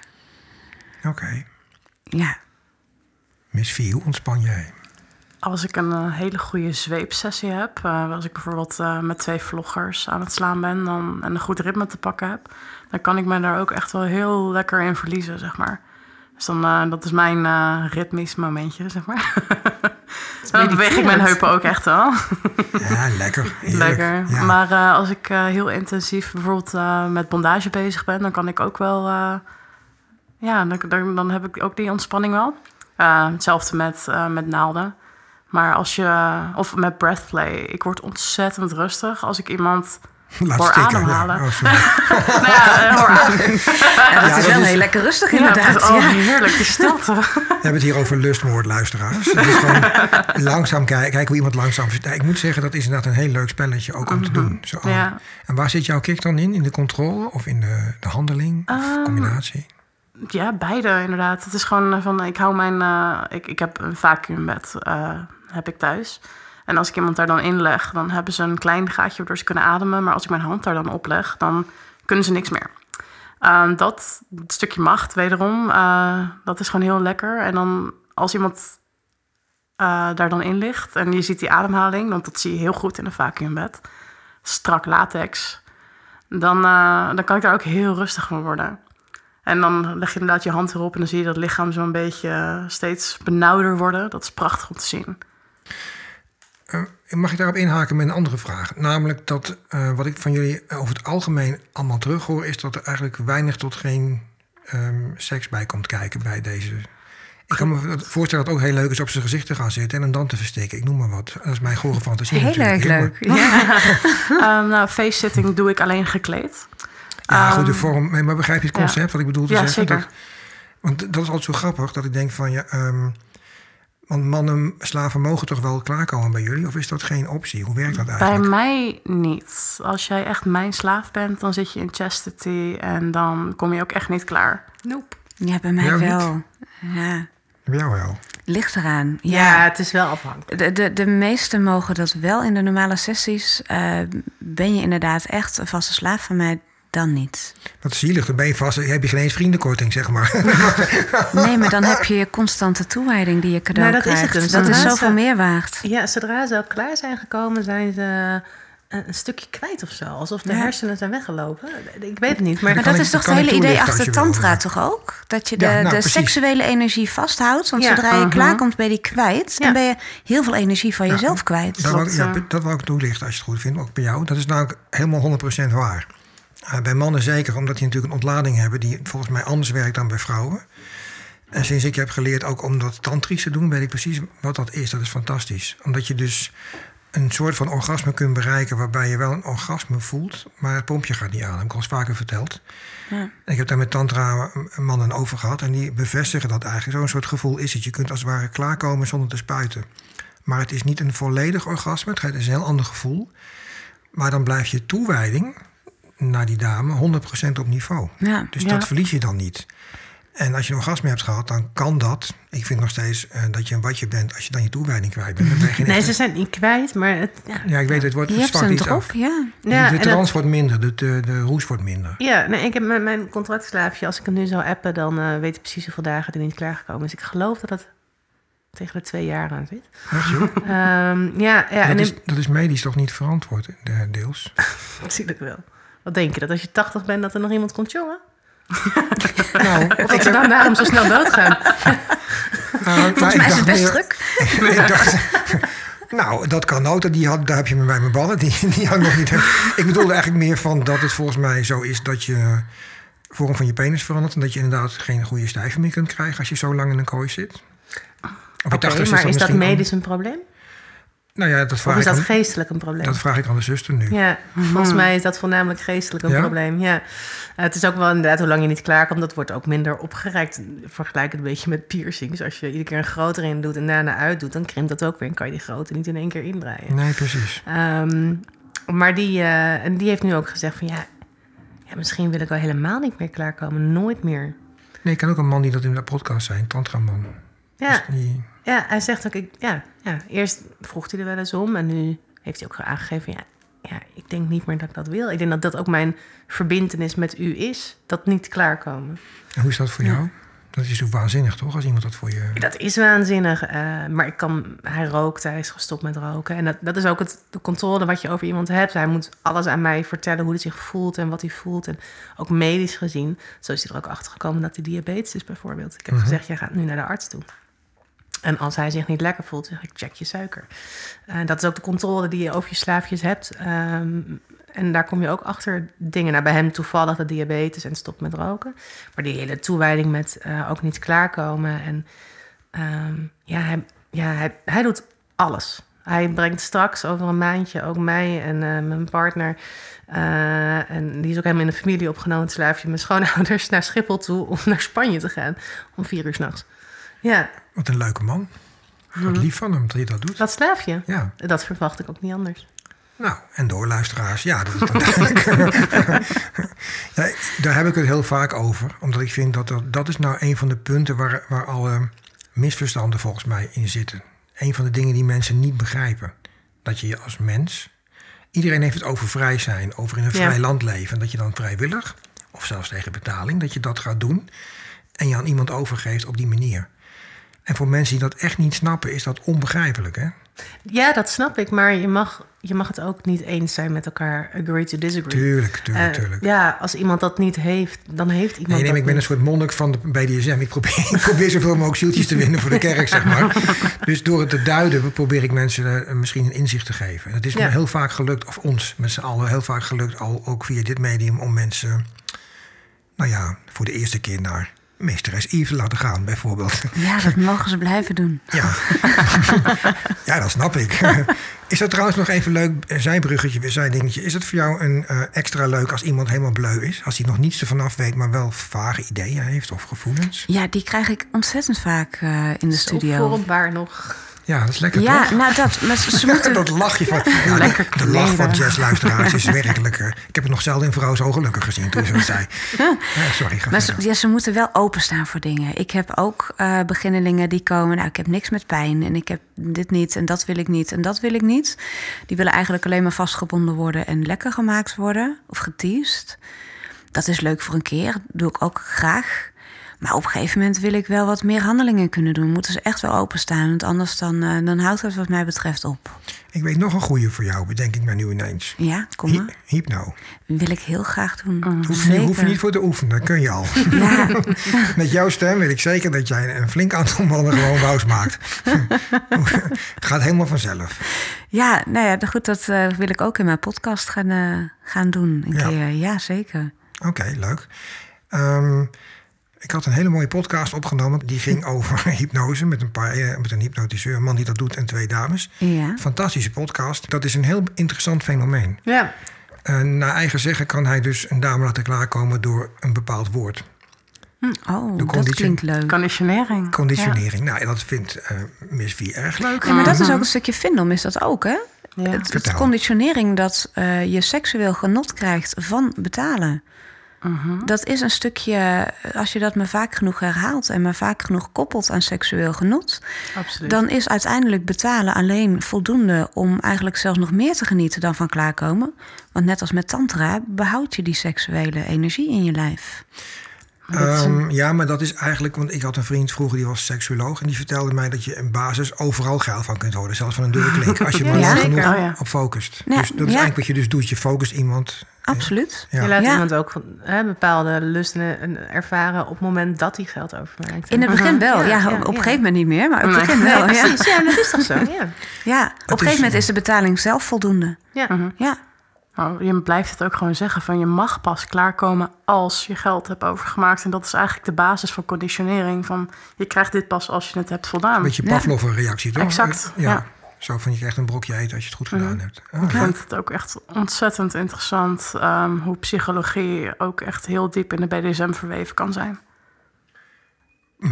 [SPEAKER 1] Oké.
[SPEAKER 4] Ja.
[SPEAKER 1] Miss V, hoe ontspan jij?
[SPEAKER 3] Als ik een eh, hele goede zweepsessie heb, eh, als ik bijvoorbeeld eh, met twee vloggers aan het slaan ben dan, en een goed ritme te pakken heb, dan kan ik me daar ook echt wel heel lekker in verliezen, zeg maar. Dus dan, dat is mijn ritmisch momentje, zeg maar. en dan beweeg ik mijn heupen ook echt wel.
[SPEAKER 1] Ja, lekker. Heerlijk.
[SPEAKER 3] Lekker.
[SPEAKER 1] Ja.
[SPEAKER 3] Maar als ik heel intensief bijvoorbeeld met bondage bezig ben, dan kan ik ook wel. ja, dan, dan, heb ik ook die ontspanning wel. Hetzelfde met, met naalden. Maar als je. Of met breathplay. Ik word ontzettend rustig als ik iemand.
[SPEAKER 1] Laat
[SPEAKER 3] voor
[SPEAKER 1] stikken.
[SPEAKER 3] ademhalen.
[SPEAKER 1] Ja. Oh, sorry.
[SPEAKER 3] nou ja, eh, hoor.
[SPEAKER 4] Ja, dat
[SPEAKER 1] Ja,
[SPEAKER 4] is wel
[SPEAKER 1] is-
[SPEAKER 4] heel lekker rustig
[SPEAKER 3] Ja,
[SPEAKER 4] inderdaad.
[SPEAKER 3] het is- oh,
[SPEAKER 4] ja.
[SPEAKER 3] heerlijk, die stilte.
[SPEAKER 1] We hebben het hier over lustmoord, luisteraars. Is gewoon langzaam kijken, kijken hoe iemand langzaam... Nou, ik moet zeggen, dat is inderdaad een heel leuk spelletje ook om te doen. Zo,
[SPEAKER 3] Mhm. Ja.
[SPEAKER 1] En waar zit jouw kick dan in? In de controle of in de, de handeling? Of
[SPEAKER 3] Ehm,
[SPEAKER 1] combinatie?
[SPEAKER 3] Ja, beide inderdaad. Het is gewoon eh, van, ik hou mijn, eh, ik, ik heb een vacuumbed, eh, heb ik thuis. En als ik iemand daar dan in leg, dan hebben ze een klein gaatje waardoor ze kunnen ademen. Maar als ik mijn hand daar dan opleg, dan kunnen ze niks meer. Ehm, dat stukje macht, wederom, eh, dat is gewoon heel lekker. En dan als iemand eh, daar dan in ligt en je ziet die ademhaling, want dat zie je heel goed in een vacuumbed, strak latex, dan, eh, dan kan ik daar ook heel rustig van worden. En dan leg je inderdaad je hand erop en dan zie je dat lichaam zo'n beetje steeds benauwder worden. Dat is prachtig om te zien.
[SPEAKER 1] Eh, mag ik daarop inhaken met een andere vraag? Namelijk dat eh, wat ik van jullie over het algemeen allemaal terughoor... is dat er eigenlijk weinig tot geen ehm, seks bij komt kijken bij deze... Ik kan me voorstellen dat het ook heel leuk is op zijn gezicht te gaan zitten... en hem dan te versteken. Ik noem maar wat. Dat is mijn gore fantasie
[SPEAKER 4] Heel erg leuk. Ja.
[SPEAKER 3] Ehm nou, face-sitting doe ik alleen gekleed.
[SPEAKER 1] Ja, goed, de
[SPEAKER 3] Ehm,
[SPEAKER 1] vorm. Maar begrijp je het
[SPEAKER 3] ja.
[SPEAKER 1] concept wat ik bedoel te
[SPEAKER 3] Ja,
[SPEAKER 1] zeggen?
[SPEAKER 3] zeker.
[SPEAKER 1] Dat, want dat is altijd zo grappig dat ik denk van ja. ehm, want mannen, slaven mogen toch wel klaarkomen bij jullie? Of is dat geen optie? Hoe werkt dat
[SPEAKER 3] Bij
[SPEAKER 1] eigenlijk?
[SPEAKER 3] mij niet. Als jij echt mijn slaaf bent, dan zit je in chastity en dan kom je ook echt niet klaar.
[SPEAKER 2] Nope.
[SPEAKER 4] ja, bij mij
[SPEAKER 1] Jou niet?
[SPEAKER 4] wel. Ja,
[SPEAKER 1] Bij jou wel.
[SPEAKER 4] ligt eraan.
[SPEAKER 2] Ja,
[SPEAKER 4] Ja,
[SPEAKER 2] het is wel afhankelijk.
[SPEAKER 4] De, de, de meesten mogen dat wel in de normale sessies. Eh, ben je inderdaad echt een vaste slaaf van mij, dan niet.
[SPEAKER 1] Wat zielig, dan ben je vast. Heb je geen eens vriendenkorting, zeg maar.
[SPEAKER 4] Nee, maar dan heb je je constante toewijding die je cadeau
[SPEAKER 2] Nou, dat is het
[SPEAKER 4] krijgt.
[SPEAKER 2] dus.
[SPEAKER 4] Dat is zoveel
[SPEAKER 2] ze-
[SPEAKER 4] meer waard.
[SPEAKER 2] Ja, zodra ze al klaar zijn gekomen, zijn ze een, een stukje kwijt of zo. Alsof de
[SPEAKER 4] Ja.
[SPEAKER 2] hersenen zijn weggelopen. Ik weet het niet. Maar,
[SPEAKER 4] dat
[SPEAKER 1] ik-
[SPEAKER 4] is toch het hele idee achter
[SPEAKER 1] wil,
[SPEAKER 4] tantra toch ook? Dat je de,
[SPEAKER 1] Ja, nou,
[SPEAKER 4] de seksuele energie vasthoudt. Want
[SPEAKER 2] Ja.
[SPEAKER 4] zodra je
[SPEAKER 3] Mhm.
[SPEAKER 4] klaarkomt, ben je die kwijt.
[SPEAKER 2] Ja.
[SPEAKER 4] Dan ben je heel veel energie van jezelf kwijt.
[SPEAKER 1] Dat dat wou ik toelichten als je het goed vindt, ook bij jou. Dat is namelijk helemaal 100% waar. Eh, bij mannen zeker, omdat die natuurlijk een ontlading hebben die volgens mij anders werkt dan bij vrouwen. En sinds ik heb geleerd ook om dat tantrisch te doen, weet ik precies wat dat is. Dat is fantastisch. Omdat je dus een soort van orgasme kunt bereiken waarbij je wel een orgasme voelt, maar het pompje gaat niet aan. Dat heb ik al eens vaker verteld.
[SPEAKER 4] Ja.
[SPEAKER 1] Ik heb daar met tantra mannen over gehad en die bevestigen dat eigenlijk. Zo'n soort gevoel is het. Je kunt als het ware klaarkomen zonder te spuiten. Maar het is niet een volledig orgasme, het is een heel ander gevoel. Maar dan blijft je toewijding naar die dame 100% op niveau.
[SPEAKER 4] Ja.
[SPEAKER 1] Dus
[SPEAKER 3] Ja.
[SPEAKER 1] dat verlies je dan niet. En als je een orgasme hebt gehad, dan kan dat. Ik vind nog steeds eh, dat je een watje bent als je dan je toewijding kwijt bent. Dan ben je geen
[SPEAKER 2] Nee,
[SPEAKER 1] echte-
[SPEAKER 2] ze zijn niet kwijt, maar het, ja.
[SPEAKER 1] Ja, ik weet, het wordt
[SPEAKER 4] Je hebt
[SPEAKER 1] iets
[SPEAKER 4] drop,
[SPEAKER 1] af.
[SPEAKER 4] ja.
[SPEAKER 2] Ja,
[SPEAKER 1] de
[SPEAKER 2] en
[SPEAKER 1] trans
[SPEAKER 2] dat-
[SPEAKER 1] wordt minder, de, de, de roes wordt minder.
[SPEAKER 2] Ja, nee, ik heb met mijn contractslaafje, als ik hem nu zou appen, dan eh, weet ik precies hoeveel dagen er niet klaargekomen is. Ik geloof dat het tegen de twee jaar aan zit.
[SPEAKER 1] Echt, joh?
[SPEAKER 2] Ehm, ja, ja en
[SPEAKER 1] dat, is,
[SPEAKER 2] in-
[SPEAKER 1] dat is medisch toch niet verantwoord, deels?
[SPEAKER 2] natuurlijk wel. Wat denk je, dat als je 80 bent, dat er nog iemand komt jongen?
[SPEAKER 1] Nou,
[SPEAKER 2] Of dat ze dan daarom zo snel doodgaan?
[SPEAKER 4] Volgens mij is het best druk.
[SPEAKER 1] ik dacht, nou, dat kan ook. Die had, daar heb je me bij mijn ballen. Die, die had ik nog niet. Ik bedoelde eigenlijk meer van dat het volgens mij zo is dat je vorm van je penis verandert. En dat je inderdaad geen goede stijve meer kunt krijgen als je zo lang in een kooi zit. Op je
[SPEAKER 2] Oké,
[SPEAKER 1] 80
[SPEAKER 2] maar is dat
[SPEAKER 1] misschien
[SPEAKER 2] medisch een probleem?
[SPEAKER 1] Nou ja, dat
[SPEAKER 2] Of
[SPEAKER 1] vraag,
[SPEAKER 2] is
[SPEAKER 1] ik
[SPEAKER 2] dat
[SPEAKER 1] aan,
[SPEAKER 2] geestelijk een probleem?
[SPEAKER 1] dat vraag ik aan de zuster nu.
[SPEAKER 2] Ja, volgens mij is dat voornamelijk geestelijk een
[SPEAKER 1] Ja?
[SPEAKER 2] probleem. Ja. Eh, het is ook wel inderdaad hoe lang je niet klaarkomt, dat wordt ook minder opgereikt. Vergelijk het een beetje met piercings. Als je iedere keer een groter in doet en daarna uit doet, dan krimpt dat ook weer en kan je die grote niet in één keer indraaien.
[SPEAKER 1] Nee, precies.
[SPEAKER 2] Ehm, maar die, eh, en die heeft nu ook gezegd van ja, ja, misschien wil ik wel helemaal niet meer klaarkomen, nooit meer.
[SPEAKER 1] Nee, ik ken ook een man die dat in de podcast zei, een tantraman.
[SPEAKER 2] Ja,
[SPEAKER 1] Dus die,
[SPEAKER 2] ja hij zegt ook, ik, ja, ja, eerst vroeg hij er wel eens om en nu heeft hij ook aangegeven, ja, ja, ik denk niet meer dat ik dat wil. Ik denk dat dat ook mijn verbindenis met u is, dat niet klaarkomen.
[SPEAKER 1] en hoe is dat voor jou? Dat is toch waanzinnig, toch? Als iemand dat voor je...
[SPEAKER 2] Dat is waanzinnig, eh, maar ik kan, hij rookt, hij is gestopt met roken. En dat, dat is ook het, de controle wat je over iemand hebt. Hij moet alles aan mij vertellen hoe hij zich voelt en wat hij voelt. En ook medisch gezien, zo is hij er ook achter gekomen dat hij diabetes is bijvoorbeeld. Ik heb gezegd, jij gaat nu naar de arts toe. En als hij zich niet lekker voelt, zeg ik, check je suiker. En dat is ook de controle die je over je slaafjes hebt. Ehm, en daar kom je ook achter dingen. Nou, bij hem toevallig de diabetes en stop met roken. Maar die hele toewijding met eh, ook niet klaarkomen. En ehm, ja, hij, ja hij, hij doet alles. Hij brengt straks over een maandje ook mij en eh, mijn partner. eh, en die is ook helemaal in de familie opgenomen. Het slaafje mijn schoonouders naar Schiphol toe om naar Spanje te gaan. Om vier uur s'nachts. Ja,
[SPEAKER 1] Wat een leuke man. Wat lief van hem dat hij dat doet.
[SPEAKER 2] dat slaafje.
[SPEAKER 1] Ja,
[SPEAKER 2] Dat verwacht ik ook niet anders.
[SPEAKER 1] nou, en door luisteraars. Ja, dat is ja, daar heb ik het heel vaak over. Omdat ik vind dat dat, dat is nou een van de punten waar, waar alle misverstanden volgens mij in zitten. Een van de dingen die mensen niet begrijpen. Dat je je als mens... Iedereen heeft het over vrij zijn, over in een
[SPEAKER 2] Ja.
[SPEAKER 1] vrij land leven. Dat je dan vrijwillig, of zelfs tegen betaling, dat je dat gaat doen. En je aan iemand overgeeft op die manier. En voor mensen die dat echt niet snappen, is dat onbegrijpelijk. Hè?
[SPEAKER 2] Ja, dat snap ik. Maar je mag, je mag het ook niet eens zijn met elkaar. Agree to disagree.
[SPEAKER 1] Tuurlijk, tuurlijk,
[SPEAKER 2] Eh,
[SPEAKER 1] tuurlijk.
[SPEAKER 2] ja, als iemand dat niet heeft, dan heeft iemand
[SPEAKER 1] Nee, nee, ik ben een soort monnik van de BDSM. Ik probeer, ik probeer zoveel mogelijk zieltjes te winnen voor de kerk, zeg maar. Dus door het te duiden probeer ik mensen eh, misschien een inzicht te geven. En het is me heel vaak gelukt, of ons met z'n allen heel vaak gelukt, al ook via dit medium, om mensen, nou ja, voor de eerste keer naar meesteres Yves te laten gaan, bijvoorbeeld.
[SPEAKER 4] Ja, dat mogen ze blijven doen.
[SPEAKER 1] Ja, ja dat snap ik. Is dat trouwens nog even leuk, een zijbruggetje, weer zijdingetje. Is het voor jou een eh, extra leuk als iemand helemaal bleu is? Als hij nog niets ervan af weet, maar wel vage ideeën heeft of gevoelens?
[SPEAKER 4] Ja, die krijg ik ontzettend vaak eh, in de
[SPEAKER 2] Zo
[SPEAKER 4] studio.
[SPEAKER 2] vormbaar nog.
[SPEAKER 1] Ja, dat is lekker
[SPEAKER 4] Ja,
[SPEAKER 1] toch?
[SPEAKER 4] nou dat. Maar ze, moeten,
[SPEAKER 1] dat lachje van... Ja,
[SPEAKER 2] Lekker
[SPEAKER 1] de, de lach van jazzluisteraars is werkelijk... eh, ik heb het nog zelden in vrouw zo gelukkig gezien toen ze dat zei. Ja, sorry, ga
[SPEAKER 4] maar ze, ja, ze moeten wel openstaan voor dingen. Ik heb ook eh beginnelingen die komen. Nou, ik heb niks met pijn. En ik heb dit niet. En dat wil ik niet. En dat wil ik niet. Die willen eigenlijk alleen maar vastgebonden worden. En lekker gemaakt worden. Of geteased. Dat is leuk voor een keer. Dat doe ik ook graag. Maar op een gegeven moment wil ik wel wat meer handelingen kunnen doen. Moeten ze echt wel openstaan. Want anders dan, eh, dan houdt het wat mij betreft op.
[SPEAKER 1] Ik weet nog een goede voor jou, bedenk ik me nu ineens.
[SPEAKER 4] Ja, kom
[SPEAKER 1] Hy-
[SPEAKER 4] maar.
[SPEAKER 1] Hypno.
[SPEAKER 4] Wil ik heel graag doen.
[SPEAKER 1] Hoef je, niet- hoef je niet voor te oefenen, dat kun je al.
[SPEAKER 4] Ja,
[SPEAKER 1] Met jouw stem weet ik zeker dat jij een flink aantal mannen gewoon boos maakt. Gaat helemaal vanzelf.
[SPEAKER 4] Ja, nou ja, goed, dat eh, wil ik ook in mijn podcast gaan, eh, gaan doen. Een
[SPEAKER 1] Ja.
[SPEAKER 4] keer, ja, zeker.
[SPEAKER 1] Oké, leuk. Ehm, Ik had een hele mooie podcast opgenomen. Die ging over hypnose met een, paar, eh, met een hypnotiseur. Een man die dat doet en twee dames.
[SPEAKER 4] Ja.
[SPEAKER 1] Fantastische podcast. Dat is een heel interessant fenomeen.
[SPEAKER 2] Ja.
[SPEAKER 1] Uh, naar eigen zeggen kan hij dus een dame laten klaarkomen door een bepaald woord.
[SPEAKER 4] Oh,
[SPEAKER 1] De
[SPEAKER 4] dat klinkt leuk.
[SPEAKER 3] Conditionering.
[SPEAKER 1] Conditionering. Nou, dat vindt eh Miss V erg leuk.
[SPEAKER 4] Ja, maar dat is ook een stukje Vindom, is dat ook, hè?
[SPEAKER 3] Ja.
[SPEAKER 4] Het, conditionering dat eh, je seksueel genot krijgt van betalen. Dat is een stukje, als je dat maar vaak genoeg herhaalt en maar vaak genoeg koppelt aan seksueel genot,
[SPEAKER 3] Absoluut.
[SPEAKER 4] dan is uiteindelijk betalen alleen voldoende om eigenlijk zelfs nog meer te genieten dan van klaarkomen. Want net als met tantra behoud je die seksuele energie in je lijf.
[SPEAKER 1] Ehm, ja, maar dat is eigenlijk... Want ik had een vriend vroeger, die was seksuoloog... en die vertelde mij dat je in basis overal geil van kunt worden. Zelfs van een deurklink. Als je maar
[SPEAKER 4] Ja,
[SPEAKER 1] lang
[SPEAKER 2] zeker.
[SPEAKER 1] genoeg
[SPEAKER 3] Oh, ja.
[SPEAKER 1] op focust.
[SPEAKER 4] Ja,
[SPEAKER 1] dus dat is eigenlijk wat je dus doet. Je focust iemand.
[SPEAKER 4] Absoluut.
[SPEAKER 1] Ja.
[SPEAKER 2] Je laat
[SPEAKER 4] Ja.
[SPEAKER 2] iemand ook hè, bepaalde lusten en ervaren op het moment dat hij geld overmaakt.
[SPEAKER 4] In het begin wel, ja,
[SPEAKER 2] Ja,
[SPEAKER 4] op
[SPEAKER 2] ja,
[SPEAKER 4] op een
[SPEAKER 2] ja.
[SPEAKER 4] gegeven moment niet meer, maar op het begin wel. Ja.
[SPEAKER 2] precies. Ja, dat is toch zo? Ja.
[SPEAKER 4] Ja, op een gegeven moment is de betaling zelf voldoende.
[SPEAKER 2] Ja.
[SPEAKER 4] Ja,
[SPEAKER 3] Oh, je blijft het ook gewoon zeggen van je mag pas klaarkomen als je geld hebt overgemaakt. En dat is eigenlijk de basis van conditionering. Van je krijgt dit pas als je het hebt voldaan.
[SPEAKER 1] Een beetje
[SPEAKER 4] Ja.
[SPEAKER 1] Pavlov-reactie, toch?
[SPEAKER 3] Exact,
[SPEAKER 1] Ja. Zo van, je krijgt een brokje eten als je het goed gedaan hebt. Ah,
[SPEAKER 3] Ik vind het ook echt ontzettend interessant ehm, hoe psychologie ook echt heel diep in de BDSM verweven kan zijn.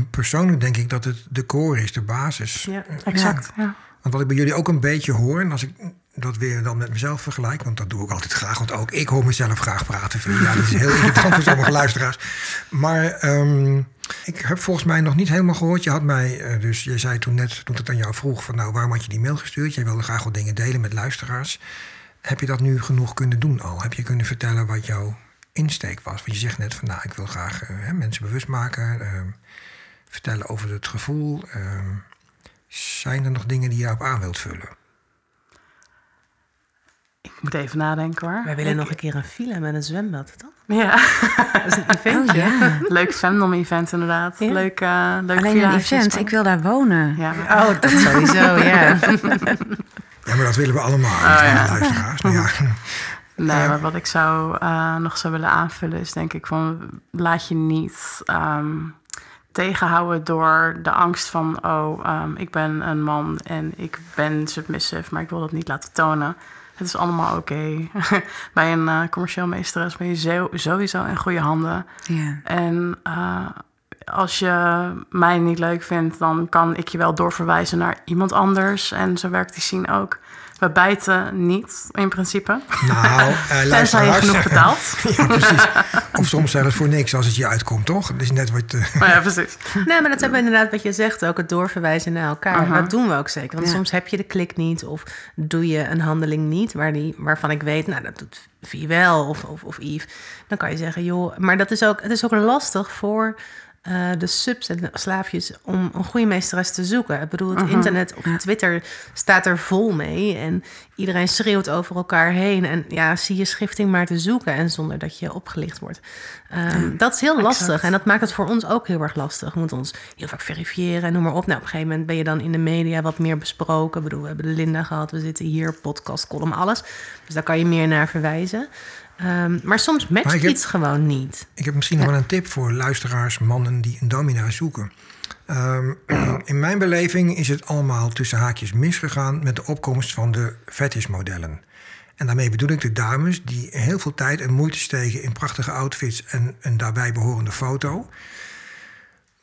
[SPEAKER 1] Persoonlijk denk ik dat het de core is, de basis.
[SPEAKER 2] Ja.
[SPEAKER 3] Exact. Ja.
[SPEAKER 1] Want wat ik bij jullie ook een beetje hoor... en als ik dat weer dan met mezelf vergelijk... want dat doe ik altijd graag, want ook ik hoor mezelf graag praten. Ja, dat is heel irritant voor sommige luisteraars. Maar ehm, ik heb volgens mij nog niet helemaal gehoord. Je had mij, eh, dus je zei toen net, toen ik het aan jou vroeg... van nou, waarom had je die mail gestuurd? Jij wilde graag wat dingen delen met luisteraars. Heb je dat nu genoeg kunnen doen al? Heb je kunnen vertellen wat jouw insteek was? Want je zegt net van nou, ik wil graag eh, mensen bewust maken... ehm, vertellen over het gevoel... ehm, zijn er nog dingen die je op aan wilt vullen?
[SPEAKER 3] Ik moet even nadenken hoor.
[SPEAKER 2] Wij willen
[SPEAKER 3] Ik-
[SPEAKER 2] nog een keer een villa met een zwembad, toch?
[SPEAKER 3] Ja,
[SPEAKER 2] Dat is een eventje.
[SPEAKER 4] oh ja.
[SPEAKER 3] leuk fandom-event inderdaad.
[SPEAKER 2] Ja.
[SPEAKER 3] Leuk, eh leuk
[SPEAKER 4] Alleen een event, ik wil daar wonen.
[SPEAKER 3] Ja,
[SPEAKER 2] Oh, dat sowieso, ja.
[SPEAKER 1] Ja, maar dat willen we allemaal,
[SPEAKER 3] Oh, ja.
[SPEAKER 1] luisteraars. Maar ja,
[SPEAKER 3] Nee, maar wat ik zou eh, nog zou willen aanvullen is denk ik van laat je niet ehm, tegenhouden door de angst van oh, ehm, ik ben een man en ik ben submissive, maar ik wil dat niet laten tonen. Het is allemaal oké. Bij een eh, commercieel meesteres ben je sowieso in goede handen.
[SPEAKER 4] Ja.
[SPEAKER 3] En eh, als je mij niet leuk vindt, dan kan ik je wel doorverwijzen naar iemand anders. En zo werkt die scene ook. We bijten niet, in principe.
[SPEAKER 1] nou, eh,
[SPEAKER 3] Tenzij je genoeg betaalt.
[SPEAKER 1] ja, precies. Of soms zelfs voor niks als het je uitkomt, toch? Dat is net wat... eh,
[SPEAKER 3] Maar ja, precies.
[SPEAKER 2] Nee, maar dat hebben we inderdaad wat je zegt, ook het doorverwijzen naar elkaar.
[SPEAKER 3] Aha.
[SPEAKER 2] Dat doen we ook zeker. Want
[SPEAKER 4] Ja.
[SPEAKER 2] soms heb je de klik niet of doe je een handeling niet waar die, waarvan ik weet, nou dat doet Vie wel of, of, of Yves. Dan kan je zeggen, joh, maar dat is ook, het is ook lastig voor eh, de subs en de slaafjes om een goede meesteres te zoeken. Ik bedoel, het internet of Twitter staat er vol mee en iedereen schreeuwt over elkaar heen. En ja, zie je schifting maar te zoeken en zonder dat je opgelicht wordt. Ehm, dat is heel lastig en dat maakt het voor ons ook heel erg lastig. We moeten ons heel vaak verifiëren en noem maar op. Nou, op een gegeven moment ben je dan in de media wat meer besproken. Ik bedoel, we hebben de Linda gehad, we zitten hier, podcast, column, alles. Dus daar kan je meer naar verwijzen. Ehm, maar soms matcht
[SPEAKER 1] Maar heb-
[SPEAKER 2] iets gewoon niet.
[SPEAKER 1] Ik heb misschien nog wel een tip voor luisteraars, mannen die een domina zoeken. Ehm, in mijn beleving is het allemaal tussen haakjes misgegaan met de opkomst van de fetishmodellen. En daarmee bedoel ik de dames die heel veel tijd en moeite steken in prachtige outfits en een daarbij behorende foto.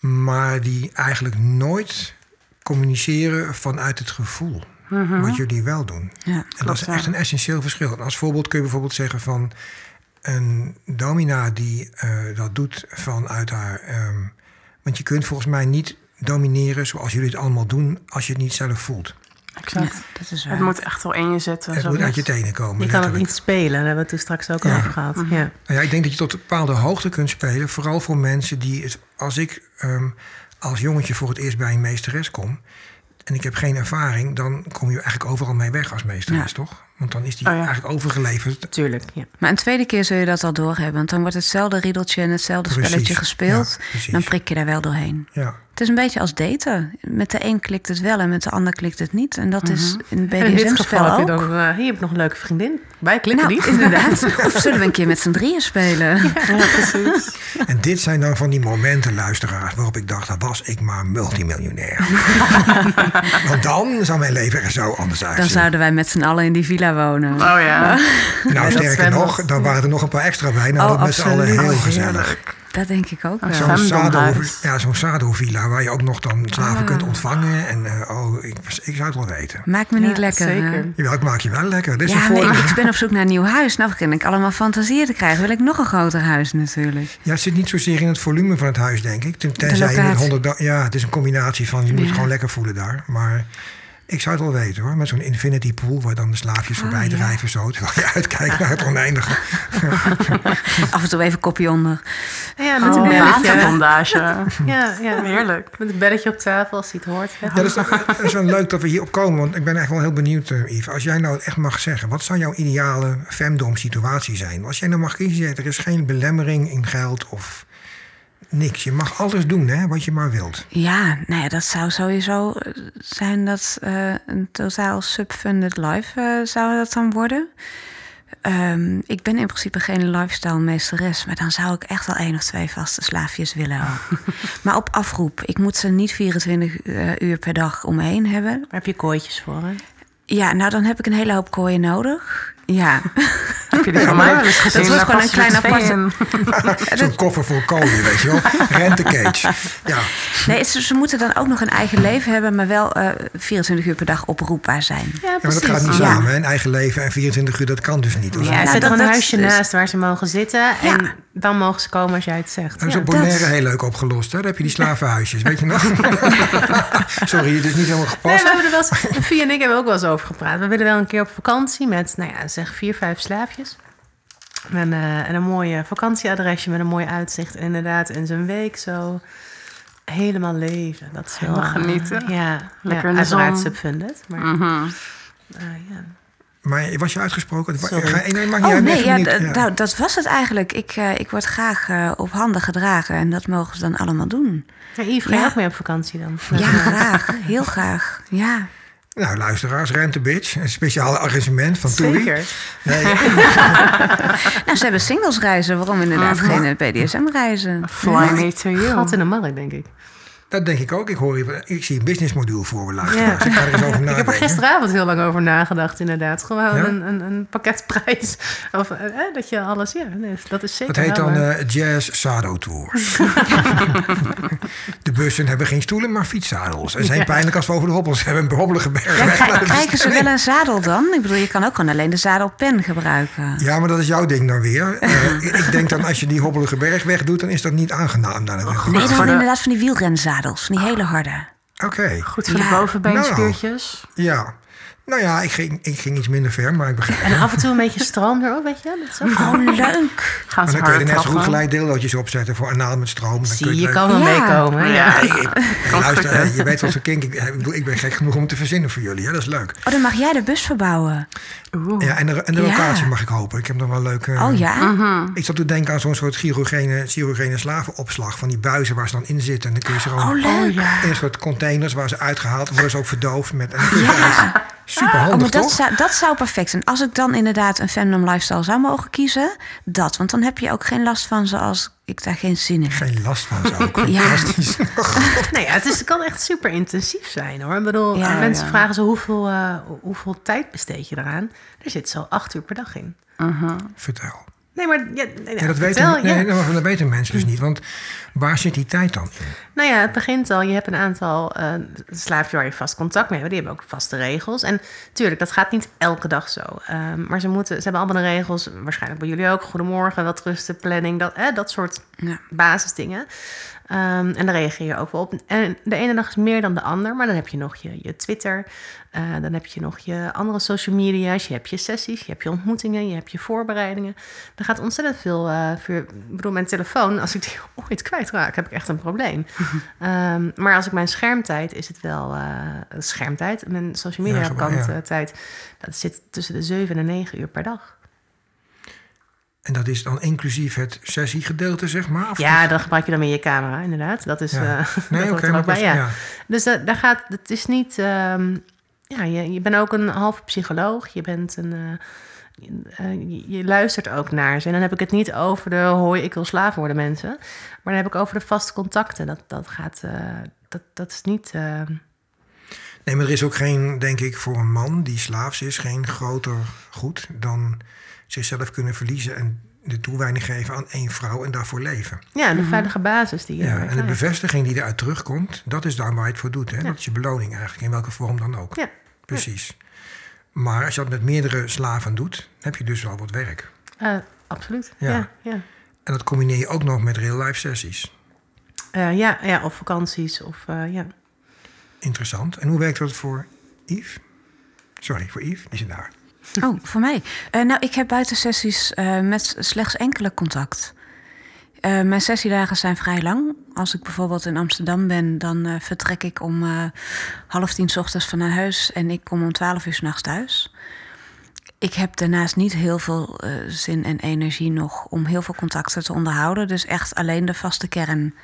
[SPEAKER 1] Maar die eigenlijk nooit communiceren vanuit het gevoel. Wat jullie wel doen.
[SPEAKER 4] Ja,
[SPEAKER 1] En dat is
[SPEAKER 3] ja.
[SPEAKER 1] echt een essentieel verschil. Als voorbeeld kun je bijvoorbeeld zeggen van een domina die eh, dat doet vanuit haar. ehm, want je kunt volgens mij niet domineren zoals jullie het allemaal doen als je het niet zelf voelt.
[SPEAKER 3] Exact.
[SPEAKER 4] dat is waar.
[SPEAKER 3] Het moet echt wel in je zitten.
[SPEAKER 1] Het
[SPEAKER 3] zo
[SPEAKER 1] moet uit je tenen komen.
[SPEAKER 2] Je kan het niet spelen, daar hebben we het toen straks ook al
[SPEAKER 1] Ja.
[SPEAKER 2] over gehad. Ja.
[SPEAKER 1] Nou ja, ik denk dat je tot een bepaalde hoogte kunt spelen. Vooral voor mensen die het. Als ik ehm, als jongetje voor het eerst bij een meesteres kom. En ik heb geen ervaring. dan kom je eigenlijk overal mee weg als meesteres,
[SPEAKER 4] Ja.
[SPEAKER 1] toch? Want dan is die
[SPEAKER 3] Oh ja.
[SPEAKER 1] eigenlijk overgeleverd.
[SPEAKER 2] Tuurlijk, ja.
[SPEAKER 4] Maar een tweede keer zul je dat al doorhebben. Want dan wordt hetzelfde riedeltje en hetzelfde
[SPEAKER 1] Precies,
[SPEAKER 4] spelletje gespeeld.
[SPEAKER 1] ja,
[SPEAKER 4] dan prik je daar wel doorheen.
[SPEAKER 1] Ja.
[SPEAKER 4] Het is een beetje als daten. Met de een klikt het wel en met de ander klikt het niet. En dat is in
[SPEAKER 2] En in dit
[SPEAKER 4] BDSM-spel
[SPEAKER 2] geval heb je
[SPEAKER 4] ook.
[SPEAKER 2] dan, eh, hier heb ik nog een leuke vriendin. Wij klikken
[SPEAKER 4] Nou,
[SPEAKER 2] niet.
[SPEAKER 4] inderdaad. Of zullen we een keer met z'n drieën spelen?
[SPEAKER 3] Ja, precies.
[SPEAKER 1] En dit zijn dan van die momenten, luisteraars, waarop ik dacht, dan was ik maar multimiljonair. Want dan zou mijn leven er zo anders
[SPEAKER 4] Dan
[SPEAKER 1] uitzien.
[SPEAKER 4] zouden wij met z'n allen in die villa wonen.
[SPEAKER 3] Oh ja.
[SPEAKER 1] Nou,
[SPEAKER 2] dat
[SPEAKER 1] sterker nog, dan waren er nog een paar extra bij. Nou,
[SPEAKER 4] Oh,
[SPEAKER 1] dat met z'n allen heel gezellig.
[SPEAKER 4] Dat denk ik ook wel.
[SPEAKER 1] Zo'n. Sado, ja, zo'n Sado-villa waar je ook nog dan slaven
[SPEAKER 4] Ah.
[SPEAKER 1] kunt ontvangen. En eh, oh, ik, ik zou het wel weten.
[SPEAKER 4] Maak me
[SPEAKER 2] Ja,
[SPEAKER 4] niet lekker.
[SPEAKER 2] zeker.
[SPEAKER 1] Jawel, ik maak je wel lekker. Dit is
[SPEAKER 4] Ja, maar ik, ik ben op zoek naar een nieuw huis. Nou begin ik allemaal fantasieën te krijgen. Wil ik nog een groter huis natuurlijk.
[SPEAKER 1] Ja, het zit niet zozeer in het volume van het huis, denk ik. Ten- Tenzij je met
[SPEAKER 4] locatie.
[SPEAKER 1] 100 da- Ja, het is een combinatie van je moet
[SPEAKER 4] Ja.
[SPEAKER 1] gewoon lekker voelen daar. Maar ik zou het wel weten hoor. Met zo'n infinity pool waar dan de slaafjes voorbij
[SPEAKER 4] Oh, ja.
[SPEAKER 1] drijven zo. Terwijl je uitkijkt naar het oneindige.
[SPEAKER 4] Af en toe even kopje onder.
[SPEAKER 2] Ja, met een
[SPEAKER 3] Oh,
[SPEAKER 2] belletje.
[SPEAKER 3] waterbondage.
[SPEAKER 2] Ja, ja.
[SPEAKER 3] Heerlijk.
[SPEAKER 2] Met een belletje op tafel als hij het hoort.
[SPEAKER 1] Ja, dat is, dat is wel leuk dat we hierop komen. Want ik ben echt wel heel benieuwd, eh, Yves. Als jij nou echt mag zeggen, wat zou jouw ideale femdom situatie zijn? Als jij nou mag kiezen, er is geen belemmering in geld of niks. Je mag alles doen, hè, wat je maar wilt.
[SPEAKER 4] Ja, nou ja, dat zou sowieso eh, zijn dat eh, een totaal subfunded life eh, zou dat dan worden. Ehm, ik ben in principe geen lifestyle meesteres, maar dan zou ik echt wel één of twee vaste slaafjes willen maar op afroep. Ik moet ze niet 24 eh, uur per dag om me heen hebben.
[SPEAKER 2] Daar heb je kooitjes voor, hè?
[SPEAKER 4] Ja, nou dan heb ik een hele hoop kooien nodig. Ja,
[SPEAKER 3] Heb je die van mij wel eens gezien?
[SPEAKER 4] wordt
[SPEAKER 3] Daar
[SPEAKER 4] gewoon een klein
[SPEAKER 3] twee in.
[SPEAKER 1] Zo'n koffer voor kooien, weet je wel. Rentecage. Ja,
[SPEAKER 4] nee, ze, ze moeten dan ook nog een eigen leven hebben, maar wel eh 24 uur per dag oproepbaar zijn.
[SPEAKER 2] Ja,
[SPEAKER 1] ja maar dat gaat niet
[SPEAKER 4] Ja.
[SPEAKER 1] samen. hè. Een eigen leven en 24 uur, dat kan dus niet.
[SPEAKER 2] Ja,
[SPEAKER 4] Nou,
[SPEAKER 2] zet er een huisje
[SPEAKER 4] is-
[SPEAKER 2] naast waar ze mogen zitten. En dan mogen ze komen als jij het zegt.
[SPEAKER 1] Dat is
[SPEAKER 2] Ja.
[SPEAKER 1] op Bonaire
[SPEAKER 4] dat-
[SPEAKER 1] heel leuk opgelost. Hè? Daar heb je die slavenhuisjes, weet je nog? Sorry, het is niet helemaal
[SPEAKER 2] Nee,
[SPEAKER 1] gepast.
[SPEAKER 2] we hebben er wel eens, Via en ik hebben ook wel eens over gepraat. We willen wel een keer op vakantie met, nou ja, zeg vier, vijf slaafjes. En, eh, en een mooi vakantieadresje met een mooi uitzicht. En inderdaad, in zijn week zo helemaal leven. Dat is wel
[SPEAKER 3] Helemaal
[SPEAKER 2] eh,
[SPEAKER 3] genieten.
[SPEAKER 2] Ja,
[SPEAKER 3] Lekker
[SPEAKER 2] ja,
[SPEAKER 3] in de
[SPEAKER 2] uiteraard
[SPEAKER 3] zon.
[SPEAKER 2] subfunded. Maar
[SPEAKER 3] Mhm.
[SPEAKER 2] eh, ja.
[SPEAKER 1] Maar was je uitgesproken?
[SPEAKER 2] Sorry.
[SPEAKER 1] Ga, nee,
[SPEAKER 4] Oh nee, ja,
[SPEAKER 1] niet-
[SPEAKER 4] nou, dat was het eigenlijk. Ik, eh, ik word graag eh, op handen gedragen en dat mogen ze dan allemaal doen.
[SPEAKER 2] Ja, Yves, ga je ook mee op vakantie dan?
[SPEAKER 4] Ja, graag. Heel graag. Ja.
[SPEAKER 1] Nou, luisteraars, Rente Bitch. Een speciaal arrangement van Toei.
[SPEAKER 2] Zeker.
[SPEAKER 1] Nee,
[SPEAKER 4] Nou, ze hebben singlesreizen. Waarom inderdaad geen BDSM-reizen?
[SPEAKER 3] Fly me to you.
[SPEAKER 2] Gat in de markt, denk ik.
[SPEAKER 1] Dat denk ik ook. Ik, hoor, je- ik zie een businessmodule voor me.
[SPEAKER 2] Ja.
[SPEAKER 1] Ik ga er eens over
[SPEAKER 2] Ik heb er gisteravond heel lang over nagedacht, inderdaad. Gewoon
[SPEAKER 1] Ja?
[SPEAKER 2] een, een, een pakketprijs. Of eh, dat je alles, ja, nee, dat is zeker
[SPEAKER 1] Dat heet dan
[SPEAKER 2] haalbaar.
[SPEAKER 1] eh, Jazz Sado Tours. de bussen hebben geen stoelen, maar fietszadels. En zijn
[SPEAKER 2] Ja.
[SPEAKER 1] pijnlijk als we over de hobbels hebben. Een hobbelige berg.
[SPEAKER 4] Krijgen ze wel een zadel dan? Ik bedoel, je kan ook gewoon alleen de zadelpen gebruiken.
[SPEAKER 1] Ja, maar dat is jouw ding dan weer. Eh, ik denk dan als je die hobbelige berg wegdoet, dan is dat niet aangenaam. Dan-
[SPEAKER 4] Nee,
[SPEAKER 3] voor
[SPEAKER 4] dan
[SPEAKER 3] de-
[SPEAKER 4] inderdaad van die Van die hele harde.
[SPEAKER 1] Oké,
[SPEAKER 3] Goed voor
[SPEAKER 4] Ja.
[SPEAKER 3] de bovenbeenspiertjes.
[SPEAKER 1] ja. Nou ja, ik ging, ik ging iets minder ver, maar ik begrijp.
[SPEAKER 2] En af en toe een beetje stroom erop, weet je? Dat is ook
[SPEAKER 4] Oh, leuk.
[SPEAKER 3] Gaan
[SPEAKER 1] Maar
[SPEAKER 3] ze
[SPEAKER 1] dan kun je er net zo goed gelijk deellootjes opzetten voor anaal met stroom.
[SPEAKER 2] Zie, je
[SPEAKER 1] leuk-
[SPEAKER 2] kan wel
[SPEAKER 4] Ja.
[SPEAKER 2] meekomen. Ja.
[SPEAKER 3] Ja.
[SPEAKER 1] Ik- luister, je weet wat voor kink ik, ik bedoel, ik ben gek genoeg om te verzinnen voor jullie. Hè? Dat is leuk.
[SPEAKER 4] Oh, dan mag jij de bus verbouwen.
[SPEAKER 3] Oeh.
[SPEAKER 1] Ja, en de, en de
[SPEAKER 4] Ja.
[SPEAKER 1] locatie mag ik hopen. Ik heb nog wel leuk. eh,
[SPEAKER 4] Oh ja?
[SPEAKER 1] Ik zat te denken aan zo'n soort chirurgene, chirurgene slavenopslag. Van die buizen waar ze dan in zitten. En dan kun je ze
[SPEAKER 4] Oh,
[SPEAKER 1] gewoon
[SPEAKER 4] leuk.
[SPEAKER 1] in een soort containers waar ze uitgehaald worden. ze ook verdoofd met. En dan Super
[SPEAKER 4] Oh,
[SPEAKER 1] handig,
[SPEAKER 4] maar dat
[SPEAKER 1] toch?
[SPEAKER 4] zou, dat zou perfect zijn. Als ik dan inderdaad een fandom lifestyle zou mogen kiezen, dat. Want dan heb je ook geen last van ze als ik daar geen zin in heb.
[SPEAKER 1] Geen last van zo.
[SPEAKER 4] Ja.
[SPEAKER 1] Fantastisch.
[SPEAKER 2] Nee, ja, het, is, het kan echt super intensief zijn hoor. Ik bedoel,
[SPEAKER 4] Ja,
[SPEAKER 2] mensen
[SPEAKER 3] ja.
[SPEAKER 2] vragen zo hoeveel, eh, hoeveel tijd besteed je eraan? Er zit zo acht uur per dag in.
[SPEAKER 1] Vertel.
[SPEAKER 2] Nee, maar ja, nee,
[SPEAKER 1] Ja, dat,
[SPEAKER 2] vertel,
[SPEAKER 1] weten, nee,
[SPEAKER 2] ja.
[SPEAKER 1] dat dat weten mensen dus niet. Want waar zit die tijd dan in?
[SPEAKER 2] Nou ja, het begint al. Je hebt een aantal uh, slaafjes waar je vast contact mee hebt. Die hebben ook vaste regels. En tuurlijk, dat gaat niet elke dag zo. Um, maar ze, moeten, ze hebben allemaal de regels. Waarschijnlijk bij jullie ook. Goedemorgen, wat rusten, planning. Dat, eh, dat soort
[SPEAKER 4] Ja.
[SPEAKER 2] basisdingen. Um, en daar reageer je ook wel op. En de ene dag is meer dan de ander. Maar dan heb je nog je, je Twitter. Uh, dan heb je nog je andere social media's. Je hebt je sessies. Je hebt je ontmoetingen. Je hebt je voorbereidingen. Er gaat ontzettend veel uh, voor. Ik bedoel, mijn telefoon, als ik die ooit kwijtraak, heb ik echt een probleem. um, maar als ik mijn schermtijd, is het wel uh, schermtijd. Mijn social media ja, kant ja. tijd. Dat zit tussen de 7 en 9 uur per dag.
[SPEAKER 1] En dat is dan inclusief het sessiegedeelte, zeg maar? Of
[SPEAKER 2] ja, dan gebruik je dan meer je camera, inderdaad. Dat is. Ja. Uh,
[SPEAKER 1] nee, oké. Okay,
[SPEAKER 2] bij. Ja. ja. Dus dat, daar gaat. Het is niet. Um, ja, je, je bent ook een halve psycholoog. Je bent een. Uh, eh, je, je luistert ook naar ze. En dan heb ik het niet over de hoi, ik wil slaaf worden mensen. Maar dan heb ik over de vaste contacten. Dat, dat gaat, eh, dat, dat is niet... eh,
[SPEAKER 1] Nee, maar er is ook geen, denk ik, voor een man die slaafs is, geen groter goed dan zichzelf kunnen verliezen en de toewijding geven aan één vrouw en daarvoor leven.
[SPEAKER 2] ja, de veilige basis die je
[SPEAKER 1] Ja, en de bevestiging die eruit terugkomt, dat is daar waar je het voor doet. Hè? Dat is je beloning eigenlijk, in welke vorm dan ook.
[SPEAKER 2] Ja.
[SPEAKER 1] Precies. Maar als je dat met meerdere slaven doet, heb je dus wel wat werk.
[SPEAKER 2] Eh, absoluut.
[SPEAKER 1] Ja.
[SPEAKER 2] Ja. Ja,
[SPEAKER 1] En dat combineer je ook nog met real-life sessies.
[SPEAKER 2] Eh, ja, ja, of vakanties. Of, eh, ja.
[SPEAKER 1] Interessant. En hoe werkt dat voor Yves? Sorry, voor Yves, die zit daar.
[SPEAKER 4] Oh, voor mij. Eh, nou, ik heb buitensessies eh met slechts enkele contact. Eh, mijn sessiedagen zijn vrij lang. Als ik bijvoorbeeld in Amsterdam ben, dan vertrek ik om half tien 's ochtends van naar huis en ik kom om twaalf uur 's nachts thuis. Ik heb daarnaast niet heel veel zin en energie nog om heel veel contacten te onderhouden. Dus echt alleen de vaste kern.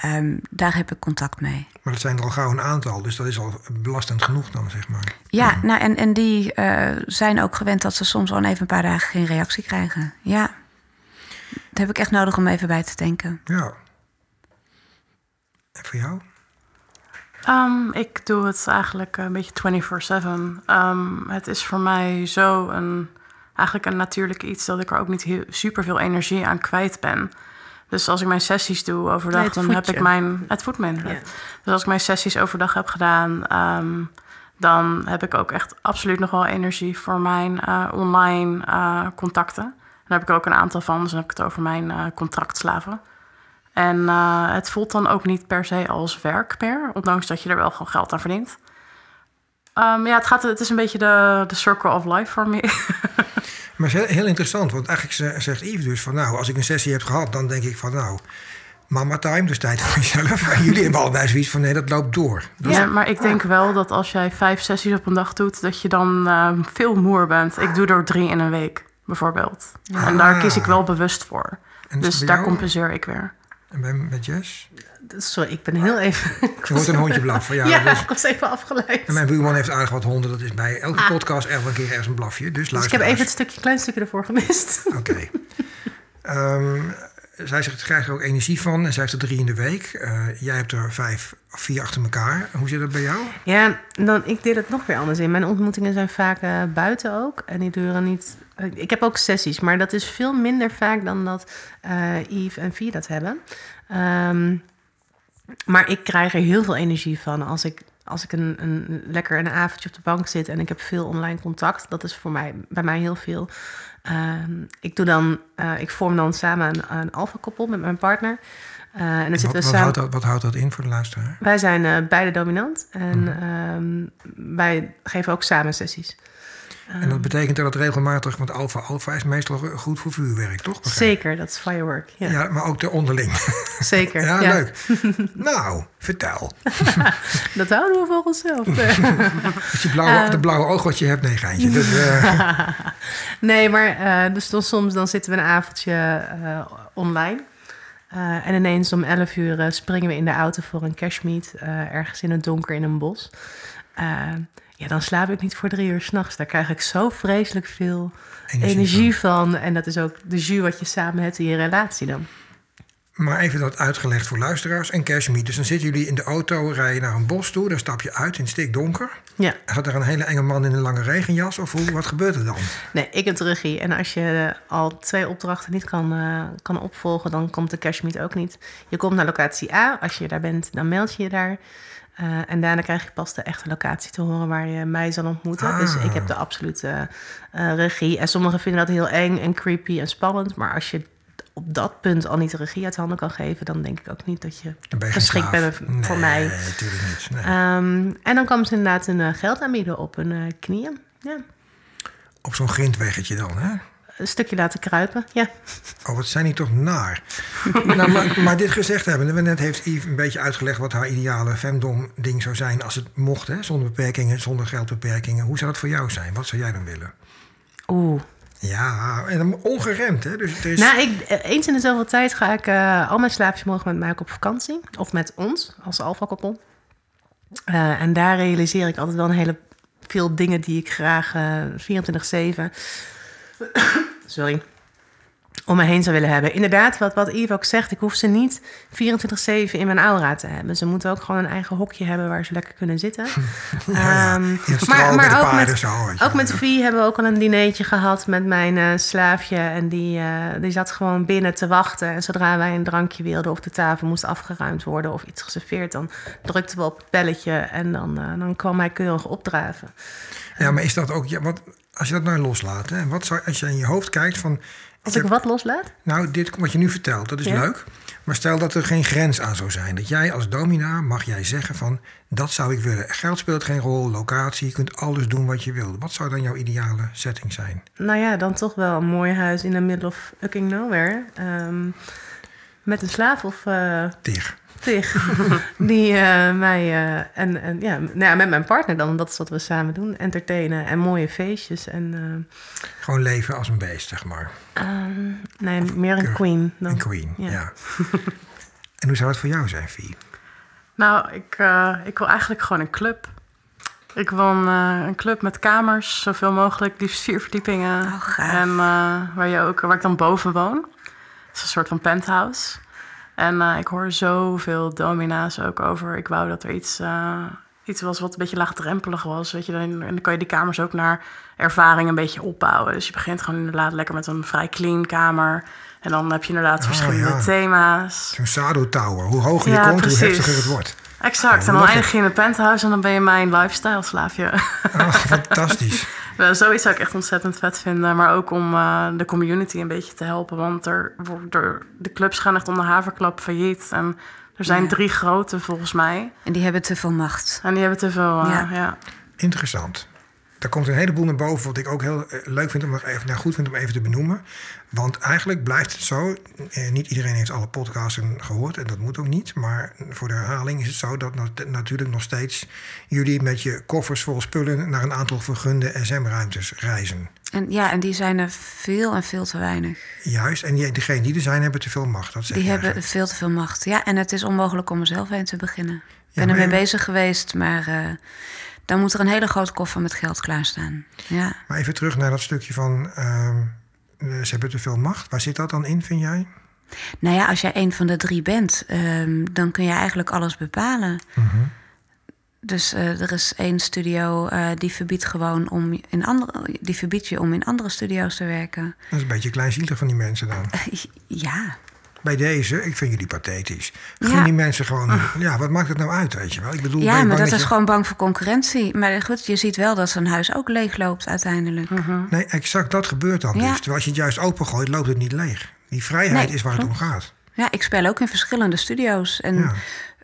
[SPEAKER 4] Ehm, daar heb ik contact mee.
[SPEAKER 1] Maar dat zijn er al gauw een aantal, dus dat is al belastend genoeg dan, zeg maar.
[SPEAKER 4] Ja, nou, en, en die eh, zijn ook gewend dat ze soms al even een paar dagen geen reactie krijgen. Ja, dat heb ik echt nodig om even bij te denken.
[SPEAKER 1] Ja. En voor jou?
[SPEAKER 3] Um, ik doe het eigenlijk een beetje 24/7. Um, het is voor mij zo een, eigenlijk een natuurlijk iets dat ik er ook niet heel, super veel energie aan kwijt ben. Dus als ik mijn sessies doe overdag,
[SPEAKER 2] Nee,
[SPEAKER 3] dan heb ik mijn. Het voedt me inderdaad.
[SPEAKER 2] Ja.
[SPEAKER 3] Dus als ik mijn sessies overdag heb gedaan, ehm, dan heb ik ook echt absoluut nog wel energie voor mijn eh, online eh, contacten. En daar heb ik ook een aantal van, dus dan heb ik het over mijn eh, contractslaven. En het voelt dan ook niet per se als werk meer, ondanks dat je er wel gewoon geld aan verdient. Ehm, ja, het, gaat, het is een beetje de, de circle of life voor me.
[SPEAKER 1] Maar het is heel, heel interessant, want eigenlijk ze- zegt Yves dus van... nou, als ik een sessie heb gehad, dan denk ik van nou... mama time, dus tijd voor jezelf. En jullie hebben allebei zoiets van nee, dat loopt door. Is-
[SPEAKER 3] ja, maar ik denk wel dat als jij vijf sessies op een dag doet, dat je dan ehm, veel moer bent. Ik doe er drie in een week, bijvoorbeeld. En daar kies ik wel bewust voor.
[SPEAKER 1] En
[SPEAKER 3] Dus daar
[SPEAKER 1] jou?
[SPEAKER 3] compenseer ik weer.
[SPEAKER 1] En bij, met Jess?
[SPEAKER 2] Sorry, ik ben heel even...
[SPEAKER 1] Je hoort een hondje blaffen. Ja,
[SPEAKER 2] Ja,
[SPEAKER 1] dus-
[SPEAKER 2] ik was even afgeleid.
[SPEAKER 1] en mijn buurman heeft aardig wat honden. Dat is bij elke podcast elke keer ergens een blafje. Dus,
[SPEAKER 2] Dus ik heb even het stukje, klein stukje ervoor gemist.
[SPEAKER 1] Oké. Ehm, zij zegt, krijgt er ook energie van. En zij heeft er drie in de week. Eh, jij hebt er vijf of vier achter elkaar. Hoe zit dat bij jou?
[SPEAKER 2] Ja, dan, ik deel het nog weer anders in. Mijn ontmoetingen zijn vaak eh, buiten ook. En die duren niet... eh, ik heb ook sessies, maar dat is veel minder vaak dan dat Yves en Vie dat hebben. Ehm, maar ik krijg er heel veel energie van als ik, als ik een, een, lekker een avondje op de bank zit en ik heb veel online contact. Dat is voor mij, bij mij heel veel. Ehm, ik, doe dan, eh, ik vorm dan samen een, een alfa-koppel met mijn partner. Eh, en dan
[SPEAKER 1] Wat,
[SPEAKER 2] zitten we
[SPEAKER 1] wat,
[SPEAKER 2] samen...
[SPEAKER 1] houdt dat, wat houdt dat in voor de luisteraar?
[SPEAKER 2] Wij zijn eh, beide dominant en
[SPEAKER 1] Mhm.
[SPEAKER 2] ehm, wij geven ook samen sessies.
[SPEAKER 1] En dat betekent dat het regelmatig, want alfa alfa is meestal goed voor vuurwerk, toch? Begrijp?
[SPEAKER 2] Zeker, dat is firework. Ja,
[SPEAKER 1] Ja, maar ook de onderling.
[SPEAKER 2] zeker.
[SPEAKER 1] Ja,
[SPEAKER 2] ja.
[SPEAKER 1] leuk. nou, vertel.
[SPEAKER 2] Dat houden we voor onszelf.
[SPEAKER 1] Dus die blauwe,
[SPEAKER 2] Eh.
[SPEAKER 1] de blauwe oog wat je hebt, nee, geintje. Dus,
[SPEAKER 2] nee, maar eh, dus dan soms dan zitten we een avondje online. En ineens om 11 uur springen we in de auto voor een cashmeet. ergens in het donker in een bos. Ja, dan slaap ik niet voor drie uur s'nachts. Daar krijg ik zo vreselijk veel
[SPEAKER 1] energie
[SPEAKER 2] energie van. En dat is ook de jus wat je samen hebt in je relatie dan.
[SPEAKER 1] Maar even dat uitgelegd voor luisteraars en cashmeet. Dus dan zitten jullie in de auto, rijden naar een bos toe. Dan stap je uit in het stikdonker.
[SPEAKER 2] Ja.
[SPEAKER 1] Gaat er een hele enge man in een lange regenjas? Of hoe, wat gebeurt er dan?
[SPEAKER 2] Nee, ik heb de regie. En als je eh, al twee opdrachten niet kan, eh, kan opvolgen, dan komt de cashmeet ook niet. Je komt naar locatie A. Als je daar bent, dan meld je je daar. Eh, en daarna krijg je pas de echte locatie te horen waar je mij zal ontmoeten.
[SPEAKER 1] Ah.
[SPEAKER 2] Dus ik heb de absolute eh, regie. En sommigen vinden dat heel eng en creepy en spannend. Maar als je op dat punt al niet de regie uit handen kan geven, dan denk ik ook niet dat je
[SPEAKER 1] ben
[SPEAKER 2] geschikt bent voor mij.
[SPEAKER 1] Natuurlijk niet. Nee.
[SPEAKER 2] Ehm, en dan kan ze inderdaad een eh, geld aanbieden op hun eh, knieën. Ja.
[SPEAKER 1] Op zo'n grindweggetje dan, hè?
[SPEAKER 2] Een stukje laten kruipen. Ja.
[SPEAKER 1] Oh, wat zijn die toch naar. nou, maar, maar dit gezegd hebben, we net heeft Yves een beetje uitgelegd wat haar ideale femdom-ding zou zijn als het mocht, hè? Zonder beperkingen, zonder geldbeperkingen. Hoe zou dat voor jou zijn? Wat zou jij dan willen?
[SPEAKER 2] Oeh.
[SPEAKER 1] Ja, en dan ongeremd, hè? Dus het is.
[SPEAKER 2] Nou, ik, eh, eens in de zoveel tijd ga ik... eh, al mijn slaafjes mogen met mij op vakantie. Of met ons, als alfa-koppel. Eh, en daar realiseer ik altijd wel een hele veel dingen die ik graag eh 24-7... sorry, om me heen zou willen hebben. Inderdaad, wat, wat Yves ook zegt, ik hoef ze niet 24-7 in mijn aura te hebben. Ze moeten ook gewoon een eigen hokje hebben waar ze lekker kunnen zitten.
[SPEAKER 1] Ja, ja.
[SPEAKER 2] Ehm,
[SPEAKER 1] In het stro met zo,
[SPEAKER 2] ook met. Vie hebben we ook al een dinertje gehad met mijn eh, slaafje. En die, eh, die zat gewoon binnen te wachten. En zodra wij een drankje wilden of de tafel moest afgeruimd worden of iets geserveerd, dan drukten we op het belletje en dan, eh, dan kwam hij keurig opdraven.
[SPEAKER 1] Ja, maar is dat ook... Ja, wat, als je dat nou loslaat, hè, wat zou, als je in je hoofd kijkt van...
[SPEAKER 2] Als
[SPEAKER 1] ik
[SPEAKER 2] ik
[SPEAKER 1] heb-
[SPEAKER 2] wat loslaat?
[SPEAKER 1] Nou, dit wat je nu vertelt, dat is
[SPEAKER 2] Ja.
[SPEAKER 1] leuk. Maar stel dat er geen grens aan zou zijn. Dat jij als domina mag jij zeggen van... dat zou ik willen. Geld speelt geen rol, locatie. Je kunt alles doen wat je wilt. Wat zou dan jouw ideale setting zijn?
[SPEAKER 2] Nou ja, dan toch wel een mooi huis in the middle of fucking nowhere. Ehm, met een slaaf of
[SPEAKER 1] Tig.
[SPEAKER 2] Tig. die eh, mij eh, en, en ja, nou ja, met mijn partner dan, dat is wat we samen doen. Entertainen en mooie feestjes. En eh,
[SPEAKER 1] Gewoon leven als een beest, zeg maar.
[SPEAKER 2] ehm, nee, meer een queen dan.
[SPEAKER 1] Een queen, ja.
[SPEAKER 2] ja.
[SPEAKER 1] en hoe zou het voor jou zijn, Vie?
[SPEAKER 3] Nou, ik, eh, ik wil eigenlijk gewoon een club. Ik wil een, eh, een club met kamers, zoveel mogelijk, liefst vier verdiepingen.
[SPEAKER 4] Oh, gaaf.
[SPEAKER 3] En waar, je ook, waar ik dan boven woon. Het is een soort van penthouse. En eh, ik hoor zoveel domina's ook over. Ik wou dat er iets, eh, iets was wat een beetje laagdrempelig was. Weet je, dan, en dan kan je die kamers ook naar ervaring een beetje opbouwen. Dus je begint gewoon inderdaad lekker met een vrij clean kamer. En dan heb je inderdaad
[SPEAKER 1] Oh,
[SPEAKER 3] verschillende
[SPEAKER 1] ja.
[SPEAKER 3] thema's.
[SPEAKER 1] Zo'n Sado Tower. Hoe hoger je
[SPEAKER 3] Ja,
[SPEAKER 1] komt, hoe heftiger het wordt.
[SPEAKER 3] Exact,
[SPEAKER 1] Ja,
[SPEAKER 3] en dan eindig je in een penthouse en dan ben je mijn lifestyle slaafje.
[SPEAKER 1] Ah, fantastisch.
[SPEAKER 3] Nou, zoiets zou ik echt ontzettend vet vinden. Maar ook om eh, de community een beetje te helpen. Want er, er, de clubs gaan echt onder haverklap failliet. En er zijn
[SPEAKER 4] Ja.
[SPEAKER 3] drie grote volgens mij.
[SPEAKER 4] En die hebben te veel macht.
[SPEAKER 3] En die hebben te veel. eh,
[SPEAKER 4] Ja.
[SPEAKER 3] ja.
[SPEAKER 1] Interessant. Daar komt een heleboel naar boven, wat ik ook heel eh, leuk vind om even, nou goed vind om even te benoemen. Want eigenlijk blijft het zo, eh, niet iedereen heeft alle podcasts gehoord en dat moet ook niet. Maar voor de herhaling is het zo dat nat- natuurlijk nog steeds jullie met je koffers vol spullen naar een aantal vergunde SM-ruimtes reizen.
[SPEAKER 4] En ja, en die zijn er veel en veel te weinig.
[SPEAKER 1] Juist, en die, degenen die er zijn hebben te veel macht. Dat
[SPEAKER 4] Die hebben veel te veel macht. Ja, en het is onmogelijk om er zelf heen te beginnen. Ik ben
[SPEAKER 1] maar
[SPEAKER 4] ermee bezig geweest, maar eh, dan moet er een hele grote koffer met geld klaarstaan. Ja.
[SPEAKER 1] Maar even terug naar dat stukje van ehm, eh, ze hebben te veel macht. Waar zit dat dan in, vind jij?
[SPEAKER 4] Nou ja, als jij een van de drie bent, ehm, dan kun je eigenlijk alles bepalen.
[SPEAKER 1] Mhm.
[SPEAKER 4] Dus eh, er is één studio eh, die verbiedt gewoon om in andere, die verbiedt je om in andere studio's te werken.
[SPEAKER 1] Dat is een beetje kleinzielig van die mensen dan.
[SPEAKER 4] Ja,
[SPEAKER 1] Bij deze, ik vind jullie pathetisch. Gun
[SPEAKER 4] Ja.
[SPEAKER 1] die mensen gewoon. Ja, wat maakt het nou uit, weet je wel? Ik bedoel, ben
[SPEAKER 4] ja maar dat is
[SPEAKER 1] je-
[SPEAKER 4] gewoon bang voor concurrentie. Maar goed, je ziet wel dat zo'n huis ook leegloopt uiteindelijk.
[SPEAKER 1] Nee, exact dat gebeurt dan
[SPEAKER 4] Ja.
[SPEAKER 1] dus. Terwijl als je het juist opengooit, loopt het niet leeg. Die vrijheid
[SPEAKER 4] Nee,
[SPEAKER 1] is waar het om gaat.
[SPEAKER 4] Ja, ik speel ook in verschillende studio's. En
[SPEAKER 1] Ja.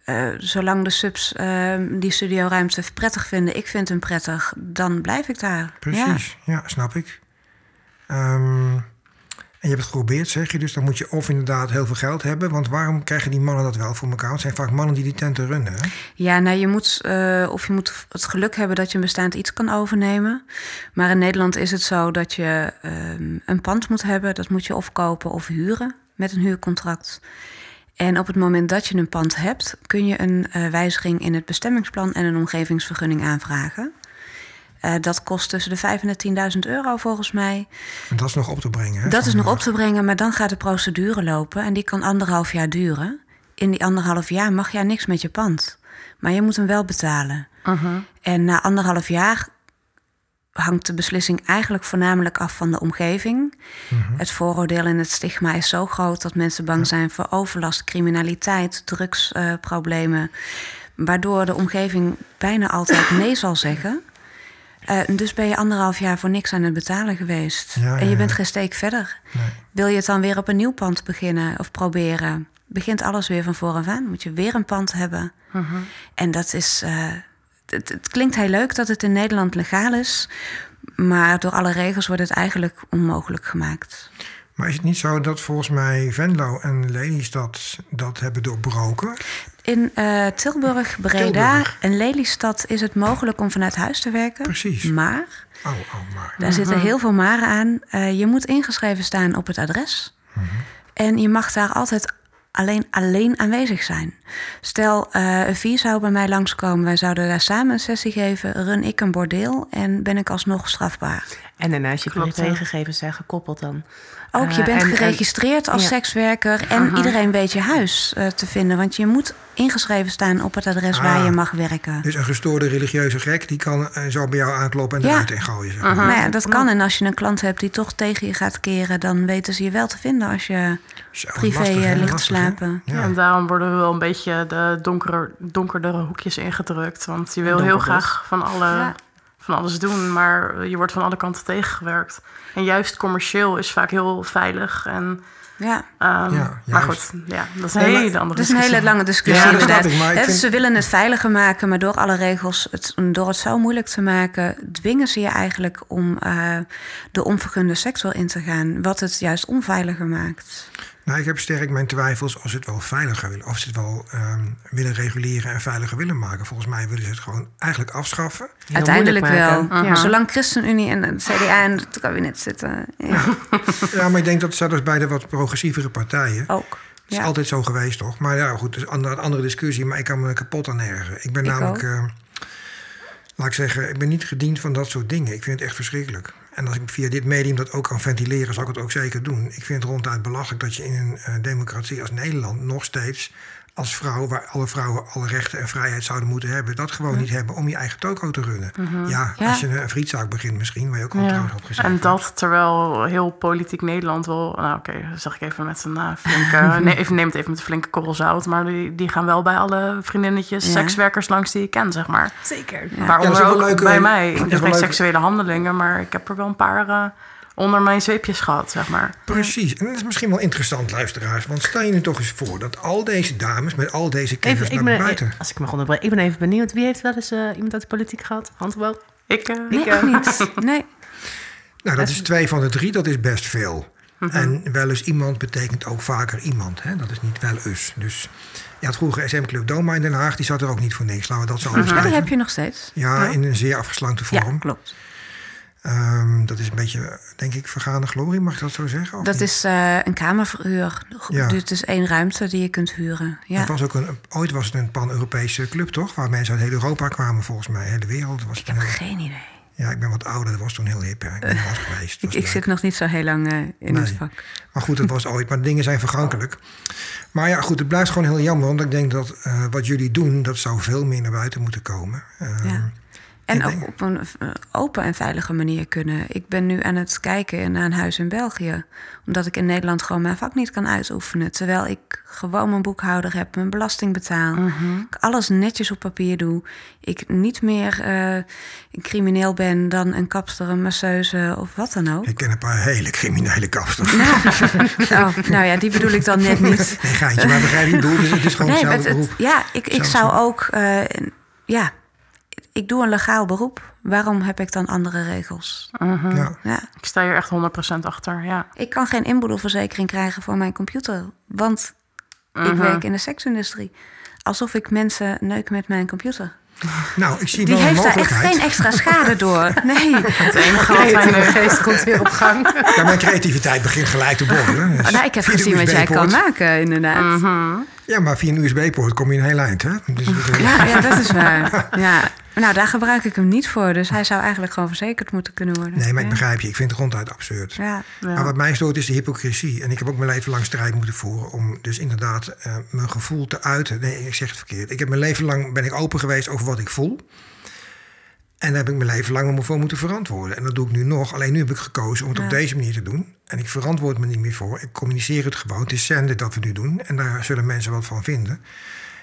[SPEAKER 4] eh, zolang de subs eh, die studioruimte prettig vinden, ik vind hem prettig, dan blijf ik daar. Ja.
[SPEAKER 1] Precies, ja, snap ik. Ehm, en je hebt het geprobeerd, zeg je. Dus dan moet je of inderdaad heel veel geld hebben. Want waarom krijgen die mannen dat wel voor elkaar? Het zijn vaak mannen die die tenten runnen.
[SPEAKER 4] Ja, nou je moet, eh, of je moet het geluk hebben dat je een bestaand iets kan overnemen. Maar in Nederland is het zo dat je ehm, een pand moet hebben. Dat moet je of kopen of huren met een huurcontract. En op het moment dat je een pand hebt, kun je een eh, wijziging in het bestemmingsplan en een omgevingsvergunning aanvragen. Eh, dat kost tussen de 5 en de 10.000 euro volgens mij.
[SPEAKER 1] En dat is nog op te brengen. Hè?
[SPEAKER 4] Dat is nog op te brengen, maar dan gaat de procedure lopen en die kan anderhalf jaar duren. In die anderhalf jaar mag jij niks met je pand, maar je moet hem wel betalen. En na anderhalf jaar hangt de beslissing eigenlijk voornamelijk af van de omgeving. Het vooroordeel en het stigma is zo groot dat mensen bang zijn voor overlast, criminaliteit, drugsproblemen. waardoor de omgeving bijna altijd nee zal zeggen. Eh, dus ben je anderhalf jaar voor niks aan het betalen geweest.
[SPEAKER 1] Ja,
[SPEAKER 4] en
[SPEAKER 1] ja,
[SPEAKER 4] je bent
[SPEAKER 1] ja.
[SPEAKER 4] geen steek verder.
[SPEAKER 1] Nee.
[SPEAKER 4] Wil je het dan weer op een nieuw pand beginnen of proberen? Begint alles weer van vooraf aan. Moet je weer een pand hebben. En dat is. eh, het, het klinkt heel leuk dat het in Nederland legaal is. Maar door alle regels wordt het eigenlijk onmogelijk gemaakt.
[SPEAKER 1] Maar is het niet zo dat volgens mij Venlo en Lelystad dat hebben doorbroken?
[SPEAKER 4] In eh, Tilburg, Breda
[SPEAKER 1] Tilburg.
[SPEAKER 4] en Lelystad is het mogelijk om vanuit huis te werken.
[SPEAKER 1] Precies.
[SPEAKER 4] Maar
[SPEAKER 1] Oh, oh maar.
[SPEAKER 4] Daar zitten heel veel maren aan. Eh, je moet ingeschreven staan op het adres. En je mag daar altijd alleen, alleen aanwezig zijn. Stel, eh een vier zou bij mij langskomen. Wij zouden daar samen een sessie geven. Run ik een bordeel en ben ik alsnog strafbaar.
[SPEAKER 2] En daarnaast je privégegevens zijn gekoppeld dan.
[SPEAKER 4] Ook, je
[SPEAKER 2] Eh,
[SPEAKER 4] bent
[SPEAKER 2] en- en-
[SPEAKER 4] geregistreerd als
[SPEAKER 2] ja.
[SPEAKER 4] sekswerker en iedereen weet je huis eh, te vinden. Want je moet ingeschreven staan op het adres waar
[SPEAKER 1] Ah.
[SPEAKER 4] je mag werken.
[SPEAKER 1] Dus een gestoorde religieuze gek, die kan eh, zo bij jou aankloppen en
[SPEAKER 4] Ja.
[SPEAKER 1] eruit ingooien. Zeg maar.
[SPEAKER 4] Nou ja, dat kan. En als je een klant hebt die toch tegen je gaat keren, dan weten ze je wel te vinden als je
[SPEAKER 1] Zo,
[SPEAKER 4] privé
[SPEAKER 1] lastig,
[SPEAKER 4] ligt te
[SPEAKER 1] Lastig,
[SPEAKER 4] slapen.
[SPEAKER 1] Ja.
[SPEAKER 3] En daarom worden we wel een beetje de donkerder, donkerdere hoekjes ingedrukt. Want je wil heel graag van, alle,
[SPEAKER 4] Ja.
[SPEAKER 3] Van alles doen, maar je wordt van alle kanten tegengewerkt. En juist commercieel is vaak heel veilig. En,
[SPEAKER 4] Ja,
[SPEAKER 3] ehm,
[SPEAKER 1] Ja,
[SPEAKER 3] maar goed, ja, dat is een hele andere
[SPEAKER 4] dat is een hele lange discussie
[SPEAKER 1] Ja,
[SPEAKER 4] inderdaad.
[SPEAKER 1] ik, ik vind-
[SPEAKER 4] Ze willen het veiliger maken, maar door alle regels, het, door het zo moeilijk te maken, dwingen ze je eigenlijk om eh, de onvergunde sector in te gaan. Wat het juist onveiliger maakt.
[SPEAKER 1] Nou, ik heb sterk mijn twijfels of ze het wel veiliger willen. Of ze het wel ehm, willen reguleren en veiliger willen maken. Volgens mij willen ze het gewoon eigenlijk afschaffen.
[SPEAKER 2] Heel
[SPEAKER 4] Uiteindelijk wel. Zolang ChristenUnie en het CDA in het kabinet zitten. Ja,
[SPEAKER 1] Ja, maar ik denk dat zelfs bij de wat progressievere partijen.
[SPEAKER 4] ook.
[SPEAKER 1] Het is
[SPEAKER 4] Ja.
[SPEAKER 1] altijd zo geweest, toch? Maar ja, goed, een andere, discussie. Maar ik kan me kapot aan ergeren. Ik ben
[SPEAKER 4] Ik
[SPEAKER 1] namelijk,
[SPEAKER 4] ook.
[SPEAKER 1] eh, laat ik zeggen, ik ben niet gediend van dat soort dingen. Ik vind het echt verschrikkelijk. En als ik via dit medium dat ook kan ventileren, zal ik het ook zeker doen. Ik vind het ronduit belachelijk dat je in een eh, democratie als Nederland nog steeds als vrouw, waar alle vrouwen alle rechten en vrijheid zouden moeten hebben, dat gewoon niet hebben om je eigen toko te runnen. Ja,
[SPEAKER 4] Ja.
[SPEAKER 1] als je een frietzaak begint misschien, waar je ook al
[SPEAKER 3] Ja.
[SPEAKER 1] trouwens op gezegd
[SPEAKER 3] En
[SPEAKER 1] hebt.
[SPEAKER 3] dat terwijl heel politiek Nederland wel... Nou oké, zeg ik even met een eh, flinke... nee, even, neem het even met een flinke korrel zout. Maar die, die gaan wel bij alle vriendinnetjes,
[SPEAKER 4] Ja.
[SPEAKER 3] sekswerkers langs die ik ken, zeg maar.
[SPEAKER 2] Zeker.
[SPEAKER 1] Wel
[SPEAKER 3] ook
[SPEAKER 1] leuk,
[SPEAKER 3] bij mij. Ik heb geen seksuele handelingen, maar ik heb er wel een paar eh, onder mijn zweepjes gehad, zeg maar.
[SPEAKER 1] Precies. En dat is misschien wel interessant, luisteraars. Want stel je nu toch eens voor dat al deze dames met al deze kennis
[SPEAKER 2] Even, ik
[SPEAKER 1] naar
[SPEAKER 2] ben,
[SPEAKER 1] buiten...
[SPEAKER 2] als ik mag onderbreken, ik ben even benieuwd. Wie heeft wel eens eh, iemand uit de politiek gehad? Hand omhoog.
[SPEAKER 3] Ik, eh,
[SPEAKER 4] Nee,
[SPEAKER 2] Ik, eh,
[SPEAKER 4] niet. Nee.
[SPEAKER 1] Nou, dat is twee van de drie, dat is best veel.
[SPEAKER 2] Mhm.
[SPEAKER 1] En wel eens iemand betekent ook vaker iemand. Hè? Dat is niet wel eens. Dus je had vroeger SM Club Doma in Den Haag. Die zat er ook niet voor niks. Laten we dat zo
[SPEAKER 2] Mhm.
[SPEAKER 4] Ja, die heb je nog steeds.
[SPEAKER 1] Ja, in een zeer afgeslankte
[SPEAKER 4] Ja,
[SPEAKER 1] vorm.
[SPEAKER 4] klopt.
[SPEAKER 1] Ehm, dat is een beetje, denk ik, vergane glorie. Mag ik dat zo zeggen?
[SPEAKER 4] Dat
[SPEAKER 1] niet?
[SPEAKER 4] is eh, een kamerverhuur.
[SPEAKER 1] Ja.
[SPEAKER 4] Dus het is één ruimte die je kunt huren. Ja.
[SPEAKER 1] Het was ook een, ooit was het een pan-Europese club, toch? Waar mensen uit heel Europa kwamen, volgens mij. Hele wereld. Was het
[SPEAKER 4] Ik heb
[SPEAKER 1] heel-
[SPEAKER 4] geen idee.
[SPEAKER 1] Ja, ik ben wat ouder. Dat was toen heel hip. Ik ben eens geweest.
[SPEAKER 4] Ik,
[SPEAKER 1] was
[SPEAKER 4] zit nog niet zo heel lang eh, in
[SPEAKER 1] Nee.
[SPEAKER 4] het vak.
[SPEAKER 1] Maar goed, het was ooit. Maar dingen zijn vergankelijk. Maar ja, goed, het blijft gewoon heel jammer. Want ik denk dat eh, wat jullie doen, dat zou veel meer naar buiten moeten komen. Ehm,
[SPEAKER 4] Ja. En ook op een eh, open en veilige manier kunnen. Ik ben nu aan het kijken naar een huis in België. Omdat ik in Nederland gewoon mijn vak niet kan uitoefenen. Terwijl ik gewoon mijn boekhouder heb, mijn belasting betaal.
[SPEAKER 3] Mhm.
[SPEAKER 4] Ik alles netjes op papier doe. Ik niet meer eh, een crimineel ben dan een kapster, een masseuse of wat dan ook.
[SPEAKER 1] Ik ken een paar hele criminele kapsters.
[SPEAKER 4] Oh, nou ja, die bedoel ik dan net niet.
[SPEAKER 1] Nee, geintje, maar begrijp je? Dus het is gewoon
[SPEAKER 4] Nee, het- ja, ik, ik zou ook. eh, ja, ik doe een legaal beroep. Waarom heb ik dan andere regels?
[SPEAKER 3] Mhm.
[SPEAKER 1] Ja.
[SPEAKER 4] Ja,
[SPEAKER 3] Ik sta hier echt 100% achter, ja.
[SPEAKER 4] ik kan geen inboedelverzekering krijgen voor mijn computer. Want ik
[SPEAKER 3] Mhm.
[SPEAKER 4] werk in de seksindustrie. Alsof ik mensen neuk met mijn computer.
[SPEAKER 1] Nou, ik zie
[SPEAKER 4] Die
[SPEAKER 1] wel een
[SPEAKER 4] heeft daar echt geen extra schade door. Nee.
[SPEAKER 3] Het enige wat mij nu...
[SPEAKER 2] geest komt weer op gang.
[SPEAKER 1] Ja, mijn creativiteit begint gelijk te borrelen. Dus
[SPEAKER 4] Oh, nou, ik heb gezien wat jij kan maken, inderdaad.
[SPEAKER 1] Ja, maar via een USB-poort kom je een heel eind, hè? Dus,
[SPEAKER 4] Ja, ja, dat is waar. Ja. Nou, daar gebruik ik hem niet voor. Dus hij zou eigenlijk gewoon verzekerd moeten kunnen worden.
[SPEAKER 1] Nee, maar ik begrijp je. Ik vind het ronduit absurd.
[SPEAKER 4] Ja.
[SPEAKER 1] Maar wat mij stoort is de hypocrisie. En ik heb ook mijn leven lang strijd moeten voeren om dus inderdaad eh, mijn gevoel te uiten. Nee, ik zeg het verkeerd. Ik heb mijn leven lang ben ik open geweest over wat ik voel. En daar heb ik mijn leven lang voor moeten verantwoorden. En dat doe ik nu nog. Alleen nu heb ik gekozen om het
[SPEAKER 4] Ja.
[SPEAKER 1] op deze manier te doen. En ik verantwoord me niet meer voor. Ik communiceer het gewoon. Het is zende dat we nu doen. En daar zullen mensen wat van vinden.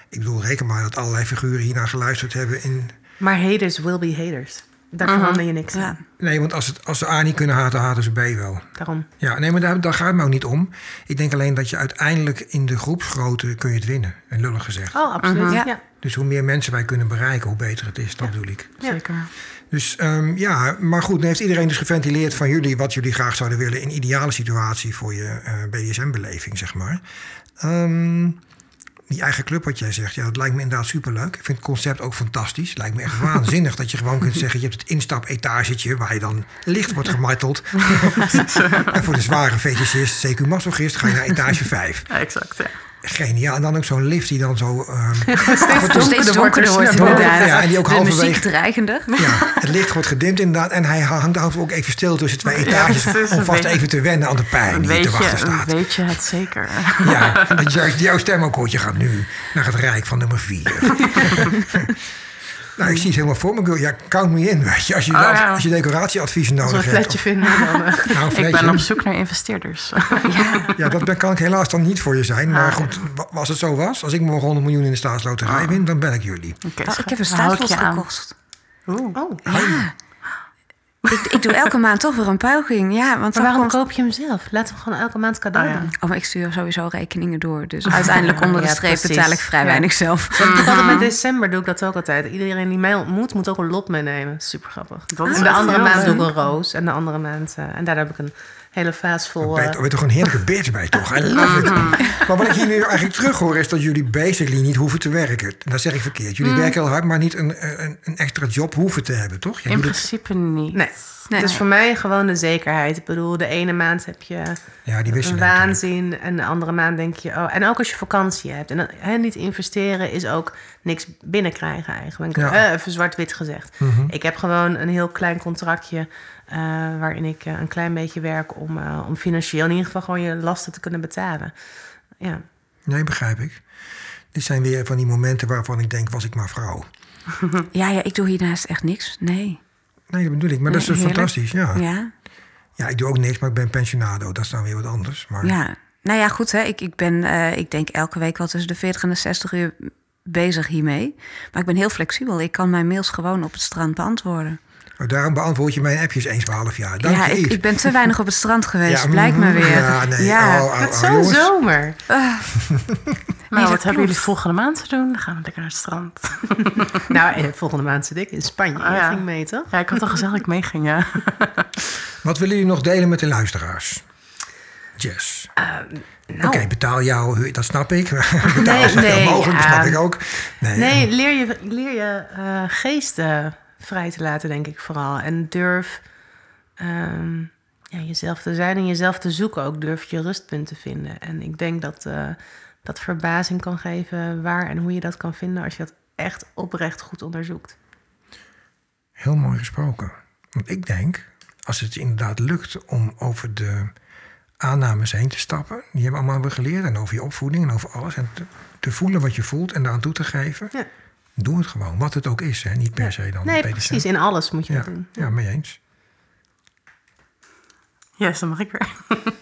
[SPEAKER 1] Ik bedoel, reken maar dat allerlei figuren hiernaar geluisterd hebben in
[SPEAKER 2] Maar haters will be haters. Daar verander je niks
[SPEAKER 4] Ja.
[SPEAKER 2] aan.
[SPEAKER 1] Nee, want als, het, als ze A niet kunnen haten, haten ze B wel.
[SPEAKER 2] Daarom.
[SPEAKER 1] Ja, nee, maar daar, daar gaat het me ook niet om. Ik denk alleen dat je uiteindelijk in de groepsgrootte kun je het winnen. En lullig gezegd.
[SPEAKER 2] Oh, absoluut.
[SPEAKER 4] Ja.
[SPEAKER 2] ja.
[SPEAKER 1] Dus hoe meer mensen wij kunnen bereiken, hoe beter het is. Dat bedoel ik.
[SPEAKER 3] Zeker.
[SPEAKER 1] Dus ehm, ja, maar goed, nu heeft iedereen dus geventileerd van jullie... wat jullie graag zouden willen in ideale situatie voor je eh, BDSM-beleving, zeg maar. Ehm, die eigen club wat jij zegt, ja, dat lijkt me inderdaad superleuk. Ik vind het concept ook fantastisch. Lijkt me echt waanzinnig dat je gewoon kunt zeggen... je hebt het instapetagetje waar je dan licht wordt gemarteld. en voor de zware fetischist, CQ-masochist, ga je naar etage 5.
[SPEAKER 3] Ja, exact, ja.
[SPEAKER 1] Geniaal. En dan ook zo'n lift die dan zo... ehm,
[SPEAKER 4] Steeds, steeds donkerder wordt
[SPEAKER 1] Ja,
[SPEAKER 4] inderdaad.
[SPEAKER 1] ja, en die ook
[SPEAKER 4] de muziek dreigender.
[SPEAKER 1] ja, het licht wordt gedimd inderdaad. En hij hangt af ook even stil tussen twee etages... om vast
[SPEAKER 3] beetje-
[SPEAKER 1] even te wennen aan de pijn die te wachten staat.
[SPEAKER 3] weet je het zeker?
[SPEAKER 1] Ja, dat juist jouw stem ook hoort. Je gaat nu naar het rijk van nummer vier. nou, ik zie het helemaal voor me. girl. Ja, count me in. Weet je. Als, je,
[SPEAKER 3] Oh, ja.
[SPEAKER 1] als je decoratieadviezen
[SPEAKER 2] Als we
[SPEAKER 1] nodig
[SPEAKER 2] een
[SPEAKER 1] hebt.
[SPEAKER 2] fletje vinden, dan... eh,
[SPEAKER 1] nou, een
[SPEAKER 3] Ik ben op zoek naar investeerders.
[SPEAKER 1] Ja, dat ben- kan ik helaas dan niet voor je zijn. Maar
[SPEAKER 3] Ah.
[SPEAKER 1] goed, als het zo was, als ik morgen 100 miljoen in de staatsloterij win, dan ben ik jullie.
[SPEAKER 3] Oké,
[SPEAKER 4] Oh, ik heb een
[SPEAKER 3] dan hou ik
[SPEAKER 4] staatslot
[SPEAKER 3] je aan.
[SPEAKER 4] gekocht.
[SPEAKER 3] Oeh.
[SPEAKER 2] Oh,
[SPEAKER 4] Ja. Ik, ik doe elke maand toch weer een puiging. Ja, want
[SPEAKER 2] waarom
[SPEAKER 4] komt...
[SPEAKER 2] koop je hem zelf? Laat hem gewoon elke maand cadeau
[SPEAKER 3] Oh, ja.
[SPEAKER 2] doen.
[SPEAKER 4] Oh, maar ik stuur sowieso rekeningen door. Dus uiteindelijk onder de streep
[SPEAKER 2] precies.
[SPEAKER 4] betaal ik vrij
[SPEAKER 2] Ja.
[SPEAKER 4] weinig zelf.
[SPEAKER 2] Altijd met december doe ik dat ook altijd. Iedereen die mij ontmoet, moet ook een lot meenemen. Super grappig.
[SPEAKER 3] Dat is
[SPEAKER 2] de andere maand doe ik een roos. En de andere maand... eh, en daar heb ik een hele vaas vol...
[SPEAKER 1] Ben
[SPEAKER 2] eh,
[SPEAKER 1] je ben je toch een heerlijke bitch bij, toch? I love it. Maar wat ik hier nu eigenlijk terug hoor, is dat jullie basically niet hoeven te werken. En dat zeg ik verkeerd. Jullie werken heel hard, maar niet een, een, een extra job hoeven te hebben, toch? Je
[SPEAKER 3] In
[SPEAKER 1] het-
[SPEAKER 3] principe niet.
[SPEAKER 2] Nee.
[SPEAKER 4] Nee.
[SPEAKER 2] Dus voor mij gewoon de zekerheid. Ik bedoel, de ene maand heb je
[SPEAKER 1] ja, die
[SPEAKER 2] een
[SPEAKER 1] wisselen.
[SPEAKER 2] waanzin. En de andere maand denk je... Oh, en ook als je vakantie hebt. En dan, hè, niet investeren is ook niks binnenkrijgen eigenlijk.
[SPEAKER 1] Ja.
[SPEAKER 2] Eh, even zwart-wit gezegd.
[SPEAKER 1] Mhm.
[SPEAKER 2] Ik heb gewoon een heel klein contractje... eh, waarin ik eh, een klein beetje werk om, eh, om financieel in ieder geval gewoon je lasten te kunnen betalen. Ja.
[SPEAKER 1] Nee, begrijp ik. Dit zijn weer van die momenten waarvan ik denk, was ik maar vrouw.
[SPEAKER 4] Ja, ja, ik doe hiernaast echt niks. Nee.
[SPEAKER 1] Nee, dat bedoel ik. Maar dat is dus fantastisch, ja. ja.
[SPEAKER 4] Ja,
[SPEAKER 1] ik doe ook niks, maar ik ben pensionado. Dat is dan weer wat anders. Maar
[SPEAKER 4] ja. Nou ja, goed hè. Ik, ik ben, eh, ik denk elke week wel tussen de 40 en de 60 uur bezig hiermee. Maar ik ben heel flexibel. Ik kan mijn mails gewoon op het strand beantwoorden.
[SPEAKER 1] Maar daarom beantwoord je mijn appjes eens per half jaar. Dank
[SPEAKER 4] ja,
[SPEAKER 1] je,
[SPEAKER 4] ik, ik ben te weinig op het strand geweest.
[SPEAKER 1] Ja,
[SPEAKER 4] Blijkt maar
[SPEAKER 1] mhm,
[SPEAKER 4] weer.
[SPEAKER 1] Ja, nee.
[SPEAKER 4] Ja.
[SPEAKER 1] oh, oh,
[SPEAKER 2] Het
[SPEAKER 1] oh,
[SPEAKER 2] is zo'n
[SPEAKER 1] jongens.
[SPEAKER 2] zomer.
[SPEAKER 3] Nou,
[SPEAKER 4] dat
[SPEAKER 3] wat hebben jullie volgende maand te doen? Dan gaan we lekker naar het strand.
[SPEAKER 2] nou, en volgende maand zit ik in Spanje.
[SPEAKER 3] Oh,
[SPEAKER 2] Jij
[SPEAKER 3] ja.
[SPEAKER 2] ging mee, toch?
[SPEAKER 3] Ja, ik had al gezegd dat ik meeging, ja.
[SPEAKER 1] Wat willen jullie nog delen met de luisteraars? Jess.
[SPEAKER 2] Nou,
[SPEAKER 1] Oké, betaal jou, huur, dat snap ik. betaal
[SPEAKER 2] Nee,
[SPEAKER 1] zoveel
[SPEAKER 2] nee,
[SPEAKER 1] mogelijk, dat snap
[SPEAKER 2] ja.
[SPEAKER 1] ik ook. Nee,
[SPEAKER 2] Nee, leer je, leer je eh, geest eh, vrij te laten, denk ik vooral. En durf ehm, ja, jezelf te zijn en jezelf te zoeken. Ook durf je rustpunt te vinden. En ik denk dat eh, dat verbazing kan geven waar en hoe je dat kan vinden... als je dat echt oprecht goed onderzoekt.
[SPEAKER 1] Heel mooi gesproken. Want ik denk, als het inderdaad lukt om over de aannames heen te stappen, die hebben we allemaal weer geleerd, en over je opvoeding en over alles, en te, te voelen wat je voelt en daaraan toe te geven,
[SPEAKER 2] Ja.
[SPEAKER 1] Doe het gewoon. Wat het ook is, hè? niet per se dan.
[SPEAKER 2] Nee, precies. In alles moet je
[SPEAKER 1] Ja,
[SPEAKER 2] dat doen.
[SPEAKER 1] ja, mee eens.
[SPEAKER 3] Yes, dan mag ik weer.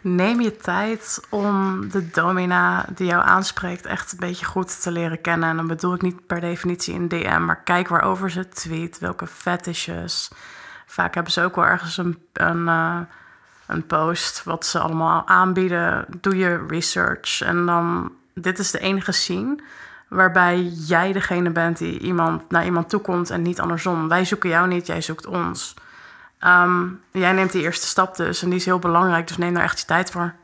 [SPEAKER 3] Neem je tijd om de domina die jou aanspreekt echt een beetje goed te leren kennen. En dan bedoel ik niet per definitie een DM, maar kijk waarover ze tweet, welke fetishes. Vaak hebben ze ook wel ergens een, een, eh, een post wat ze allemaal aanbieden. Doe je research en dan, dit is de enige scene waarbij jij degene bent die iemand, naar iemand toekomt en niet andersom. Wij zoeken jou niet, jij zoekt ons. Ehm, jij neemt die eerste stap dus en die is heel belangrijk, dus neem daar echt je tijd voor.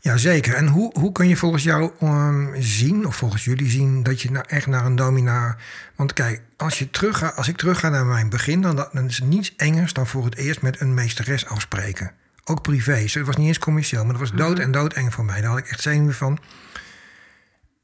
[SPEAKER 1] Jazeker. En hoe, hoe kun je volgens jou ehm, zien, of volgens jullie zien, dat je nou echt naar een domina. Want kijk, als, je terug gaat, als ik terug ga naar mijn begin, dan, dan is het niets engers dan voor het eerst met een meesteres afspreken. Ook privé. Dus Het was niet eens commercieel, maar dat was dood en doodeng voor mij. Daar had ik echt zenuwen van.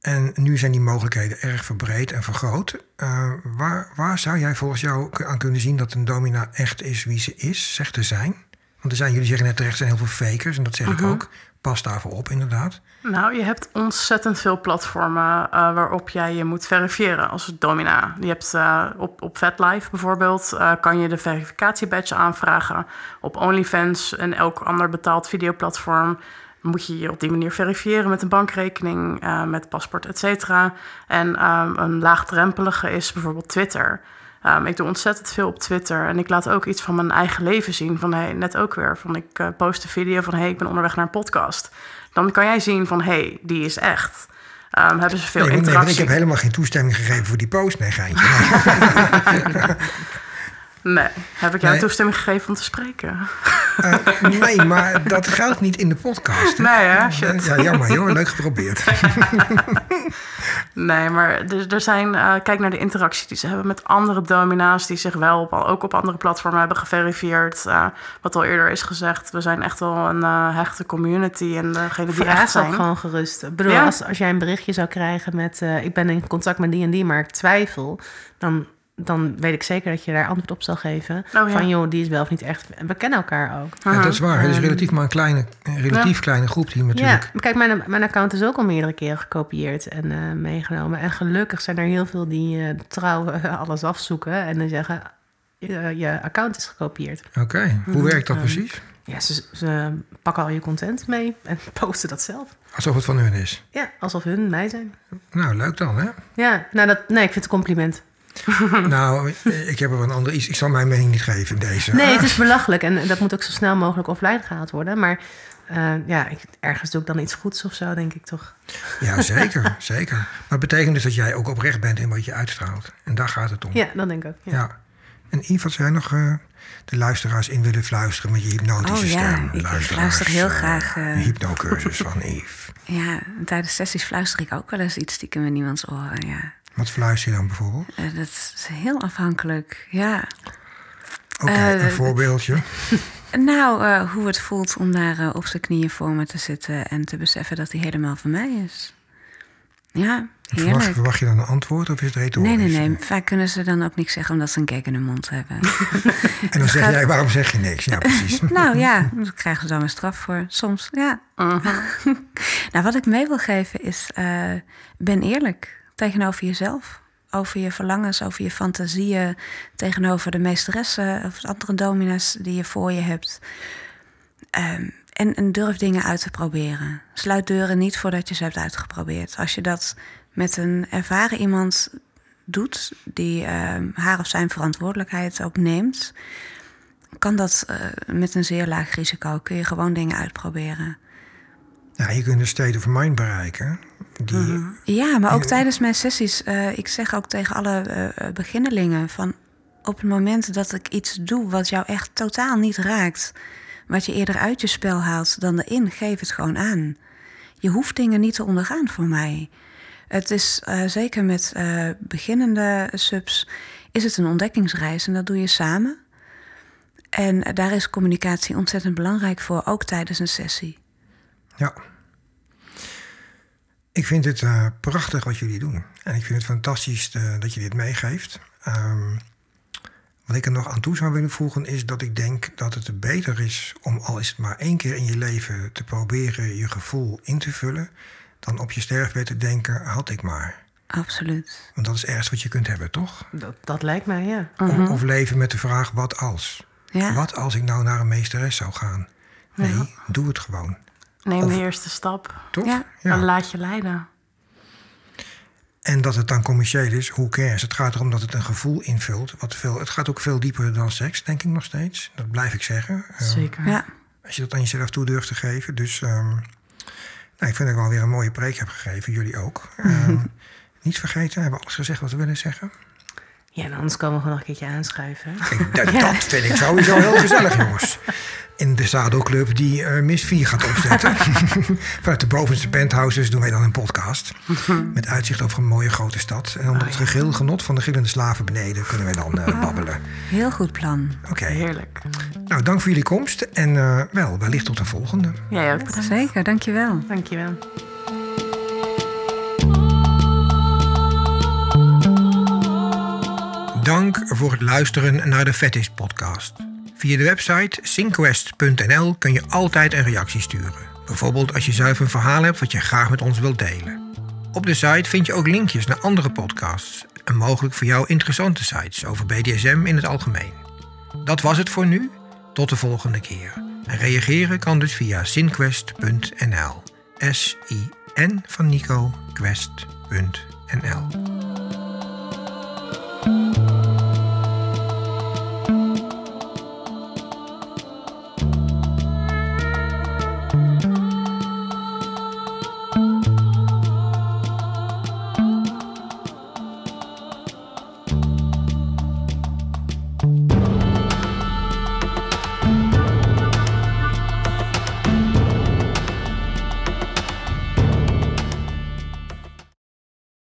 [SPEAKER 1] En nu zijn die mogelijkheden erg verbreed en vergroot. Eh, waar, waar zou jij volgens jou aan kunnen zien dat een domina echt is wie ze is, zegt te zijn? Want er zijn, jullie zeggen net terecht, er zijn heel veel fakers. En dat zeg ik ook. Pas daarvoor op, inderdaad.
[SPEAKER 3] Nou, je hebt ontzettend veel platformen eh, waarop jij je moet verifiëren als domina. Je hebt eh, op, op VetLife bijvoorbeeld, kan je de verificatiebadge aanvragen. Op OnlyFans en elk ander betaald videoplatform moet je je op die manier verifiëren met een bankrekening, eh, met paspoort, et cetera. En ehm, een laagdrempelige is bijvoorbeeld Twitter. Ehm, ik doe ontzettend veel op Twitter en ik laat ook iets van mijn eigen leven zien. Van hey, net ook weer. Van ik eh, post een video van hey, ik ben onderweg naar een podcast. Dan kan jij zien van hey, die is echt. Ehm, hebben ze veel
[SPEAKER 1] Nee,
[SPEAKER 3] interactie.
[SPEAKER 1] ik heb helemaal geen toestemming gegeven voor die post. Nee, geintje. Nee.
[SPEAKER 3] Heb ik jou
[SPEAKER 1] Nee.
[SPEAKER 3] toestemming gegeven om te spreken?
[SPEAKER 1] Eh, nee, maar dat geldt niet in de podcast. hè?
[SPEAKER 3] Nee, hè? Shit.
[SPEAKER 1] Ja, jammer joh. Leuk geprobeerd.
[SPEAKER 3] Nee, maar er, er zijn, eh, kijk naar de interactie die ze hebben met andere domina's die zich wel op, ook op andere platformen hebben geverifieerd. Eh, wat al eerder is gezegd, we zijn echt wel een eh, hechte community en degene die echt zijn.
[SPEAKER 2] ook gewoon gerust. Ik bedoel,
[SPEAKER 3] Ja.
[SPEAKER 2] als, als jij een berichtje zou krijgen met... eh, ik ben in contact met die en die, maar ik twijfel... dan, dan weet ik zeker dat je daar antwoord op zal geven.
[SPEAKER 3] Oh, ja.
[SPEAKER 2] Van joh, die is wel of niet echt... En we kennen elkaar ook.
[SPEAKER 1] Ja, dat is waar. Het is
[SPEAKER 2] Ehm,
[SPEAKER 1] relatief maar een kleine, een relatief kleine groep die natuurlijk...
[SPEAKER 2] Ja, maar kijk, mijn, mijn account is ook al meerdere keren gekopieerd en eh, meegenomen. En gelukkig zijn er heel veel die eh, trouw eh, alles afzoeken en dan zeggen... Je, je account is gekopieerd.
[SPEAKER 1] Oké, hoe werkt dat precies?
[SPEAKER 2] Ja, ze, ze pakken al je content mee en posten dat zelf.
[SPEAKER 1] Alsof het van hun is.
[SPEAKER 2] Ja, alsof hun mij zijn.
[SPEAKER 1] Nou, leuk dan, hè?
[SPEAKER 2] Ja, nou dat, nee, ik vind het een compliment.
[SPEAKER 1] nou, ik heb er een ander iets. Ik zal mijn mening niet geven in deze.
[SPEAKER 2] Nee, het is belachelijk en dat moet ook zo snel mogelijk offline gehaald worden. Maar eh, ja, ik, ergens doe ik dan iets goeds of zo, denk ik toch.
[SPEAKER 1] Ja, zeker, zeker. Maar het betekent dus dat jij ook oprecht bent in wat je uitstraalt. En daar gaat het om.
[SPEAKER 2] Ja, dat denk ik ook. Ja.
[SPEAKER 1] Ja. En Yves, wat zou jij nog eh, de luisteraars in willen fluisteren met je hypnotische
[SPEAKER 4] Oh ja,
[SPEAKER 1] stem?
[SPEAKER 4] ik
[SPEAKER 1] Luisteraars,
[SPEAKER 4] luister heel
[SPEAKER 1] eh,
[SPEAKER 4] graag, eh,
[SPEAKER 1] Een hypnocursus van Yves.
[SPEAKER 4] Ja, tijdens sessies fluister ik ook wel eens iets stiekem in iemands oren. Ja.
[SPEAKER 1] Wat fluister je dan bijvoorbeeld?
[SPEAKER 4] Eh, dat is heel afhankelijk. Ja.
[SPEAKER 1] Oké,
[SPEAKER 4] Eh,
[SPEAKER 1] een voorbeeldje.
[SPEAKER 4] Nou, eh, hoe het voelt om daar op zijn knieën voor me te zitten en te beseffen dat hij helemaal van mij is. Ja,
[SPEAKER 1] Verwacht,
[SPEAKER 4] heerlijk.
[SPEAKER 1] verwacht je dan een antwoord of is het retorisch?
[SPEAKER 4] Nee, nee, nee. Vaak kunnen ze dan ook niks zeggen omdat ze een kek in hun mond hebben.
[SPEAKER 1] En dan zeg
[SPEAKER 4] gaat-
[SPEAKER 1] jij, waarom zeg je niks? Ja, precies.
[SPEAKER 4] nou ja, daar krijgen ze dan een straf voor. Soms, ja. nou, wat ik mee wil geven is, eh, ben eerlijk tegenover jezelf. Over je verlangens, over je fantasieën, tegenover de meesteressen of andere domina's die je voor je hebt. Ehm, en, en durf dingen uit te proberen. Sluit deuren niet voordat je ze hebt uitgeprobeerd. Als je dat met een ervaren iemand doet, die ehm, haar of zijn verantwoordelijkheid ook neemt, kan dat eh, met een zeer laag risico. Kun je gewoon dingen uitproberen.
[SPEAKER 1] Ja, je kunt een state of mind bereiken. Die,
[SPEAKER 4] Ja, maar ook tijdens mijn sessies, eh, ik zeg ook tegen alle eh, beginnelingen van op het moment dat ik iets doe wat jou echt totaal niet raakt, wat je eerder uit je spel haalt dan erin, geef het gewoon aan. Je hoeft dingen niet te ondergaan voor mij. Het is eh, zeker met beginnende subs, is het een ontdekkingsreis en dat doe je samen. En daar is communicatie ontzettend belangrijk voor, ook tijdens een sessie.
[SPEAKER 1] Ja. Ik vind het eh, prachtig wat jullie doen. En ik vind het fantastisch eh, dat je dit meegeeft. Ehm, wat ik er nog aan toe zou willen voegen is dat ik denk dat het beter is om al is het maar één keer in je leven te proberen je gevoel in te vullen, dan op je sterfbed te denken, had ik maar.
[SPEAKER 4] Absoluut.
[SPEAKER 1] Want dat is ergens wat je kunt hebben, toch?
[SPEAKER 2] Dat, dat lijkt mij, ja.
[SPEAKER 1] Of, of leven met de vraag, wat als?
[SPEAKER 4] Ja.
[SPEAKER 1] Wat als ik nou naar een meesteres zou gaan? Nee, doe het gewoon.
[SPEAKER 3] Neem
[SPEAKER 1] Of-
[SPEAKER 3] de eerste stap.
[SPEAKER 1] Toch?
[SPEAKER 4] Ja.
[SPEAKER 3] En laat je leiden.
[SPEAKER 1] En dat het dan commercieel is, who cares? Het gaat erom dat het een gevoel invult. Wat veel, het gaat ook veel dieper dan seks, denk ik nog steeds. Dat blijf ik zeggen. Eh,
[SPEAKER 3] Zeker.
[SPEAKER 4] Ja.
[SPEAKER 1] als je dat aan jezelf toe durft te geven. Dus ehm, nou, ik vind dat ik wel weer een mooie preek heb gegeven. Jullie ook. Ehm, niet vergeten, hebben we alles gezegd wat we willen zeggen?
[SPEAKER 2] Ja, en anders komen we gewoon nog een keertje aanschuiven.
[SPEAKER 1] Kijk, dat, dat vind ik sowieso heel gezellig, jongens. In de zadelclub die eh Miss 4 gaat opzetten. Vanuit de bovenste penthouses doen wij dan een podcast. Met uitzicht over een mooie grote stad. En onder het geheel genot van de gillende slaven beneden kunnen wij dan eh, babbelen.
[SPEAKER 4] Heel goed plan.
[SPEAKER 1] Oké,
[SPEAKER 3] Heerlijk.
[SPEAKER 1] nou dank voor jullie komst. En eh, wel, wellicht tot de volgende.
[SPEAKER 3] Jij ook.
[SPEAKER 4] Zeker, dankjewel.
[SPEAKER 2] Dankjewel.
[SPEAKER 1] Dank voor het luisteren naar de Fetish podcast. Via de website synquest.nl kun je altijd een reactie sturen. Bijvoorbeeld als je zelf een verhaal hebt wat je graag met ons wilt delen. Op de site vind je ook linkjes naar andere podcasts en mogelijk voor jou interessante sites over BDSM in het algemeen. Dat was het voor nu. Tot de volgende keer. En reageren kan dus via synquest.nl. S-I-N van Nico, quest.nl.